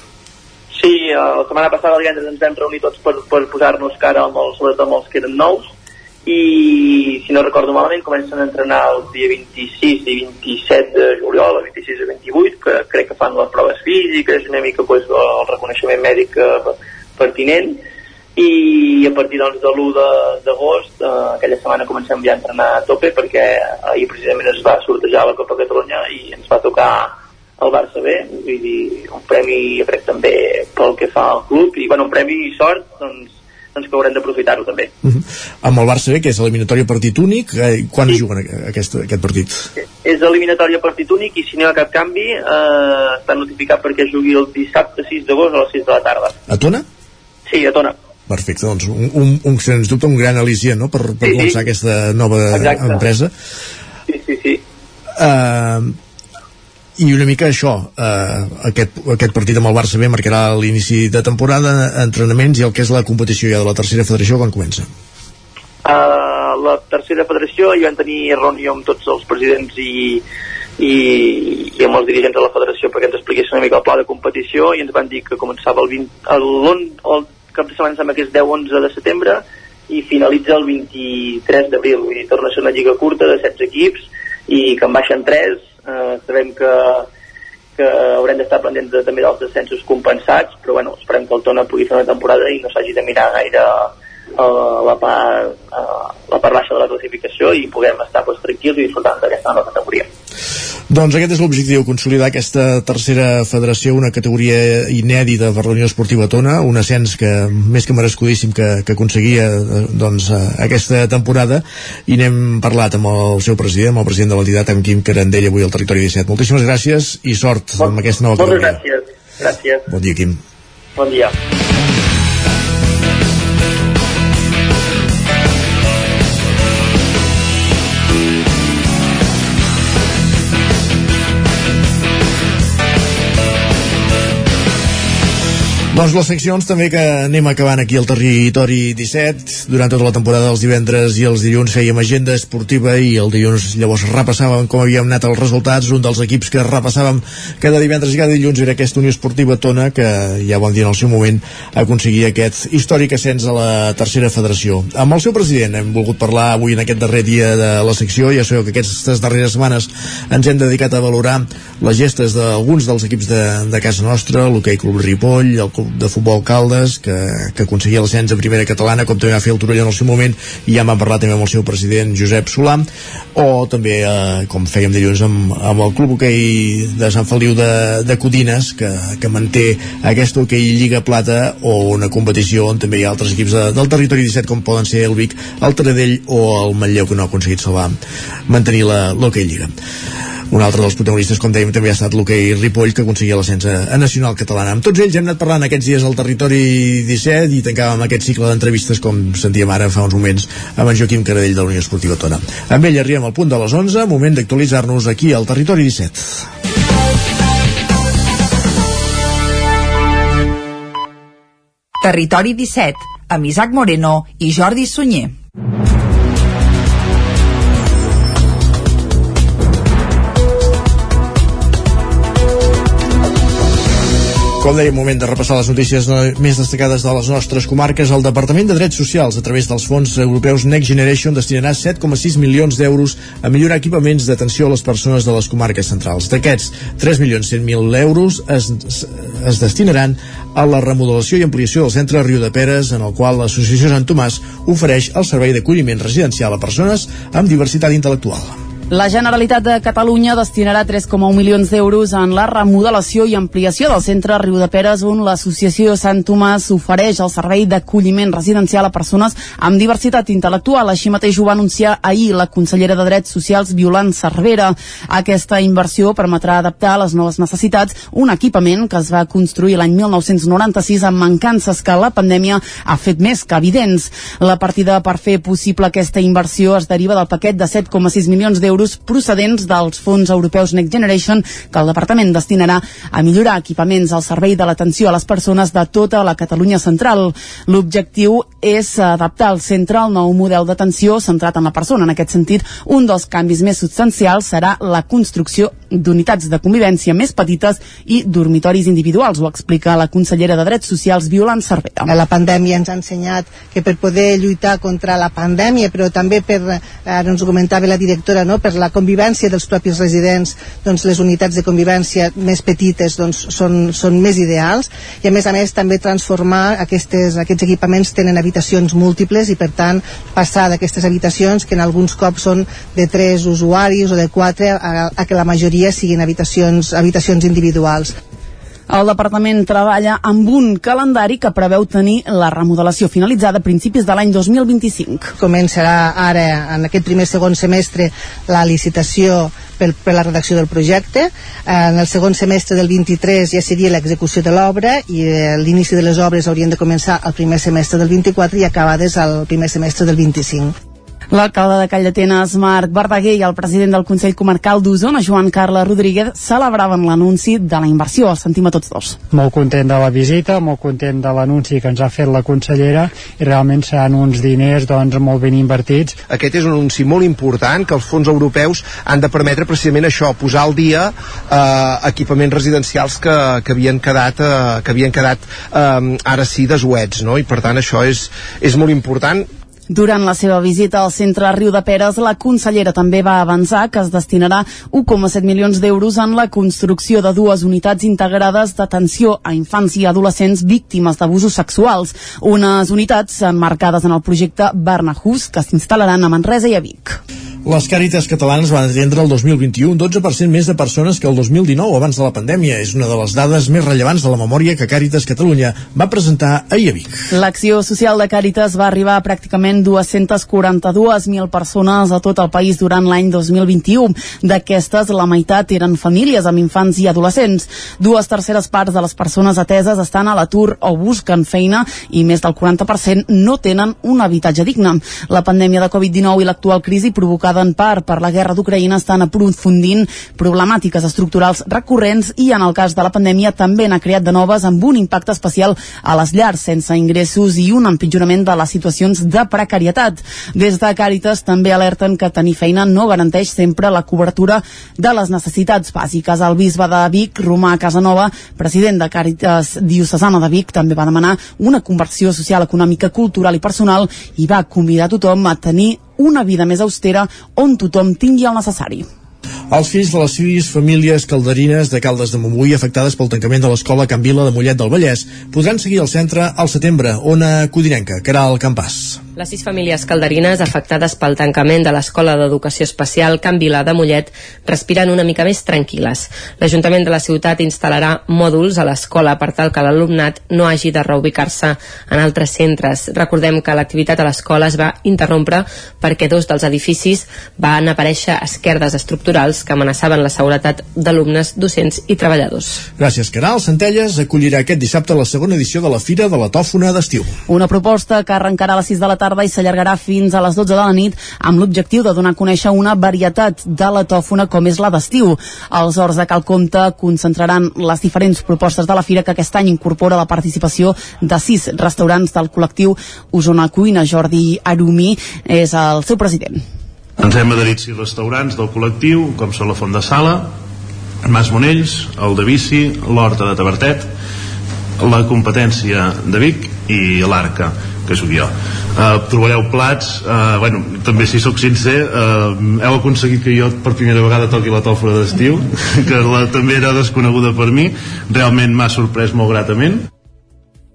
Sí, eh, la setmana passada el divendres ens vam reunir tots per, per posar-nos cara amb els, sobretot amb els que eren nous, i si no recordo malament comencen a entrenar el dia 26 i 27 de juliol, el 26 i 28 que crec que fan les proves físiques una mica pues, el reconeixement mèdic eh, pertinent. I a partir doncs, de l'1 d'agost eh, aquella setmana comencem ja a entrenar a tope perquè ahir precisament es va sortejar la Copa Catalunya i ens va tocar el Barça B vull dir, un premi crec també pel que fa al club. I bueno, un premi i sort doncs doncs que haurem d'aprofitar-ho també. Uh -huh. Amb el Barça B, que és eliminatòria partit únic, eh, quan sí. juguen aquest, aquest partit? És eliminatòria partit únic i si no hi ha cap canvi eh, està notificat perquè jugui el dissabte 6 d'agost a les 6 de la tarda. A Tona? Sí, a Tona. Perfecte, doncs un, un, un sens dubte un gran al·licient no? per, per sí, començar sí. aquesta nova Exacte. empresa. Sí, sí, sí. Uh, i una mica això eh, aquest, aquest partit amb el Barça B marcarà l'inici de temporada, entrenaments i el que és la competició ja de la tercera federació quan comença? Uh, la tercera federació hi van tenir reunió amb tots els presidents i, i, i amb els dirigents de la federació perquè ens expliquessin una mica el pla de competició i ens van dir que començava el, 20, el, el cap de setmana sembla que és 10-11 de setembre i finalitza el 23 d'abril. Vull dir, torna a ser una lliga curta de 16 equips i que en baixen 3 eh, sabem que, que haurem d'estar pendents de, també dels descensos compensats, però bueno, esperem que el Tona pugui fer una temporada i no s'hagi de mirar gaire uh, la, part, uh, la part baixa de la classificació i puguem estar pues, tranquils i disfrutant d'aquesta nova categoria. Doncs aquest és l'objectiu, consolidar aquesta tercera federació, una categoria inèdita per la Unió Esportiva Tona, un ascens que més que merescudíssim que, que aconseguia doncs, aquesta temporada i n'hem parlat amb el seu president, amb el president de l'entitat, amb Quim Carandell, avui al Territori 17. Moltíssimes gràcies i sort bon, amb aquesta nova categoria. Moltes gràcies. gràcies. Bon dia, Quim. Bon dia. Doncs les seccions també que anem acabant aquí al territori 17. Durant tota la temporada dels divendres i els dilluns fèiem agenda esportiva i el dilluns llavors repassàvem com havíem anat els resultats. Un dels equips que repassàvem cada divendres i cada dilluns era aquesta Unió Esportiva Tona que ja vam dir en el seu moment aconseguia aquest històric ascens a la tercera federació. Amb el seu president hem volgut parlar avui en aquest darrer dia de la secció. Ja sabeu que aquestes darreres setmanes ens hem dedicat a valorar les gestes d'alguns dels equips de, de casa nostra, l'hoquei Club Ripoll, el Club de futbol Caldes que, que aconseguia l'ascens a primera catalana com també va fer el Torelló en el seu moment i ja m'han parlat també amb el seu president Josep Solà o també eh, com fèiem dilluns amb, amb el Club Hoquei de Sant Feliu de, de Codines que, que manté aquesta Hoquei Lliga Plata o una competició on també hi ha altres equips de, del territori 17 com poden ser el Vic, el Taradell o el Manlleu que no ha aconseguit salvar mantenir l'Hoquei Lliga un altre dels protagonistes, com dèiem, també ha estat l'hoquei Ripoll, que aconseguia l'ascens a, Nacional Catalana. Amb tots ells hem anat parlant aquests dies al territori 17 i tancàvem aquest cicle d'entrevistes, com sentíem ara fa uns moments, amb en Joaquim Caradell de la Unió Esportiva Tona. Amb ell arribem al punt de les 11, moment d'actualitzar-nos aquí al territori 17. Territori 17, amb Isaac Moreno i Jordi Sunyer. Com deia, moment de repassar les notícies més destacades de les nostres comarques. El Departament de Drets Socials, a través dels fons europeus Next Generation, destinarà 7,6 milions d'euros a millorar equipaments d'atenció a les persones de les comarques centrals. D'aquests, 3 milions 100.000 euros es, es destinaran a la remodelació i ampliació del centre Riu de Peres, en el qual l'Associació Sant Tomàs ofereix el servei d'acolliment residencial a persones amb diversitat intel·lectual. La Generalitat de Catalunya destinarà 3,1 milions d'euros en la remodelació i ampliació del centre Riu de Peres, on l'associació Sant Tomàs ofereix el servei d'acolliment residencial a persones amb diversitat intel·lectual. Així mateix ho va anunciar ahir la consellera de Drets Socials, Violant Cervera. Aquesta inversió permetrà adaptar a les noves necessitats un equipament que es va construir l'any 1996 amb mancances que la pandèmia ha fet més que evidents. La partida per fer possible aquesta inversió es deriva del paquet de 7,6 milions d'euros d'euros procedents dels fons europeus Next Generation que el departament destinarà a millorar equipaments al servei de l'atenció a les persones de tota la Catalunya central. L'objectiu és adaptar el centre al nou model d'atenció centrat en la persona. En aquest sentit, un dels canvis més substancials serà la construcció d'unitats de convivència més petites i dormitoris individuals, ho explica la consellera de Drets Socials, Violant Cervera. La pandèmia ens ha ensenyat que per poder lluitar contra la pandèmia, però també per, ara ens ho comentava la directora, no? per la convivència dels propis residents, doncs les unitats de convivència més petites doncs, són, són més ideals i a més a més també transformar aquestes, aquests equipaments tenen habitacions múltiples i per tant passar d'aquestes habitacions que en alguns cops són de tres usuaris o de quatre a, a que la majoria siguin habitacions, habitacions individuals. El departament treballa amb un calendari que preveu tenir la remodelació finalitzada a principis de l'any 2025. Començarà ara, en aquest primer segon semestre, la licitació per, per la redacció del projecte. En el segon semestre del 23 ja seria l'execució de l'obra i eh, l'inici de les obres haurien de començar al primer semestre del 24 i acabades al primer semestre del 25. L'alcalde de Call d'Atenes, Marc Verdaguer, i el president del Consell Comarcal d'Osona, Joan Carles Rodríguez, celebraven l'anunci de la inversió. El sentim a tots dos. Molt content de la visita, molt content de l'anunci que ens ha fet la consellera i realment seran uns diners doncs, molt ben invertits. Aquest és un anunci molt important que els fons europeus han de permetre precisament això, posar al dia eh, equipaments residencials que, que havien quedat, eh, que havien quedat eh, ara sí desuets, no? i per tant això és, és molt important durant la seva visita al centre Riu de Peres, la consellera també va avançar que es destinarà 1,7 milions d'euros en la construcció de dues unitats integrades d'atenció a infants i adolescents víctimes d'abusos sexuals, unes unitats emmarcades en el projecte Barnahus que s'instal·laran a Manresa i a Vic. Les Càritas catalanes van atendre el 2021 un 12% més de persones que el 2019 abans de la pandèmia. És una de les dades més rellevants de la memòria que Càritas Catalunya va presentar a Vic. L'acció social de Càritas va arribar a pràcticament 242.000 persones a tot el país durant l'any 2021. D'aquestes, la meitat eren famílies amb infants i adolescents. Dues terceres parts de les persones ateses estan a l'atur o busquen feina i més del 40% no tenen un habitatge digne. La pandèmia de Covid-19 i l'actual crisi provocada en part per la guerra d'Ucraïna estan aprofundint problemàtiques estructurals recurrents i en el cas de la pandèmia també n'ha creat de noves amb un impacte especial a les llars sense ingressos i un empitjorament de les situacions de precarietat. Des de Càritas també alerten que tenir feina no garanteix sempre la cobertura de les necessitats bàsiques. El bisbe de Vic, Romà Casanova, president de Càritas Diocesana de Vic, també va demanar una conversió social, econòmica, cultural i personal i va convidar tothom a tenir una vida més austera on tothom tingui el necessari. Els fills de les sis famílies calderines de Caldes de Montbui afectades pel tancament de l'escola Can Vila de Mollet del Vallès podran seguir al centre al setembre, Ona Codinenca, que era el campàs. Les sis famílies calderines afectades pel tancament de l'Escola d'Educació Especial Can Vila de Mollet respiren una mica més tranquil·les. L'Ajuntament de la ciutat instal·larà mòduls a l'escola per tal que l'alumnat no hagi de reubicar-se en altres centres. Recordem que l'activitat a l'escola es va interrompre perquè dos dels edificis van aparèixer esquerdes estructurals que amenaçaven la seguretat d'alumnes, docents i treballadors. Gràcies, Caral. Centelles acollirà aquest dissabte la segona edició de la Fira de la Tòfona d'estiu. Una proposta que arrencarà a les 6 de la tarda tarda i s'allargarà fins a les 12 de la nit amb l'objectiu de donar a conèixer una varietat de la tòfona com és la d'estiu. Els horts de Calcomte concentraran les diferents propostes de la fira que aquest any incorpora la participació de sis restaurants del col·lectiu Osona Cuina. Jordi Arumi és el seu president. Ens hem adherit sis restaurants del col·lectiu, com són la Font de Sala, Mas Monells, el de Bici, l'Horta de Tabertet, la competència de Vic i l'Arca que sóc jo. Uh, trobareu plats uh, bueno, també si sóc sincer uh, heu aconseguit que jo per primera vegada toqui la tòfora d'estiu que la, també era desconeguda per mi. Realment m'ha sorprès molt gratament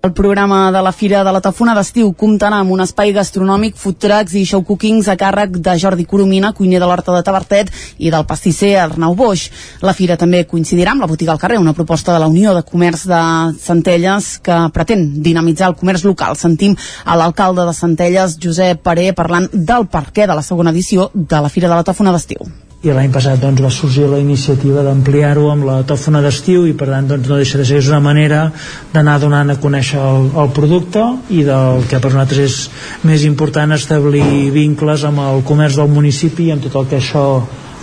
el programa de la Fira de la Tafona d'estiu comptarà amb un espai gastronòmic, food trucks i show cookings a càrrec de Jordi Coromina, cuiner de l'Horta de Tabertet, i del pastisser Arnau Boix. La Fira també coincidirà amb la botiga al carrer, una proposta de la Unió de Comerç de Centelles que pretén dinamitzar el comerç local. Sentim a l'alcalde de Centelles, Josep Paré, parlant del perquè de la segona edició de la Fira de la Tafona d'estiu i l'any passat doncs, va sorgir la iniciativa d'ampliar-ho amb la tòfona d'estiu i per tant doncs, no deixa de ser una manera d'anar donant a conèixer el, el producte i del que per nosaltres és més important establir vincles amb el comerç del municipi i amb tot el que això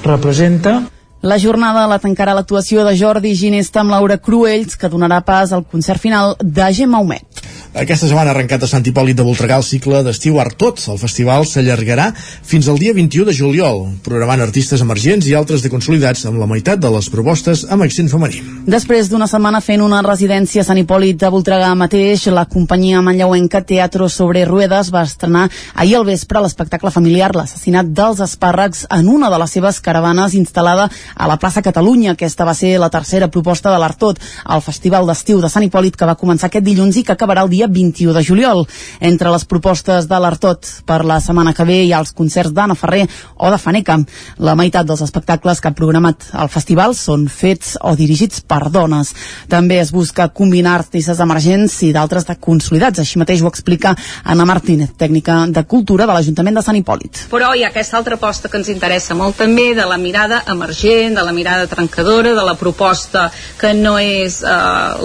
representa la jornada la tancarà l'actuació de Jordi Ginesta amb Laura Cruells, que donarà pas al concert final de Gemma Humet. Aquesta setmana ha arrencat a Sant Hipòlit de Voltregà el cicle d'estiu Art Tot. El festival s'allargarà fins al dia 21 de juliol, programant artistes emergents i altres de consolidats amb la meitat de les propostes amb accent femení. Després d'una setmana fent una residència a Sant Hipòlit de Voltregà mateix, la companyia manlleuenca Teatro sobre Ruedas va estrenar ahir al vespre l'espectacle familiar L'assassinat dels espàrrecs en una de les seves caravanes instal·lada a la plaça Catalunya. Aquesta va ser la tercera proposta de l'Artot, al Festival d'Estiu de Sant Hipòlit que va començar aquest dilluns i que acabarà el dia 21 de juliol. Entre les propostes de l'Artot per la setmana que ve hi ha els concerts d'Anna Ferrer o de Faneca. La meitat dels espectacles que ha programat el festival són fets o dirigits per dones. També es busca combinar artistes emergents i d'altres de consolidats. Així mateix ho explica Anna Martínez, tècnica de cultura de l'Ajuntament de Sant Hipòlit. Però hi ha aquesta altra aposta que ens interessa molt també de la mirada emergent, de la mirada trencadora, de la proposta que no és eh,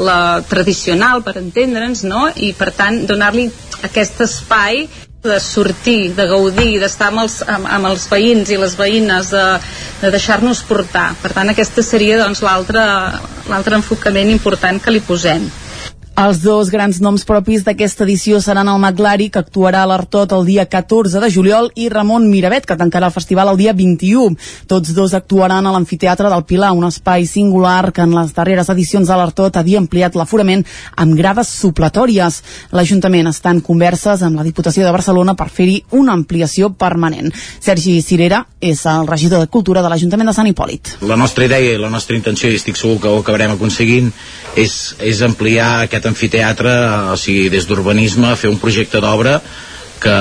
la tradicional, per entendre'ns, no? I per tant donar-li aquest espai de sortir, de gaudir, d'estar amb, els, amb, amb els veïns i les veïnes, de, de deixar-nos portar. Per tant, aquesta seria doncs, l'altre enfocament important que li posem. Els dos grans noms propis d'aquesta edició seran el Maglari, que actuarà a l'Artot el dia 14 de juliol, i Ramon Miravet, que tancarà el festival el dia 21. Tots dos actuaran a l'Amfiteatre del Pilar, un espai singular que en les darreres edicions de l'Artot havia ampliat l'aforament amb grades supletòries. L'Ajuntament està en converses amb la Diputació de Barcelona per fer-hi una ampliació permanent. Sergi Cirera és el regidor de Cultura de l'Ajuntament de Sant Hipòlit. La nostra idea i la nostra intenció, i estic segur que ho acabarem aconseguint, és, és ampliar aquest amfiteatre, o sigui, des d'urbanisme, fer un projecte d'obra que,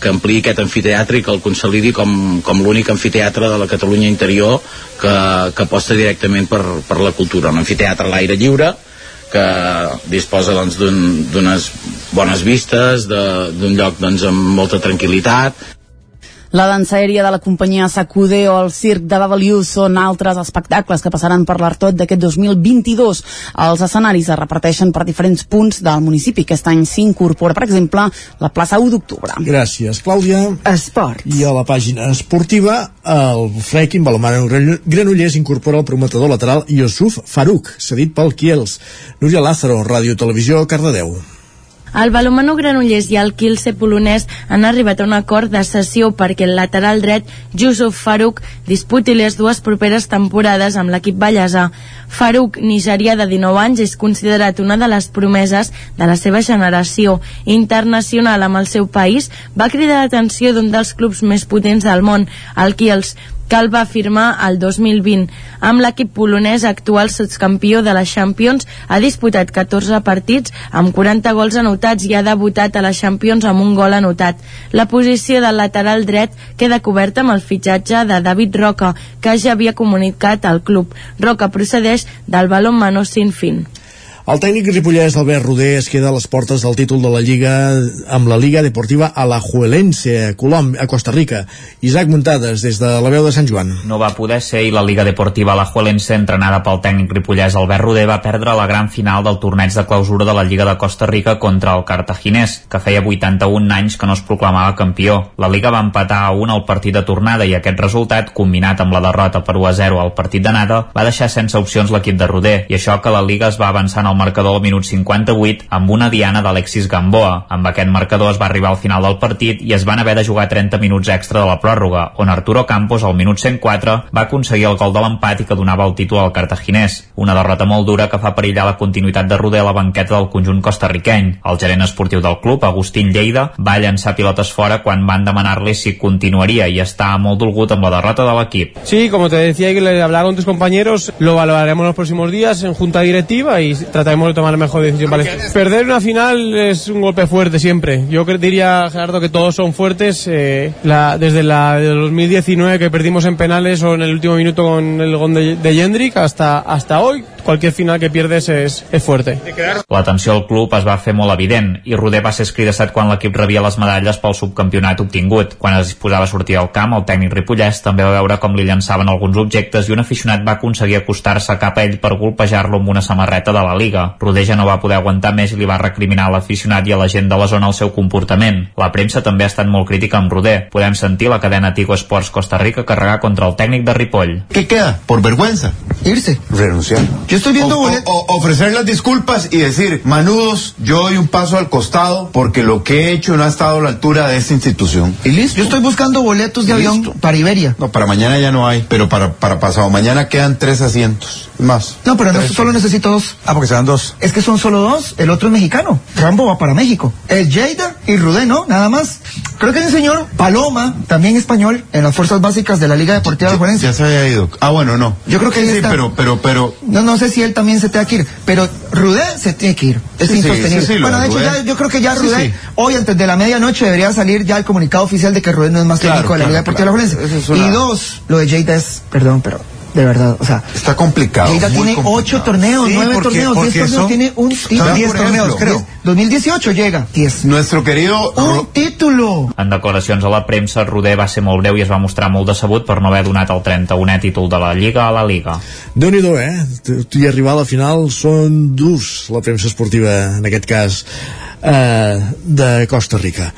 que ampliï aquest amfiteatre i que el consolidi com, com l'únic amfiteatre de la Catalunya interior que, que aposta directament per, per la cultura. Un amfiteatre a l'aire lliure, que disposa doncs, d'unes un, bones vistes, d'un lloc doncs, amb molta tranquil·litat, la dansa aèria de la companyia Sacude o el circ de Babaliu són altres espectacles que passaran per l'Artot d'aquest 2022. Els escenaris es reparteixen per diferents punts del municipi. Aquest any s'incorpora, per exemple, la plaça 1 d'octubre. Gràcies, Clàudia. Esports. I a la pàgina esportiva, el Frequin Balomano Granollers incorpora el prometedor lateral Yusuf Farouk, cedit pel Kiels. Núria Lázaro, Ràdio Televisió, Cardedeu. El balomano Granollers i el Kielce polonès han arribat a un acord de cessió perquè el lateral dret, Yusuf Farouk, disputi les dues properes temporades amb l'equip ballesà. Farouk, nigerià de 19 anys, és considerat una de les promeses de la seva generació. Internacional amb el seu país, va cridar l'atenció d'un dels clubs més potents del món, el Kiels, que el va firmar el 2020. Amb l'equip polonès actual subcampió de la Champions ha disputat 14 partits amb 40 gols anotats i ha debutat a la Champions amb un gol anotat. La posició del lateral dret queda coberta amb el fitxatge de David Roca, que ja havia comunicat al club. Roca procedeix del Balonmano Sinfín. El tècnic ripollès Albert Roder es queda a les portes del títol de la Lliga amb la Liga Deportiva Alajuelense a Colom, a Costa Rica. Isaac Muntades, des de la veu de Sant Joan. No va poder ser i la Liga Deportiva Alajuelense, entrenada pel tècnic ripollès Albert Roder, va perdre la gran final del torneig de clausura de la Lliga de Costa Rica contra el Cartaginés, que feia 81 anys que no es proclamava campió. La Liga va empatar a 1 al partit de tornada i aquest resultat, combinat amb la derrota per 1 a 0 al partit d'anada, va deixar sense opcions l'equip de Roder, i això que la Liga es va avançar en el marcador al minut 58 amb una diana d'Alexis Gamboa. Amb aquest marcador es va arribar al final del partit i es van haver de jugar 30 minuts extra de la pròrroga, on Arturo Campos al minut 104 va aconseguir el gol de l'empat i que donava el títol al cartaginès. Una derrota molt dura que fa perillar la continuïtat de Roder a la banqueta del conjunt costarriqueny. El gerent esportiu del club, Agustín Lleida, va llançar pilotes fora quan van demanar-li si continuaria i està molt dolgut amb la derrota de l'equip. Sí, como te decía que le hablaba con tus compañeros, lo valoraremos los próximos días en junta directiva y trataremos de tomar la mejor decisión. Vale. Perder una final es un golpe fuerte siempre. Yo diría, Gerardo, que todos son fuertes. Eh, la, desde la de 2019 que perdimos en penales o en el último minuto con el gol de, de Jendrik hasta, hasta hoy, cualquier final que pierdes es, es fuerte. La tensió al club es va fer molt evident i Roder va ser escridassat quan l'equip rebia les medalles pel subcampionat obtingut. Quan es disposava a sortir al camp, el tècnic ripollès també va veure com li llançaven alguns objectes i un aficionat va aconseguir acostar-se cap a ell per golpejar-lo amb una samarreta de la Liga. Roder ja no va poder aguantar més i li va recriminar a l'aficionat i a la gent de la zona el seu comportament. La premsa també ha estat molt crítica amb Roder. Podem sentir la cadena Tigo Sports Costa Rica carregar contra el tècnic de Ripoll. ¿Qué queda? Por vergüenza. Irse. Renunciar. Yo estoy viendo o, o- o- ofrecer las disculpas y decir, manudos, yo doy un paso al costado porque lo que he hecho no ha estado a la altura de esta institución. Y listo. Yo estoy buscando boletos de avión para Iberia. No, para mañana ya no hay, pero para, para pasado mañana quedan tres asientos. Más. No, pero no, solo necesito dos. Ah, porque dos. Es que son solo dos. El otro es mexicano. Rambo va para México. El Lleida y Rudé, ¿no? Nada más. Creo que es el señor Paloma, también español, en las fuerzas básicas de la Liga Deportiva de Juarense. Ya se había ido. Ah, bueno, no. Yo creo que sí, ahí sí, está. pero, pero, pero, No, no sé si él también se tenga que ir, pero Rudé se tiene que ir. Es Sí, insostenible. bueno, de hecho, ya, yo creo que ya Rudé, hoy antes de la medianoche debería salir ya el comunicado oficial de que Rudé no es más Claro, técnico de la claro, Liga Deportiva claro. de la es una- Y dos, lo de Lleida es, perdón, pero de verdad, o sea, está complicado. Lleida muy tiene complicado. ocho torneos, Sí, nueve porque- torneos, porque diez torneos, tiene un son título. diez torneos, creo. 2018 llega. Diez. Nuestro querido Un título. En declaracions a la premsa, Roder va ser molt breu i es va mostrar molt decebut per no haver donat el 31è títol de la Lliga a la Liga. déu nhi eh? Tu i arribar a la final són durs, la premsa esportiva, en aquest cas, eh, de Costa Rica,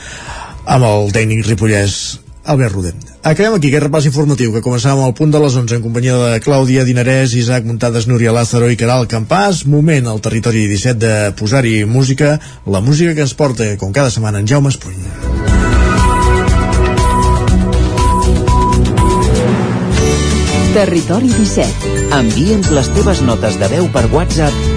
amb el tècnic ripollès Albert Rudent. Acabem aquí aquest repàs informatiu que començàvem al punt de les 11 en companyia de Clàudia Dinarès, Isaac Muntades, Núria Lázaro i Caral Campàs. Moment al territori 17 de posar-hi música, la música que ens porta, com cada setmana, en Jaume Espuny. Territori 17. Envia'ns les teves notes de veu per WhatsApp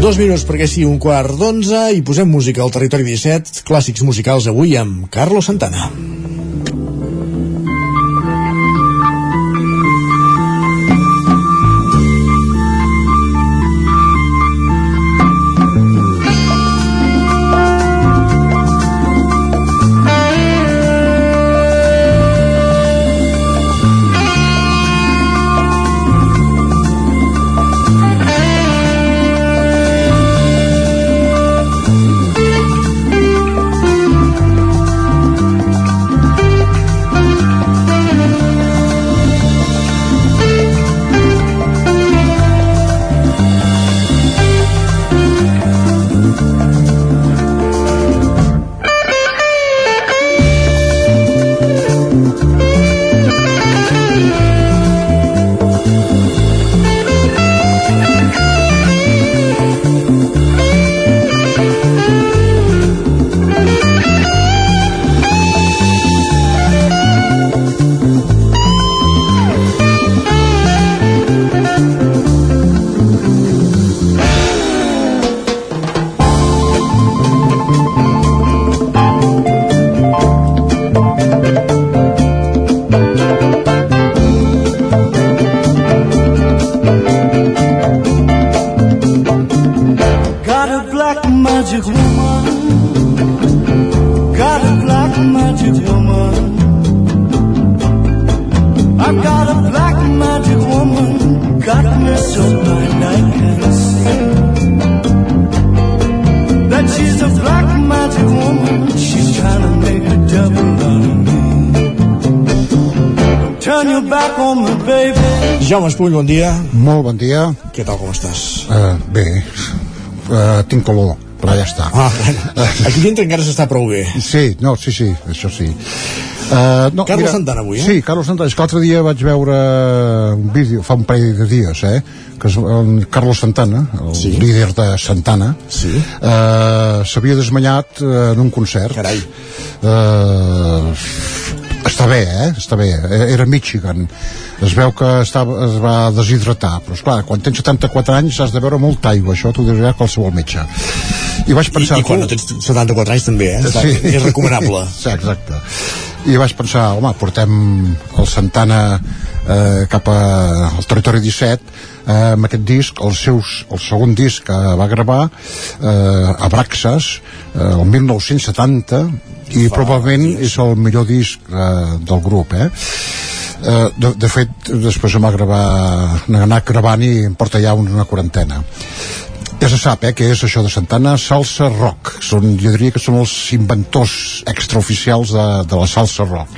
Dos minuts perquè sigui un quart d'onze i posem música al territori 17, clàssics musicals avui amb Carlos Santana. Espull, bon dia. Molt bon dia. Què tal, com estàs? Uh, bé, uh, tinc calor, però ja està. Ah, aquí dintre encara s'està prou bé. Sí, no, sí, sí, això sí. Uh, no, Carlos Santana avui, eh? Sí, Carlos Santana. És que l'altre dia vaig veure un vídeo, fa un parell de dies, eh? Que és el Carlos Santana, el Sí. líder de Santana, sí. uh, s'havia desmanyat en un concert. Carai. Uh, està bé, eh? Està bé. Eh, Era Michigan. Es veu que estava, es va deshidratar, però esclar, quan tens 74 anys has de beure molta aigua, això t'ho dirà qualsevol metge. I vaig pensar... I, i quan no tens 74 anys també, eh? Sí. És recomanable. sí, exacte. I vaig pensar, home, portem el Santana eh, cap a, al territori 17 eh, amb aquest disc, el, seus, el segon disc que va gravar eh, a Braxas eh, el 1970 i Fa, probablement és el millor disc eh, del grup eh? Eh, de, de fet després em va gravar anar gravant i em porta ja una quarantena ja se sap eh, que és això de Santana salsa rock són, jo diria que són els inventors extraoficials de, de la salsa rock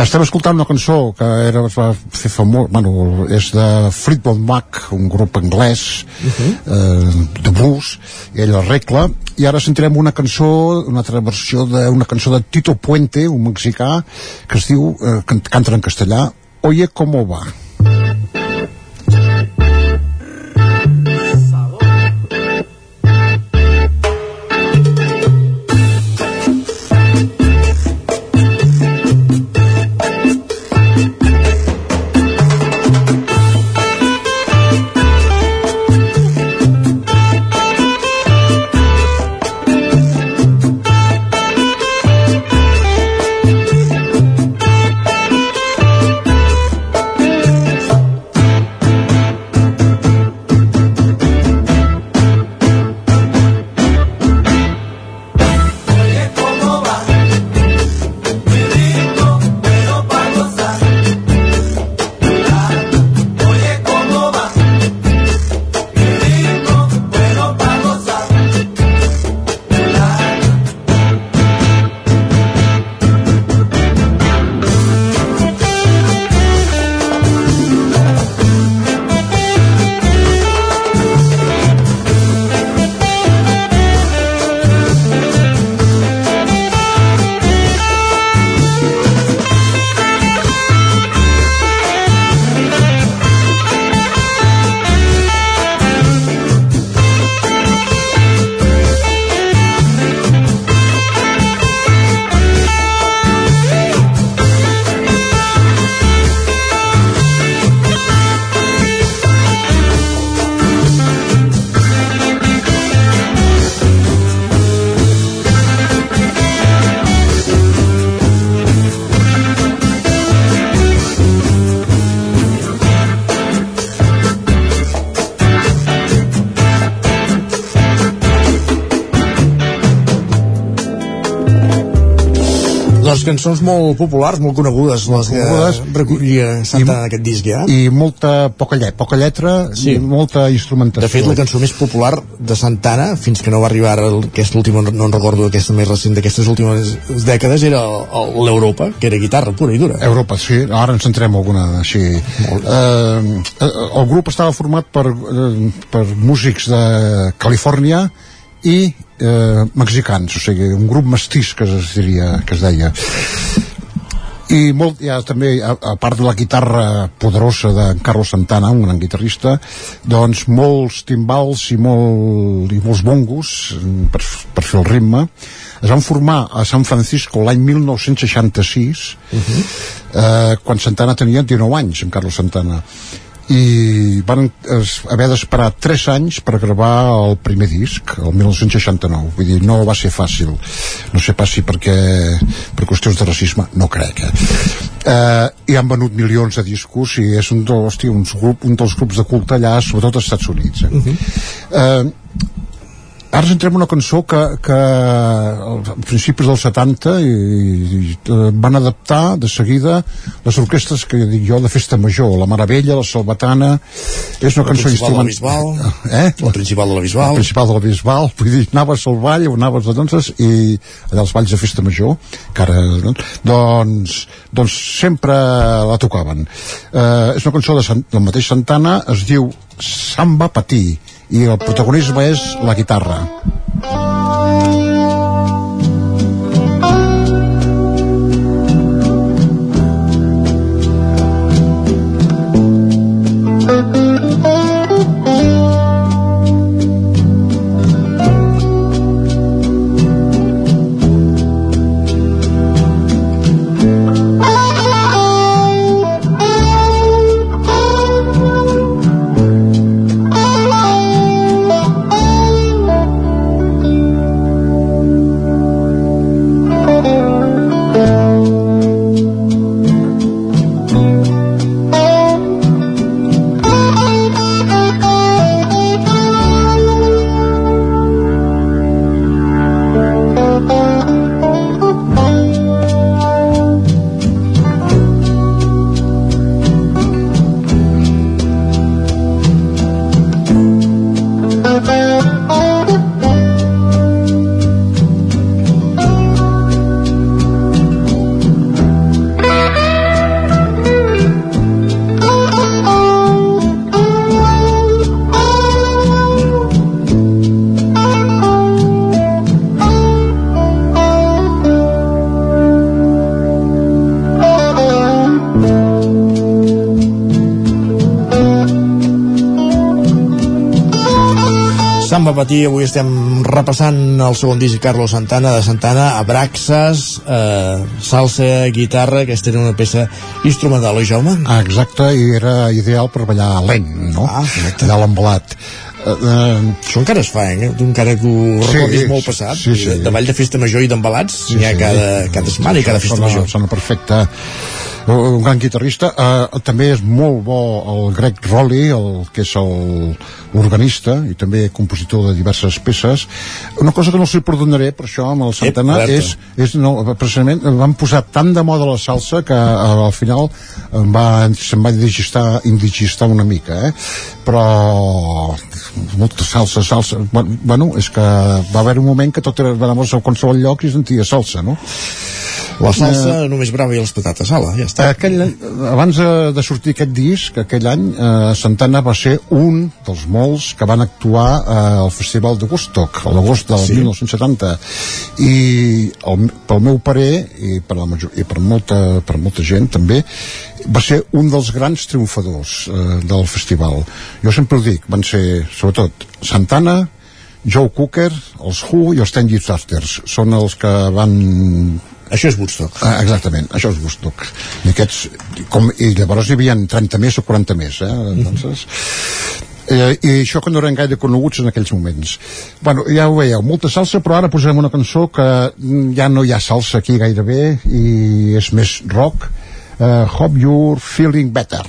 estem escoltant una cançó que era, es va fer famós, bueno, és de Fleetwood Mac, un grup anglès uh -huh. eh, de blues, i ell arregla, i ara sentirem una cançó, una altra versió d'una cançó de Tito Puente, un mexicà, que es diu, eh, que canta en castellà, Oye, ¿cómo va? Cançons molt populars, molt conegudes, les Conegudes. que recollia Santa en aquest disc, ja. i molta poca lletra, poca lletra Sí. i molta instrumentació De fet, la cançó més popular de Santana, fins que no va arribar ara aquesta última, no en recordo aquesta més recent d'aquestes últimes dècades, era l'Europa, que era guitarra pura i dura. Europa, sí, ara ens centrem alguna així. Eh, eh, el grup estava format per, eh, per músics de Califòrnia i eh, mexicans, o sigui, un grup mestís que es diria, que es deia i molt, ja també, a, a part de la guitarra poderosa de Carlos Santana, un gran guitarrista, doncs molts timbals i, molt, i molts bongos per, per fer el ritme. Es van formar a San Francisco l'any 1966, uh -huh. eh, quan Santana tenia 19 anys, amb Carlos Santana i van es, haver d'esperar 3 anys per gravar el primer disc el 1969, vull dir, no va ser fàcil no sé pas si perquè per qüestions de racisme, no crec eh? Eh, i han venut milions de discos i és un, hosti, un, grup, un dels grups de culte allà, sobretot als Estats Units eh? Uh -huh. eh, ara ens entrem en una cançó que, que als principis dels 70 i, i, eh, van adaptar de seguida les orquestres que dic jo de festa major, la Maravella, la Salvatana és una La cançó instrumental eh? La principal de la Bisbal. la principal de la Bisbal vull dir, anaves al ball o anaves a danses i allà als balls de festa major que ara, doncs, doncs sempre la tocaven eh, és una cançó de Sant, del mateix Santana es diu Samba Patí i el protagonisme és la guitarra Patí, avui estem repassant el segon disc de Carlos Santana, de Santana, Abraxas, eh, salsa, guitarra, aquesta era una peça instrumental, oi Jaume? Ah, exacte, i era ideal per ballar lent, no? Ah, exacte. Allà l'embalat. Uh, uh, Això encara es fa, eh? Tu encara que ho Sí, recordis molt passat. sí, sí. De, de ball de festa major i d'embalats, Sí, n'hi ha sí. cada, cada setmana i cada festa sona, major. Sona perfecte. Un gran guitarrista. Uh, també és molt bo el Greg Rowley, el, que és l'organista i també compositor de diverses peces. Una cosa que no se li perdonaré, per això, amb el Santana, alerta. és, és no, precisament, van posar tant de moda la salsa que uh, al final em va, se'm va indigestar, indigestar una mica, eh? però molta salsa, salsa bueno, és que va haver un moment que tot era, anaves a qualsevol lloc i sentia salsa, no? La salsa només brava i les patates, ala, ja està. Aquell, abans de, sortir aquest disc, aquell any, eh, Santana va ser un dels molts que van actuar eh, al Festival de Woodstock, a l'agost del Sí. sí. 1970. I el, pel meu parer, i per, la major, i per, molta, per molta gent també, va ser un dels grans triomfadors eh, del festival. Jo sempre ho dic, van ser, sobretot, Santana, Joe Cooker, els Who i els Ten Years Afters. Són els que van això és Woodstock. Ah, exactament, això és Woodstock. I, aquests, com, I llavors hi havia 30 més o 40 més, eh? Entonces, eh, I això que no eren gaire coneguts en aquells moments. Bueno, ja ho veieu, molta salsa, però ara posarem una cançó que mm, ja no hi ha salsa aquí gairebé i és més rock. Uh, Hope You're Feeling Better.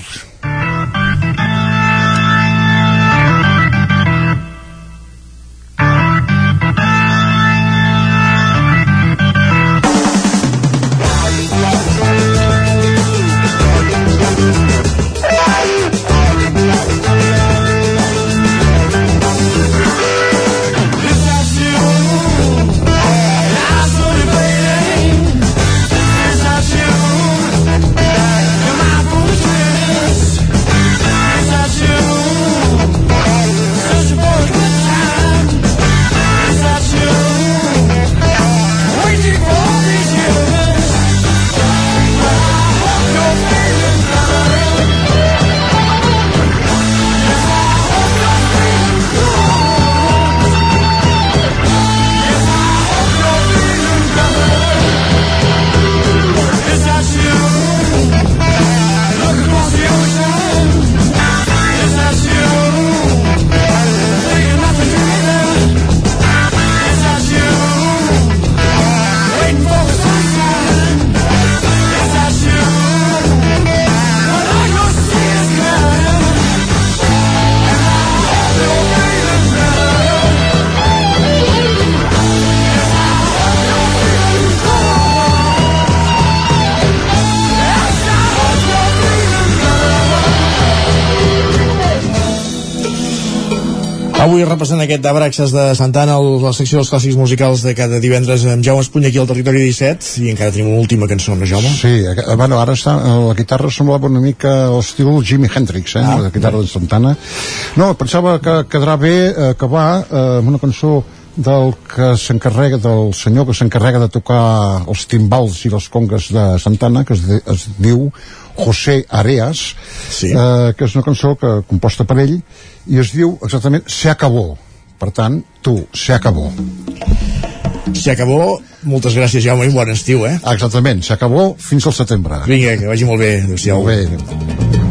Avui repassant aquest d'Abraxas de Santana, la secció dels clàssics musicals de cada divendres amb Jaume Espuny aquí al Territori 17 i encara tenim una última cançó, no Jaume? Sí, eh, bueno, ara està, eh, la guitarra semblava una mica l'estil Jimi Hendrix, eh, Ah. la guitarra de Santana. No, pensava que quedarà bé eh, acabar eh, amb una cançó del que s'encarrega, del senyor que s'encarrega de tocar els timbals i les congues de Santana, que es, de, es diu José Areas, Sí. eh, que és una cançó que composta per ell, i es diu exactament Se acabó. Per tant, tu, se acabó. Se acabó, moltes gràcies Jaume i bon estiu, eh? Exactament, se acabó fins al setembre. Vinga, que vagi molt bé, adéu-siau. Molt bé.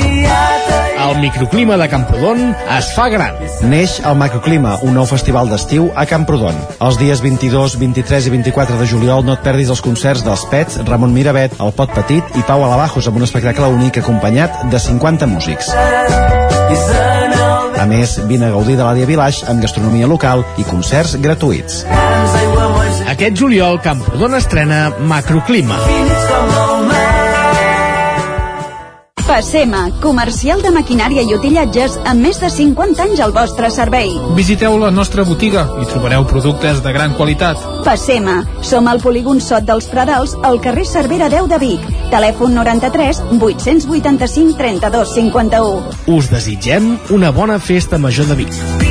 El microclima de Camprodon es fa gran. Neix el Macroclima, un nou festival d'estiu a Camprodon. Els dies 22, 23 i 24 de juliol no et perdis els concerts dels Pets, Ramon Miravet, El Pot Petit i Pau Alabajos amb un espectacle únic acompanyat de 50 músics. A més, vine a gaudir de l'Àdia Village amb gastronomia local i concerts gratuïts. Aquest juliol, Camprodon estrena Macroclima. Passema, comercial de maquinària i utillatges amb més de 50 anys al vostre servei. Visiteu la nostra botiga i trobareu productes de gran qualitat. Passema, som al polígon Sot dels Pradals, al carrer Cervera 10 de Vic. Telèfon 93 885 32 51. Us desitgem una bona festa major de Vic.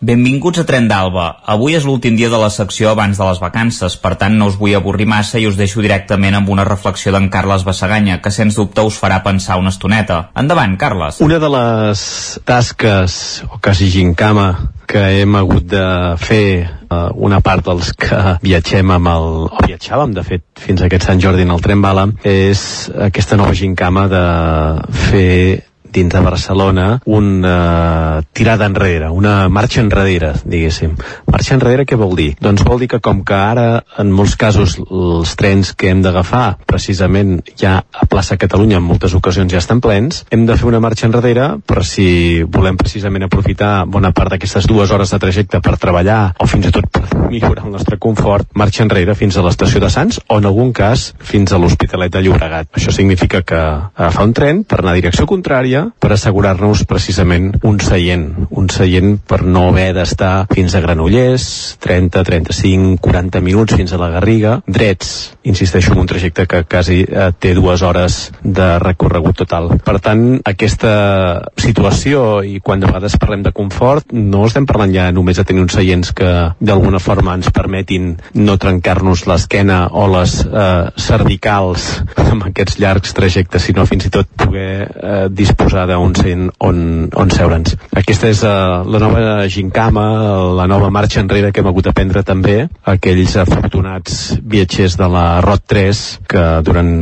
Benvinguts a Tren d'Alba. Avui és l'últim dia de la secció abans de les vacances, per tant no us vull avorrir massa i us deixo directament amb una reflexió d'en Carles Bassaganya, que sens dubte us farà pensar una estoneta. Endavant, Carles. Una de les tasques, o quasi gincama, que hem hagut de fer uh, una part dels que viatgem amb el, o viatjàvem de fet fins a aquest Sant Jordi en el tren bala és aquesta nova gincama de fer dins de Barcelona una tirada enrere, una marxa enrere, diguéssim. Marxa enrere què vol dir? Doncs vol dir que com que ara en molts casos els trens que hem d'agafar precisament ja a plaça Catalunya en moltes ocasions ja estan plens, hem de fer una marxa enrere per si volem precisament aprofitar bona part d'aquestes dues hores de trajecte per treballar o fins i tot per millorar el nostre confort, marxa enrere fins a l'estació de Sants o en algun cas fins a l'Hospitalet de Llobregat. Això significa que agafar un tren per anar a direcció contrària per assegurar-nos precisament un seient, un seient per no haver d'estar fins a Granollers, 30, 35, 40 minuts fins a la Garriga, drets, insisteixo, en un trajecte que quasi eh, té dues hores de recorregut total. Per tant, aquesta situació, i quan de vegades parlem de confort, no estem parlant ja només de tenir uns seients que d'alguna forma ens permetin no trencar-nos l'esquena o les eh, cervicals amb aquests llargs trajectes, sinó fins i tot poder eh, disposar d'un seient on, on seure'ns. Aquesta és uh, la nova gincama, la nova marxa enrere que hem hagut de prendre també aquells afortunats viatgers de la ROT 3 que durant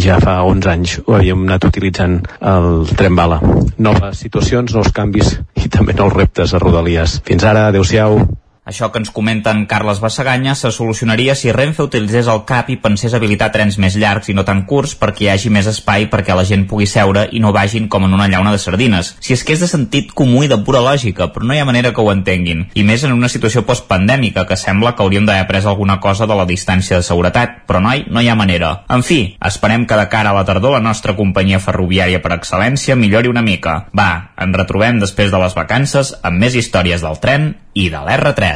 ja fa 11 anys ho havíem anat utilitzant el tren bala. Noves situacions, nous canvis i també nous reptes a Rodalies. Fins ara, adeu-siau. Això que ens comenten Carles Bassaganya se solucionaria si Renfe utilitzés el CAP i pensés habilitar trens més llargs i no tan curts perquè hi hagi més espai perquè la gent pugui seure i no vagin com en una llauna de sardines. Si és que és de sentit comú i de pura lògica, però no hi ha manera que ho entenguin. I més en una situació postpandèmica que sembla que hauríem d'haver pres alguna cosa de la distància de seguretat. Però noi, no hi ha manera. En fi, esperem que de cara a la tardor la nostra companyia ferroviària per excel·lència millori una mica. Va, ens retrobem després de les vacances amb més històries del tren i de l'R3.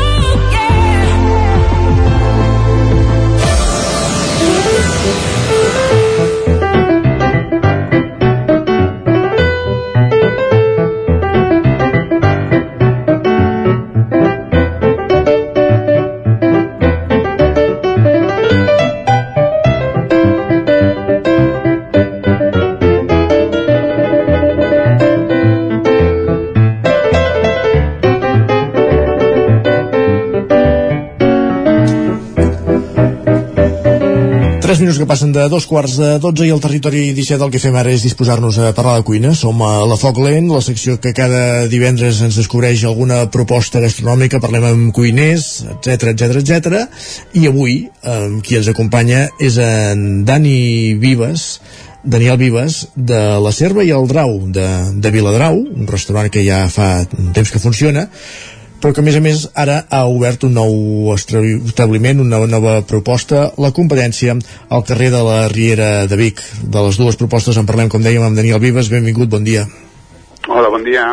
Minuts que passen de dos quarts de 12 i el territori 17 el que fem ara és disposar-nos a parlar de cuina. Som a la Foc Lent, la secció que cada divendres ens descobreix alguna proposta gastronòmica, parlem amb cuiners, etc etc etc. I avui eh, qui ens acompanya és en Dani Vives, Daniel Vives, de la Serva i el Drau, de, de Viladrau, un restaurant que ja fa temps que funciona, però que a més a més ara ha obert un nou establiment, una nova proposta, la competència al carrer de la Riera de Vic. De les dues propostes en parlem, com dèiem, amb Daniel Vives. Benvingut, bon dia. Hola, bon dia.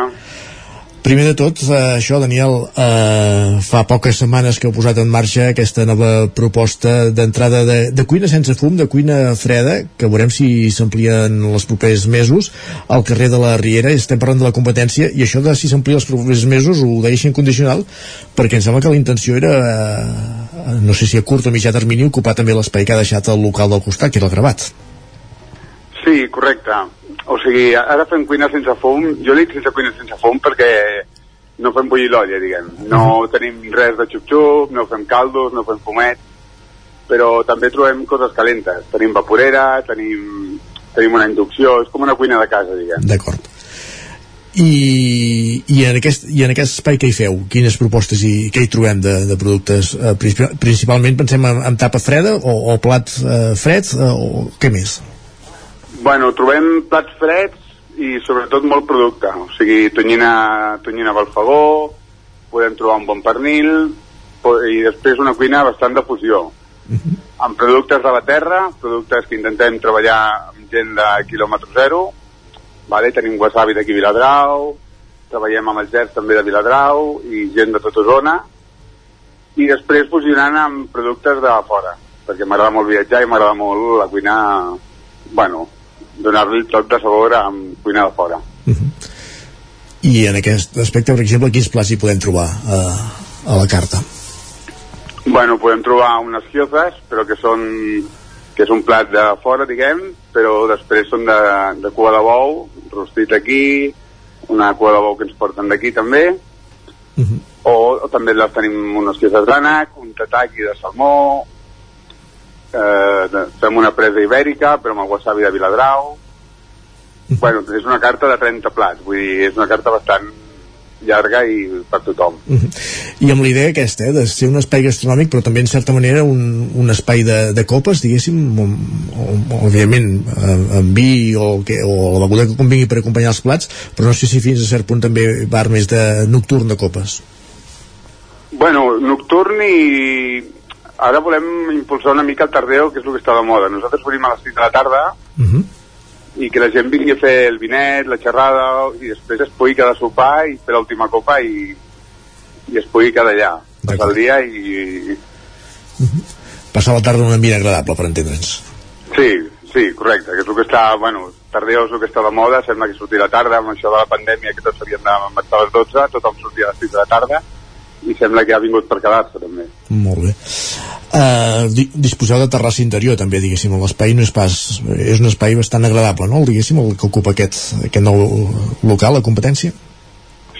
Primer de tot, eh, això, Daniel, eh, fa poques setmanes que heu posat en marxa aquesta nova proposta d'entrada de, de cuina sense fum, de cuina freda, que veurem si s'amplia en els propers mesos, al carrer de la Riera, estem parlant de la competència, i això de si s'amplia els propers mesos ho deixa incondicional, perquè em sembla que la intenció era, eh, no sé si a curt o mitjà termini, ocupar també l'espai que ha deixat el local del costat, que era el gravat. Sí, correcte o sigui, ara fem cuina sense fum, jo dic sense cuina sense fum perquè no fem bullir l'olla, diguem. No -huh. tenim res de xup-xup, no fem caldos, no fem fumet, però també trobem coses calentes. Tenim vaporera, tenim, tenim una inducció, és com una cuina de casa, diguem. D'acord. I, i, en aquest, I en aquest espai què hi feu? Quines propostes i què hi trobem de, de productes? Eh, principalment pensem en, en tapa freda o, o plat eh, fred eh, o què més? Bueno, trobem plats freds i sobretot molt producte, o sigui, tonyina, tonyina balfagó, podem trobar un bon pernil i després una cuina bastant de fusió. Uh -huh. Amb productes de la terra, productes que intentem treballar amb gent de quilòmetre zero, vale? tenim wasabi d'aquí Viladrau, treballem amb el gers també de Viladrau i gent de tota zona, i després fusionant amb productes de fora, perquè m'agrada molt viatjar i m'agrada molt la cuina, bueno, donar-li tot de sabor amb cuina de fora. Uh -huh. I en aquest aspecte, per exemple, quins plats hi podem trobar uh, a la carta? Bueno, podem trobar unes giozas, però que són que és un plat de fora, diguem, però després són de, de cua de bou, rostit aquí, una cua de bou que ens porten d'aquí també, uh -huh. o, o també les tenim unes giozas d'ànec, un tataki de salmó, eh, fem una presa ibèrica però amb el wasabi de Viladrau bueno, és una carta de 30 plats vull dir, és una carta bastant llarga i per tothom. I amb la idea aquesta, eh, de ser un espai gastronòmic, però també en certa manera un, un espai de, de copes, diguéssim, òbviament amb vi o, que, o la beguda que convingui per acompanyar els plats, però no sé si fins a cert punt també bar més de nocturn de copes. Bueno, nocturn i ara volem impulsar una mica el tardeo, que és el que està de moda. Nosaltres venim a les 6 de la tarda uh -huh. i que la gent vingui a fer el vinet, la xerrada, i després es pugui quedar a sopar i fer l'última copa i, i es pugui quedar allà. Passar el dia i... Uh -huh. Passar la tarda en un ambient agradable, per entendre'ns. Sí, sí, correcte, que és el que està, bueno, tardeo és el que està de moda, sembla que sortirà a tarda, amb això de la pandèmia que tots s'havien de marxar a les 12, tothom sortia a les 6 de la tarda, i sembla que ha vingut per quedar-se també. Molt bé. Uh, di disposeu de terrassa interior també, diguéssim, l'espai no és pas és un espai bastant agradable, no? diguéssim, el que ocupa aquest, aquest nou local, la competència?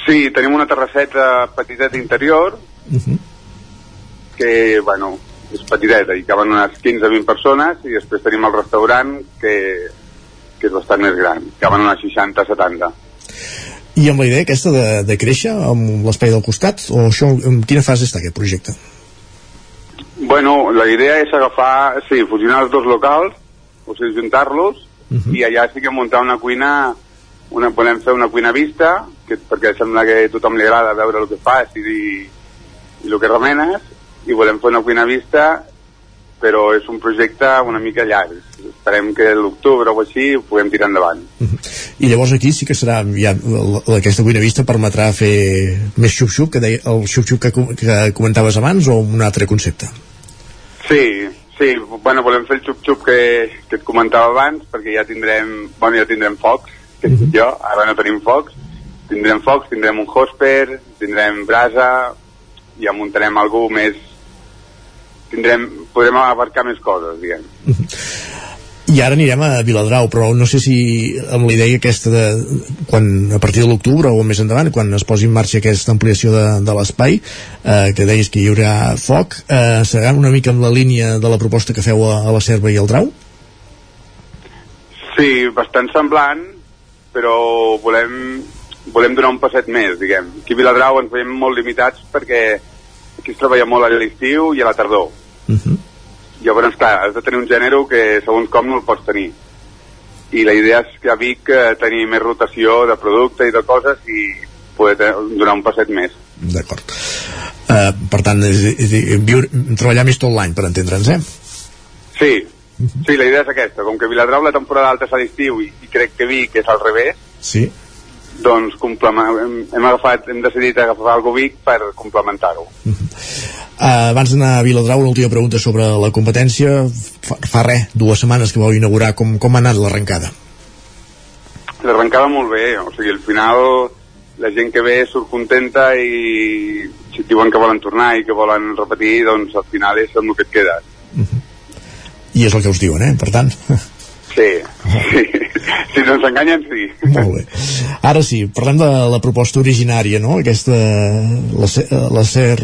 Sí, tenim una terrasseta petiteta interior, Uh -huh. que, bueno, és petiteta, hi caben unes 15-20 persones, i després tenim el restaurant, que, que és bastant més gran, caben unes 60-70. I amb la idea aquesta de, de créixer amb l'espai del costat, o això, en quina fase està aquest projecte? Bueno, la idea és agafar, sí, fusionar els dos locals, o sigui, juntar-los, uh -huh. i allà sí que muntar una cuina, una, podem fer una cuina vista, que, perquè sembla que a tothom li agrada veure el que fas i, i, i el que remenes, i volem fer una cuina vista, però és un projecte una mica llarg. Esperem que l'octubre o així ho puguem tirar endavant. I llavors aquí sí que serà, ja, aquesta cuina vista permetrà fer més xup-xup, que deia, el xup-xup que, que comentaves abans, o un altre concepte? Sí, sí, bueno, volem fer el xup-xup que, que et comentava abans, perquè ja tindrem, bueno, ja tindrem focs, que uh -huh. jo, ara no tenim focs, tindrem focs, tindrem un hosper, tindrem brasa, ja muntarem algú més, tindrem, podrem abarcar més coses, diguem. I ara anirem a Viladrau, però no sé si amb la idea aquesta de quan, a partir de l'octubre o més endavant, quan es posi en marxa aquesta ampliació de, de l'espai, eh, que deies que hi haurà foc, eh, serà una mica amb la línia de la proposta que feu a, a la Serva i al Drau? Sí, bastant semblant, però volem, volem donar un passet més, diguem. Aquí a Viladrau ens veiem molt limitats perquè aquí es treballa molt a l'estiu i a la tardor. Uh -huh. Llavors, clar, has de tenir un gènere que segons com no el pots tenir. I la idea és que a Vic eh, tenir més rotació de producte i de coses i poder donar un passet més. D'acord. Eh, per tant, és, és, és, viure, treballar més tot l'any, per entendre'ns, eh? Sí, sí, la idea és aquesta. Com que Viladrau la temporada alta és a l'estiu i, i crec que Vic és al revés, Sí. Doncs hem, hem, agafat, hem decidit agafar algo Vic per complementar-ho. Uh, abans d'anar a Viladrau, una última pregunta sobre la competència. Fa, fa res, dues setmanes que vau inaugurar. Com, com ha anat l'arrencada? L'arrencada molt bé, o sigui, al final la gent que ve surt contenta i si diuen que volen tornar i que volen repetir, doncs al final és amb el que et quedes. I és el que us diuen, eh? Per tant... Sí, sí. si no ens enganyen, sí. Molt bé. Ara sí, parlem de la proposta originària, no? Aquesta, la, la SER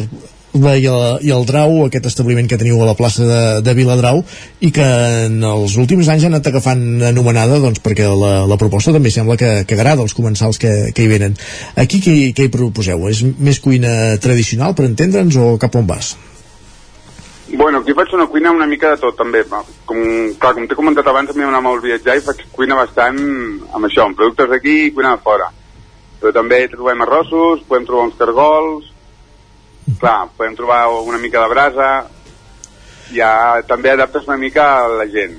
i el, i el Drau, aquest establiment que teniu a la plaça de, de Viladrau i que en els últims anys ha anat agafant anomenada doncs, perquè la, la proposta també sembla que, que agrada als comensals que, que hi venen. Aquí què, què hi proposeu? És més cuina tradicional, per entendre'ns, o cap on vas? Bueno, aquí faig una cuina una mica de tot, també. Com, clar, com t'he comentat abans, a mi m'agrada molt viatjar i faig cuina bastant amb això, amb productes d'aquí i cuina de fora. Però també trobem arrossos, podem trobar uns cargols, clar, podem trobar una mica de brasa, ja també adaptes una mica a la gent.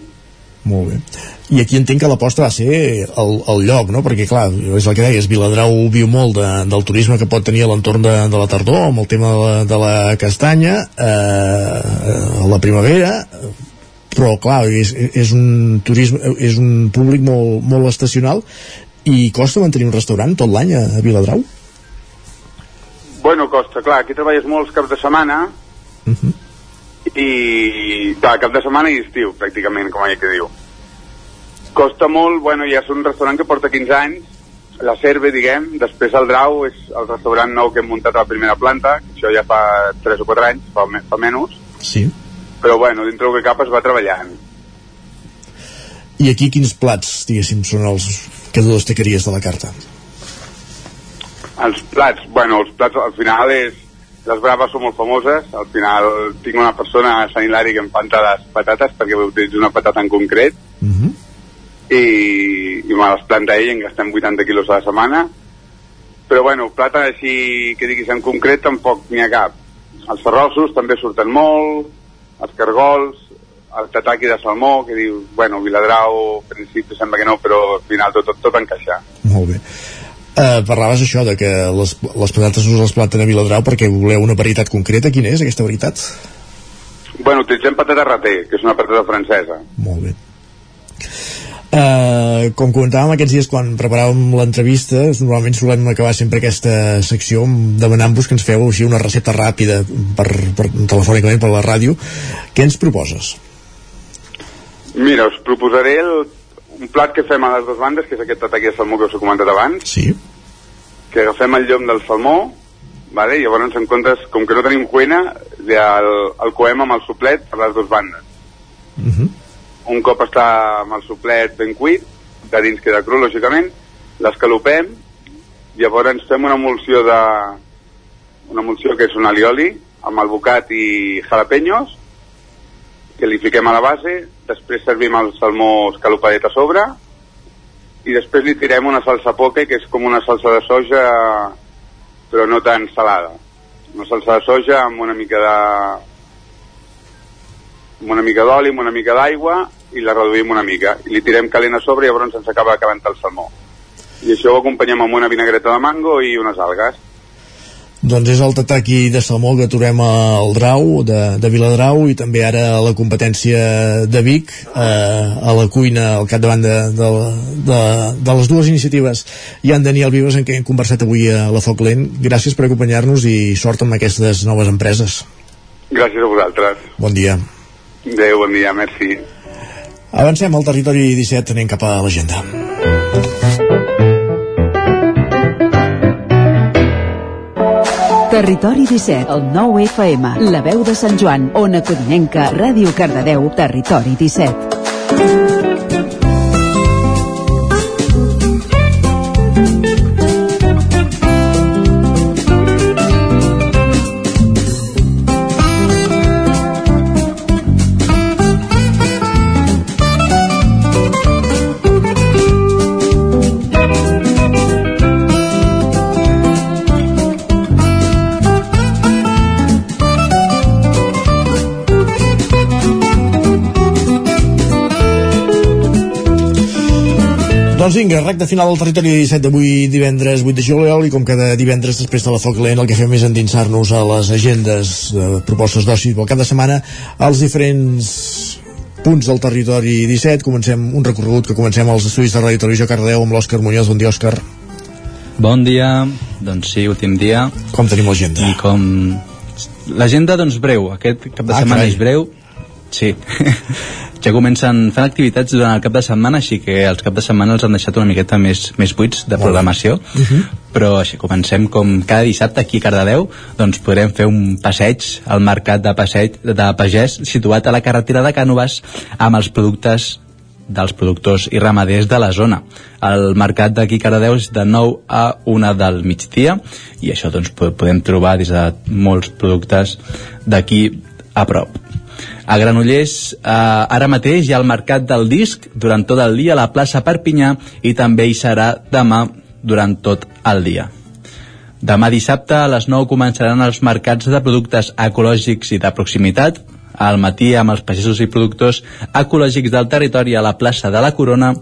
Molt bé. I aquí entenc que l'aposta va ser el, el lloc, no? Perquè, clar, és el que deies, Viladrau viu molt de, del turisme que pot tenir a l'entorn de, de la tardor, amb el tema de la, de la castanya, eh, a la primavera, però, clar, és, és un turisme, és un públic molt, molt estacional i costa mantenir un restaurant tot l'any a, a Viladrau? Bueno, costa, clar, aquí treballes molts caps de setmana i, clar, cap de setmana i estiu, pràcticament, com ella que diu. Costa molt, bueno, ja és un restaurant que porta 15 anys, la Serve, diguem, després el Drau és el restaurant nou que hem muntat a la primera planta, que això ja fa 3 o 4 anys, fa, me- fa menys, Sí. però bueno, dintre del que cap es va treballant. I aquí quins plats, diguéssim, són els que tu destacaries de la carta? Els plats, bueno, els plats al final és... Les braves són molt famoses, al final tinc una persona a Sant Hilari que em planta les patates perquè utilitzo una patata en concret Uh -huh. I, i me les planta ell, en gastem 80 quilos a la setmana però bueno, plata així que diguis en concret tampoc n'hi ha cap els arrossos també surten molt els cargols el tataki de salmó que diu, bueno, Viladrau al principi sembla que no, però al final tot, tot, tot encaixa Molt bé. Uh, parlaves això de que les, les patates us les planten a Viladrau perquè voleu una varietat concreta. Quina és aquesta varietat? bueno, utilitzem patata raté, que és una patata francesa Molt bé. Uh, com comentàvem aquests dies quan preparàvem l'entrevista normalment solem acabar sempre aquesta secció demanant-vos que ens feu així una recepta ràpida per, per, telefònicament per la ràdio què ens proposes? Mira, us proposaré el, un plat que fem a les dues bandes, que és aquest tataki de salmó que us he comentat abans. Sí. que agafem el llom del salmó, vale? llavors en comptes, com que no tenim cuina, el, el coem amb el suplet per les dues bandes. Uh -huh. Un cop està amb el suplet ben cuit, de dins queda cru, lògicament, l'escalopem, llavors fem una emulsió de una emulsió que és un alioli amb albocat i jalapenyos que li fiquem a la base després servim el salmó escalopadet a sobre i després li tirem una salsa poke que és com una salsa de soja però no tan salada. Una salsa de soja amb una mica de amb una mica d'oli, amb una mica d'aigua i la reduïm una mica. I li tirem calent a sobre i llavors ens acaba acabant el salmó. I això ho acompanyem amb una vinagreta de mango i unes algues. Doncs és el tataki de salmó que trobem al Drau, de, de Viladrau i també ara a la competència de Vic eh, a la cuina al capdavant de, de, de, de les dues iniciatives. I en Daniel Vives en què hem conversat avui a la Foc Lent. Gràcies per acompanyar-nos i sort amb aquestes noves empreses. Gràcies a vosaltres. Bon dia. Adéu, bon dia, merci Avancem al territori 17, anem cap a l'agenda. Territori 17, el 9 FM, la veu de Sant Joan, Ona Codinenca, Ràdio Cardedeu, Territori 17. Doncs vinga, recte final del territori 17 d'avui divendres 8 de juliol i com cada divendres després de la Foc Lent el que fem és endinsar-nos a les agendes de propostes d'oci pel cap de setmana als diferents punts del territori 17. Comencem un recorregut que comencem als estudis de Ràdio Televisió Cardeu amb l'Òscar Muñoz. Bon dia, Òscar. Bon dia, doncs sí, últim dia. Com tenim l'agenda? I com... L'agenda, doncs, breu. Aquest cap de Ah, setmana carai. és breu. Sí. ja comencen fent activitats durant el cap de setmana, així que els cap de setmana els han deixat una miqueta més, més buits de programació. Uh -huh. Però així comencem com cada dissabte aquí a Cardedeu, doncs podrem fer un passeig al mercat de passeig de pagès situat a la carretera de Cànoves amb els productes dels productors i ramaders de la zona. El mercat d'aquí a Cardedeu és de 9 a 1 del migdia i això doncs po- podem trobar des de molts productes d'aquí a prop. A Granollers, eh, ara mateix hi ha el mercat del disc durant tot el dia a la plaça Perpinyà i també hi serà demà durant tot el dia. Demà dissabte a les 9 començaran els mercats de productes ecològics i de proximitat. Al matí amb els pagesos i productors ecològics del territori a la plaça de la Corona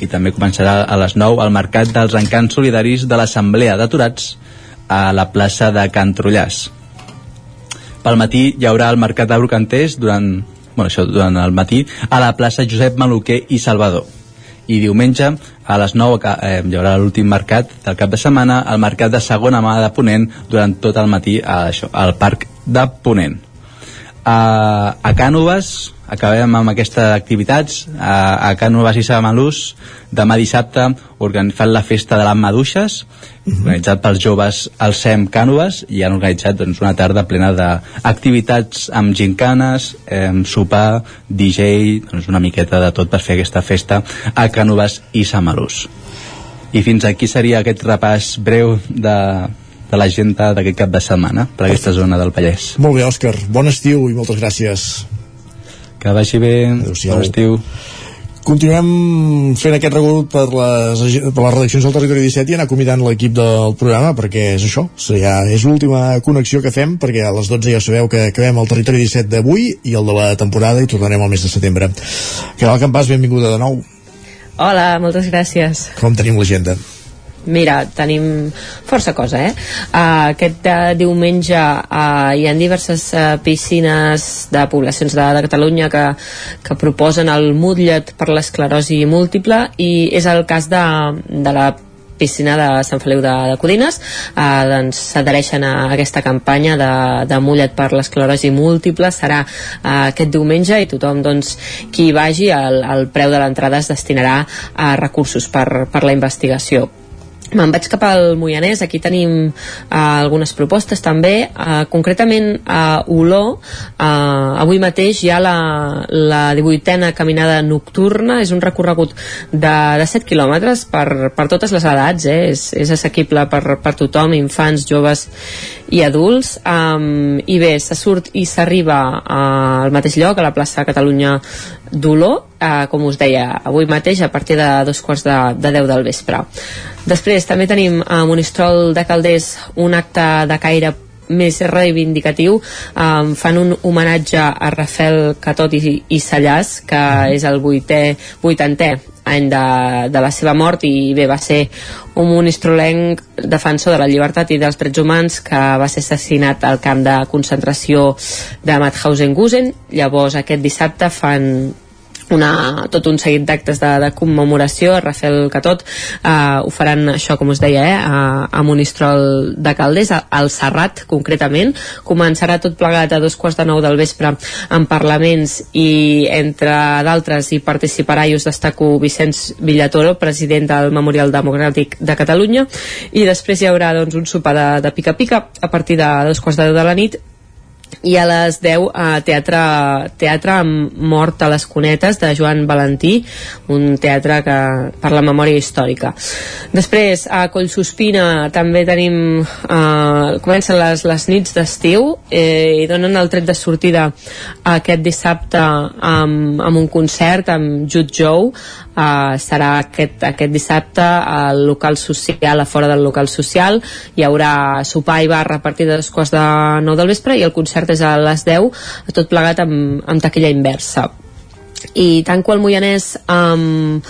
i també començarà a les 9 el mercat dels encants solidaris de l'Assemblea d'Aturats a la plaça de Can Trullàs. Pel matí hi haurà el mercat de Brocanters durant, bueno, això, durant el matí a la plaça Josep Maluquer i Salvador. I diumenge a les 9 ca- eh, hi haurà l'últim mercat del cap de setmana, el mercat de segona mà de Ponent durant tot el matí a, això, al Parc de Ponent. A, a Cànoves acabem amb aquestes activitats a, a Cànoves i Samalús demà dissabte organi- fan la festa de les maduixes organitzat pels joves al SEM Cànoves i han organitzat doncs, una tarda plena d'activitats amb gincanes, eh, sopar, DJ, doncs una miqueta de tot per fer aquesta festa a Cànoves i Samalús. I fins aquí seria aquest repàs breu de, de l'agenda d'aquest cap de setmana per aquesta zona del Vallès. Molt bé, Òscar. Bon estiu i moltes gràcies. Que vagi bé. Bon estiu. Continuem fent aquest recorregut per les, per les redaccions del Territori 17 i anar convidant l'equip del programa perquè és això, o sigui, ja és l'última connexió que fem perquè a les 12 ja sabeu que acabem el Territori 17 d'avui i el de la temporada i tornarem al mes de setembre. Caral Campàs, benvinguda de nou. Hola, moltes gràcies. Com tenim l'agenda? Mira, tenim força cosa, eh? Uh, aquest uh, diumenge uh, hi ha diverses uh, piscines de poblacions de, de Catalunya que, que proposen el Moodlet per l'esclerosi múltiple i és el cas de, de la piscina de Sant Feliu de, de Codines. Eh, doncs s'adhereixen a aquesta campanya de, de mullet per l'esclerosi múltiple. Serà eh, aquest diumenge i tothom doncs, qui hi vagi el, el preu de l'entrada es destinarà a recursos per, per la investigació Me'n vaig cap al Moianès, aquí tenim uh, algunes propostes també, uh, concretament a uh, Oló, uh, avui mateix hi ha la, la 18a caminada nocturna, és un recorregut de, de 7 quilòmetres per, per totes les edats, eh? és, és assequible per, per tothom, infants, joves i adults, um, i bé, se surt i s'arriba al mateix lloc, a la plaça Catalunya d'Oló, eh, com us deia, avui mateix a partir de dos quarts de, de 10 del vespre. Després també tenim a Monistrol de Calders un acte de caire més reivindicatiu um, fan un homenatge a Rafael Catot i, i Sallàs que és el vuitè, vuitantè any de, de la seva mort i bé, va ser un monistrolenc defensor de la llibertat i dels drets humans que va ser assassinat al camp de concentració de Mauthausen-Gusen. Llavors aquest dissabte fan una, tot un seguit d'actes de, de commemoració a Rafael Catot eh, ho faran això com us deia eh, a, a Monistrol de Calders al Serrat concretament. Començarà tot plegat a dos quarts de nou del vespre en parlaments i entre d'altres hi participarà i us destaco Vicenç Villatoro president del Memorial Democràtic de Catalunya. I després hi haurà doncs, un sopar de pica-pica a partir de dos quarts de deu de la nit i a les 10 a teatre, teatre amb Mort a les Cunetes de Joan Valentí un teatre que per la memòria històrica. Després a Collsospina també tenim eh, comencen les, les nits d'estiu eh, i donen el tret de sortida aquest dissabte amb, amb un concert amb Jude Joe uh, serà aquest, aquest dissabte al local social, a fora del local social. Hi haurà sopar i bar a partir de les quarts de 9 del vespre i el concert és a les 10 tot plegat amb, amb taquilla inversa i tanco el Moianès amb,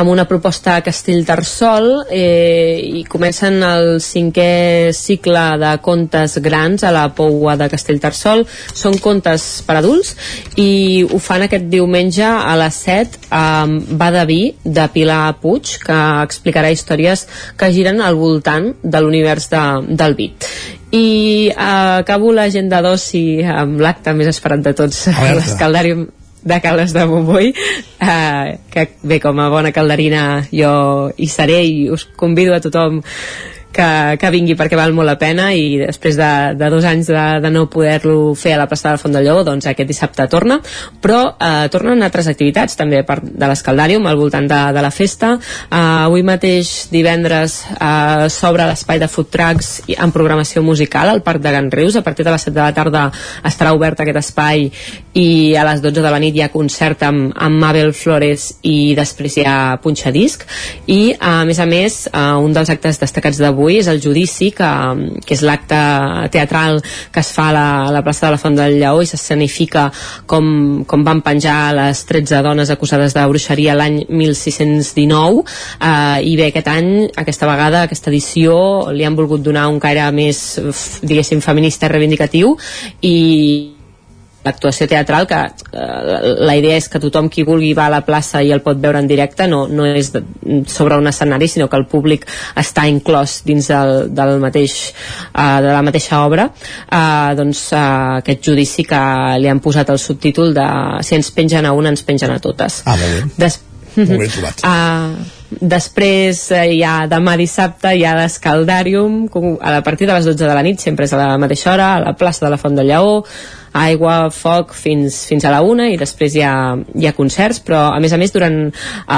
amb una proposta a Castellterçol eh, i comencen el cinquè cicle de contes grans a la Poua de Castellterçol són contes per adults i ho fan aquest diumenge a les 7 amb Va de Pilar Puig que explicarà històries que giren al voltant de l'univers de, del vi. I eh, acabo l'agenda d'oci amb l'acte més esperat de tots l'escaldàrium de Cales de Montbui eh, que bé, com a bona calderina jo hi seré i us convido a tothom que, que vingui perquè val molt la pena i després de, de dos anys de, de no poder-lo fer a la plaça de la Font del Lleó doncs aquest dissabte torna. Però eh, tornen altres activitats també part de l'Escaldàrium al voltant de, de la festa. Eh, avui mateix divendres eh, s'obre l'espai de food trucks en programació musical al Parc de Can Rius a partir de les 7 de la tarda estarà obert aquest espai i a les 12 de la nit hi ha concert amb, amb Mabel Flores i després hi ha punxadisc. I a més a més eh, un dels actes destacats d'avui avui és el judici, que, que és l'acte teatral que es fa a la, a la plaça de la Font del Lleó i s'escenifica com, com van penjar les 13 dones acusades de bruixeria l'any 1619 eh, i bé, aquest any, aquesta vegada, aquesta edició, li han volgut donar un caire més, diguéssim, feminista reivindicatiu i l'actuació teatral que eh, la idea és que tothom qui vulgui va a la plaça i el pot veure en directe no, no és de, sobre un escenari sinó que el públic està inclòs dins del, del mateix, eh, de la mateixa obra. Eh, doncs eh, aquest judici que li han posat el subtítol de si ens pengen a una ens pengen a totes. Ah, molt bé. Des molt ben trobat. Uh, després eh, hi ha demà dissabte hi ha l'Escaldàrium a partir de les 12 de la nit sempre és a la mateixa hora a la plaça de la Font del Lleó aigua, foc fins, fins a la una i després hi ha, hi ha concerts però a més a més durant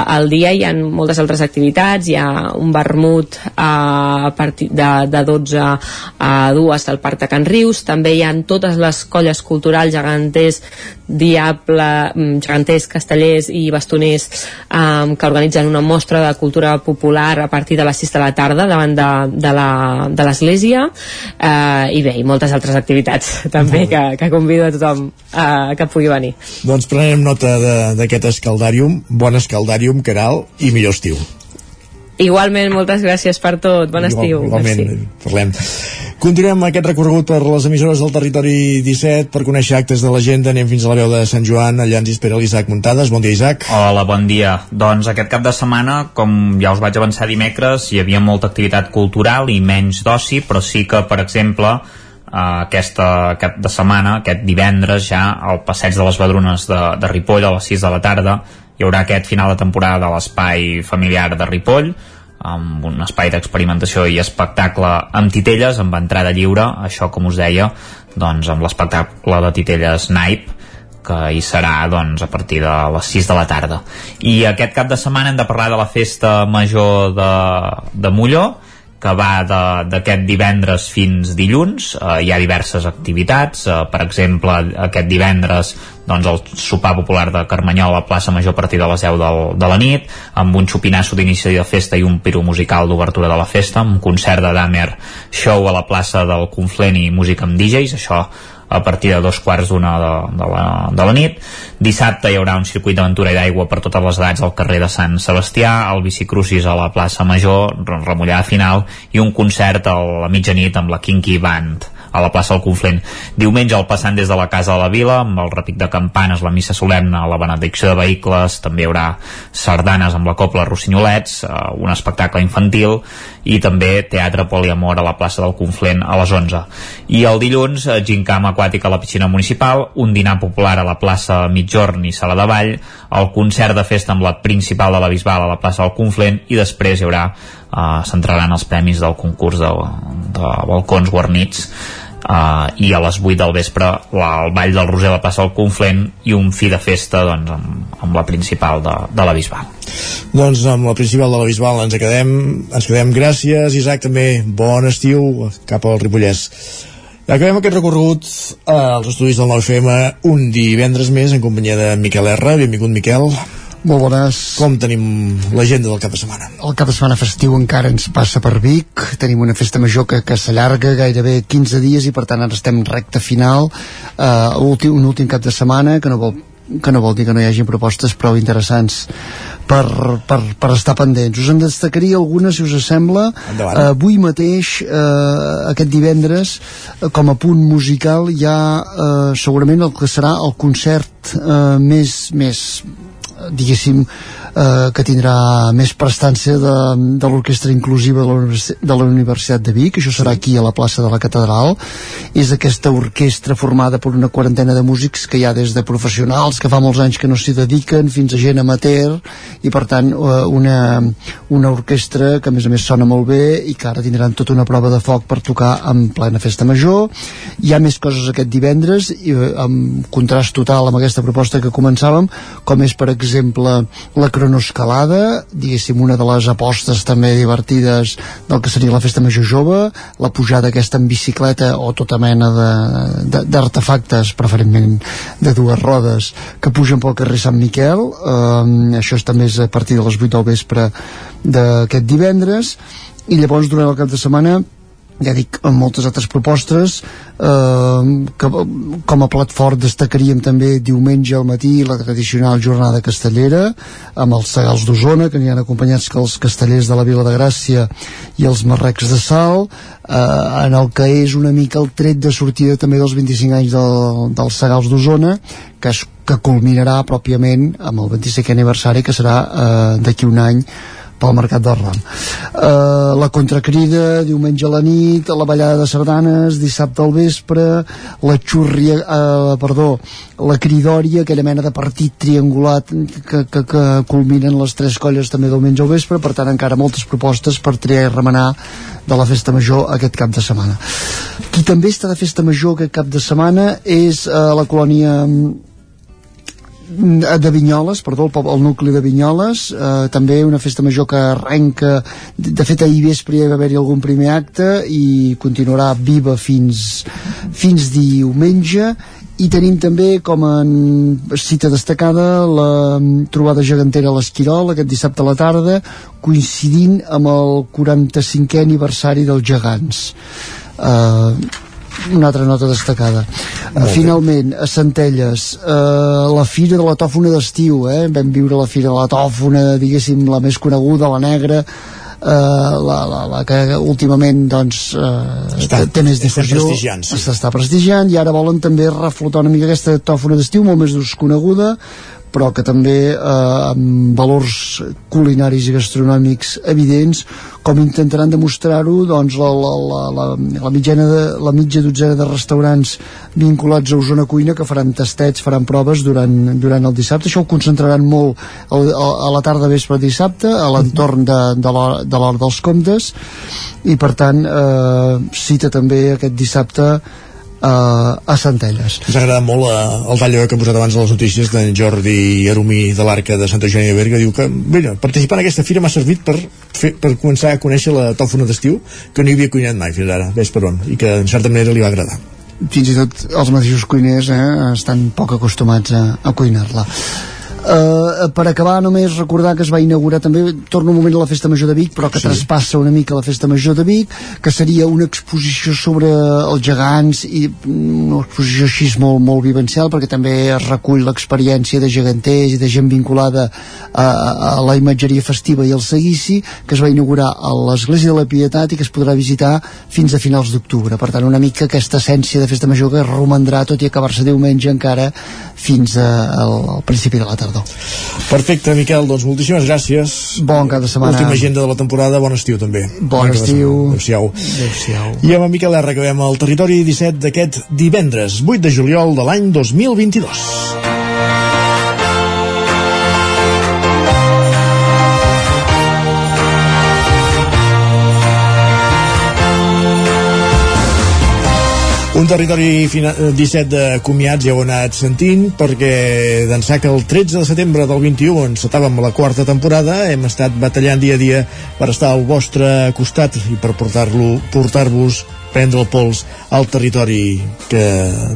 el dia hi ha moltes altres activitats hi ha un vermut a partir de, de 12 a 2 del Parc de Can Rius també hi ha totes les colles culturals geganters Diable, mm, geganters, castellers i bastoners um, que organitzen una mostra de cultura popular a partir de les 6 de la tarda davant de, de l'església uh, i bé, i moltes altres activitats també que, que convido a tothom uh, que pugui venir. Doncs prenem nota d'aquest escaldàrium, bon escaldàrium, Caral, i millor estiu. Igualment, moltes gràcies per tot. Bon estiu. Igualment, Merci. parlem. Continuem aquest recorregut per les emissores del territori 17 per conèixer actes de l'agenda. Anem fins a la veu de Sant Joan. Allà ens espera l'Isaac Muntades. Bon dia, Isaac. Hola, bon dia. Doncs aquest cap de setmana, com ja us vaig avançar dimecres, hi havia molta activitat cultural i menys d'oci, però sí que, per exemple, aquesta cap de setmana, aquest divendres ja al passeig de les Badrunes de, de Ripoll a les 6 de la tarda hi haurà aquest final de temporada de l'espai familiar de Ripoll amb un espai d'experimentació i espectacle amb titelles, amb entrada lliure, això com us deia, doncs amb l'espectacle de titelles Naip, que hi serà doncs, a partir de les 6 de la tarda. I aquest cap de setmana hem de parlar de la festa major de, de Molló, que va d'aquest divendres fins dilluns. Eh, hi ha diverses activitats, eh, per exemple, aquest divendres doncs, el sopar popular de Carmanyol a la plaça Major a partir de les 10 del, de la nit, amb un xupinasso d'inici de festa i un piru musical d'obertura de la festa, amb un concert de Damer Show a la plaça del Conflent i música amb DJs, això a partir de dos quarts d'una de, de, la, de la nit. Dissabte hi haurà un circuit d'aventura i d'aigua per totes les edats al carrer de Sant Sebastià, el bicicrucis a la plaça Major, remullada final, i un concert a la mitjanit amb la Kinky Band a la plaça del Conflent. Diumenge el passant des de la Casa de la Vila, amb el repic de campanes, la missa solemne, la benedicció de vehicles, també hi haurà sardanes amb la Copla Rossinyolets, eh, un espectacle infantil i també teatre poliamor a la plaça del Conflent a les 11. I el dilluns, eh, gincam aquàtic a la piscina municipal, un dinar popular a la plaça Mitjorn i Sala de Vall, el concert de festa amb la principal de la Bisbal a la plaça del Conflent i després hi haurà uh, s'entraran els premis del concurs de, de balcons guarnits uh, i a les 8 del vespre la, el Ball del Roser a la plaça del Conflent i un fi de festa doncs, amb, amb la principal de, de la Bisbal doncs amb la principal de la Bisbal ens quedem, ens quedem gràcies Isaac també bon estiu cap al Ripollès Acabem aquest recorregut eh, als estudis del 9FM un divendres més en companyia de Miquel R. Benvingut, Miquel. Molt bones. Com tenim l'agenda del cap de setmana? El cap de setmana festiu encara ens passa per Vic. Tenim una festa major que, que s'allarga gairebé 15 dies i per tant ara estem recta final. Uh, últim, un últim cap de setmana que no vol que no vol dir que no hi hagi propostes prou interessants per, per, per estar pendents. Us en destacaria algunes, si us sembla. Endavant. Uh, avui mateix, uh, aquest divendres, uh, com a punt musical, hi ha uh, segurament el que serà el concert uh, més, més diguéssim eh, que tindrà més prestància de, de l'orquestra inclusiva de la, de la Universitat de Vic, això serà aquí a la plaça de la Catedral. És aquesta orquestra formada per una quarantena de músics que hi ha des de professionals que fa molts anys que no s'hi dediquen fins a gent amateur i per tant eh, una, una orquestra que a més a més sona molt bé i que ara tindran tota una prova de foc per tocar en plena festa major. Hi ha més coses aquest divendres i, eh, amb contrast total amb aquesta proposta que començàvem com és per exemple la cronoescalada, diguéssim una de les apostes també divertides del que seria la festa major jove, la pujada aquesta en bicicleta o tota mena d'artefactes, preferentment de dues rodes, que pugen pel carrer Sant Miquel, eh, això és també és a partir de les 8 del vespre d'aquest divendres, i llavors durant el cap de setmana ja dic, amb moltes altres propostes eh, que com a plat fort destacaríem també diumenge al matí la tradicional jornada castellera amb els segals d'Osona que n'hi han acompanyats que els castellers de la Vila de Gràcia i els marrecs de Sal eh, en el que és una mica el tret de sortida també dels 25 anys del, dels segals d'Osona que, es, que culminarà pròpiament amb el 25è aniversari que serà eh, d'aquí un any pel Mercat del Ram. Uh, la contracrida, diumenge a la nit, la ballada de sardanes, dissabte al vespre, la xurria, uh, perdó, la cridòria, aquella mena de partit triangulat que, que, que culminen les tres colles també diumenge al vespre, per tant encara moltes propostes per triar i remenar de la festa major aquest cap de setmana. Qui també està de festa major aquest cap de setmana és uh, la colònia de Vinyoles, perdó, el, el nucli de Vinyoles, eh, també una festa major que arrenca, de fet ahir vespre hi va haver-hi algun primer acte i continuarà viva fins, fins diumenge. I tenim també com a cita destacada la trobada gegantera a l'Esquirol aquest dissabte a la tarda coincidint amb el 45è aniversari dels gegants. Eh, una altra nota destacada. Uh, finalment, a Centelles, uh, la Fira de la Tòfona d'estiu, eh? vam viure la Fira de la Tòfona, diguéssim, la més coneguda, la negra, Uh, la, la, la que últimament doncs, uh, està, té més difusió prestigiant, sí. prestigiant i ara volen també reflotar una mica aquesta tòfona d'estiu molt més desconeguda però que també eh, amb valors culinaris i gastronòmics evidents com intentaran demostrar-ho doncs, la, la, la, la, la, mitjana de, la mitja dotzena de restaurants vinculats a Osona Cuina que faran tastets, faran proves durant, durant el dissabte. Això ho concentraran molt a, a, a la tarda vespre dissabte, a l'entorn de, de l'hora dels comptes, i per tant eh, cita també aquest dissabte a, a Centelles. Ens ha agradat molt eh, el tall que hem posat abans de les notícies d'en Jordi Arumí de l'Arca de Santa Eugènia de Berga, diu que mira, participar en aquesta fira m'ha servit per, fer, per començar a conèixer la tòfona d'estiu que no hi havia cuinat mai fins ara, ves per on, i que en certa manera li va agradar. Fins i tot els mateixos cuiners eh, estan poc acostumats a, a cuinar-la Uh, per acabar només recordar que es va inaugurar també, torno un moment a la Festa Major de Vic però que sí. traspassa una mica la Festa Major de Vic que seria una exposició sobre els gegants i una exposició així molt, molt vivencial perquè també es recull l'experiència de geganters i de gent vinculada a, a la imatgeria festiva i al seguici que es va inaugurar a l'Església de la Pietat i que es podrà visitar fins a finals d'octubre per tant una mica aquesta essència de Festa Major que romandrà tot i acabar-se diumenge encara fins a, al, al principi de la tarda perdó. Perfecte, Miquel, doncs moltíssimes gràcies. Bon cada setmana. Última agenda de la temporada, bon estiu també. Bon, bon estiu. Adéu-siau. Adéu I amb en Miquel R acabem el territori 17 d'aquest divendres, 8 de juliol de l'any 2022. Un territori 17 eh, de comiats ja ho he anat sentint perquè d'ençà que el 13 de setembre del 21 encetàvem la quarta temporada hem estat batallant dia a dia per estar al vostre costat i per portar-lo portar-vos prendre el pols al territori que,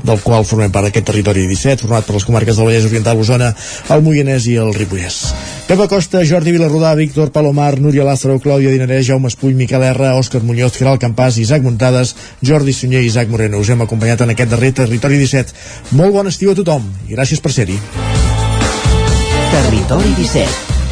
del qual formem part d'aquest territori 17, format per les comarques del Vallès Oriental, Osona, el Moianès i el Ripollès. Pepa Costa, Jordi Vilarrodà, Víctor Palomar, Núria Lázaro, Clàudia Dinarès, Jaume Espull, Miquel R, Òscar Muñoz, Geral Campàs, Isaac Muntades, Jordi Sunyer i Isaac Moreno. Us hem acompanyat en aquest darrer Territori 17. Molt bon estiu a tothom i gràcies per ser-hi. Territori 17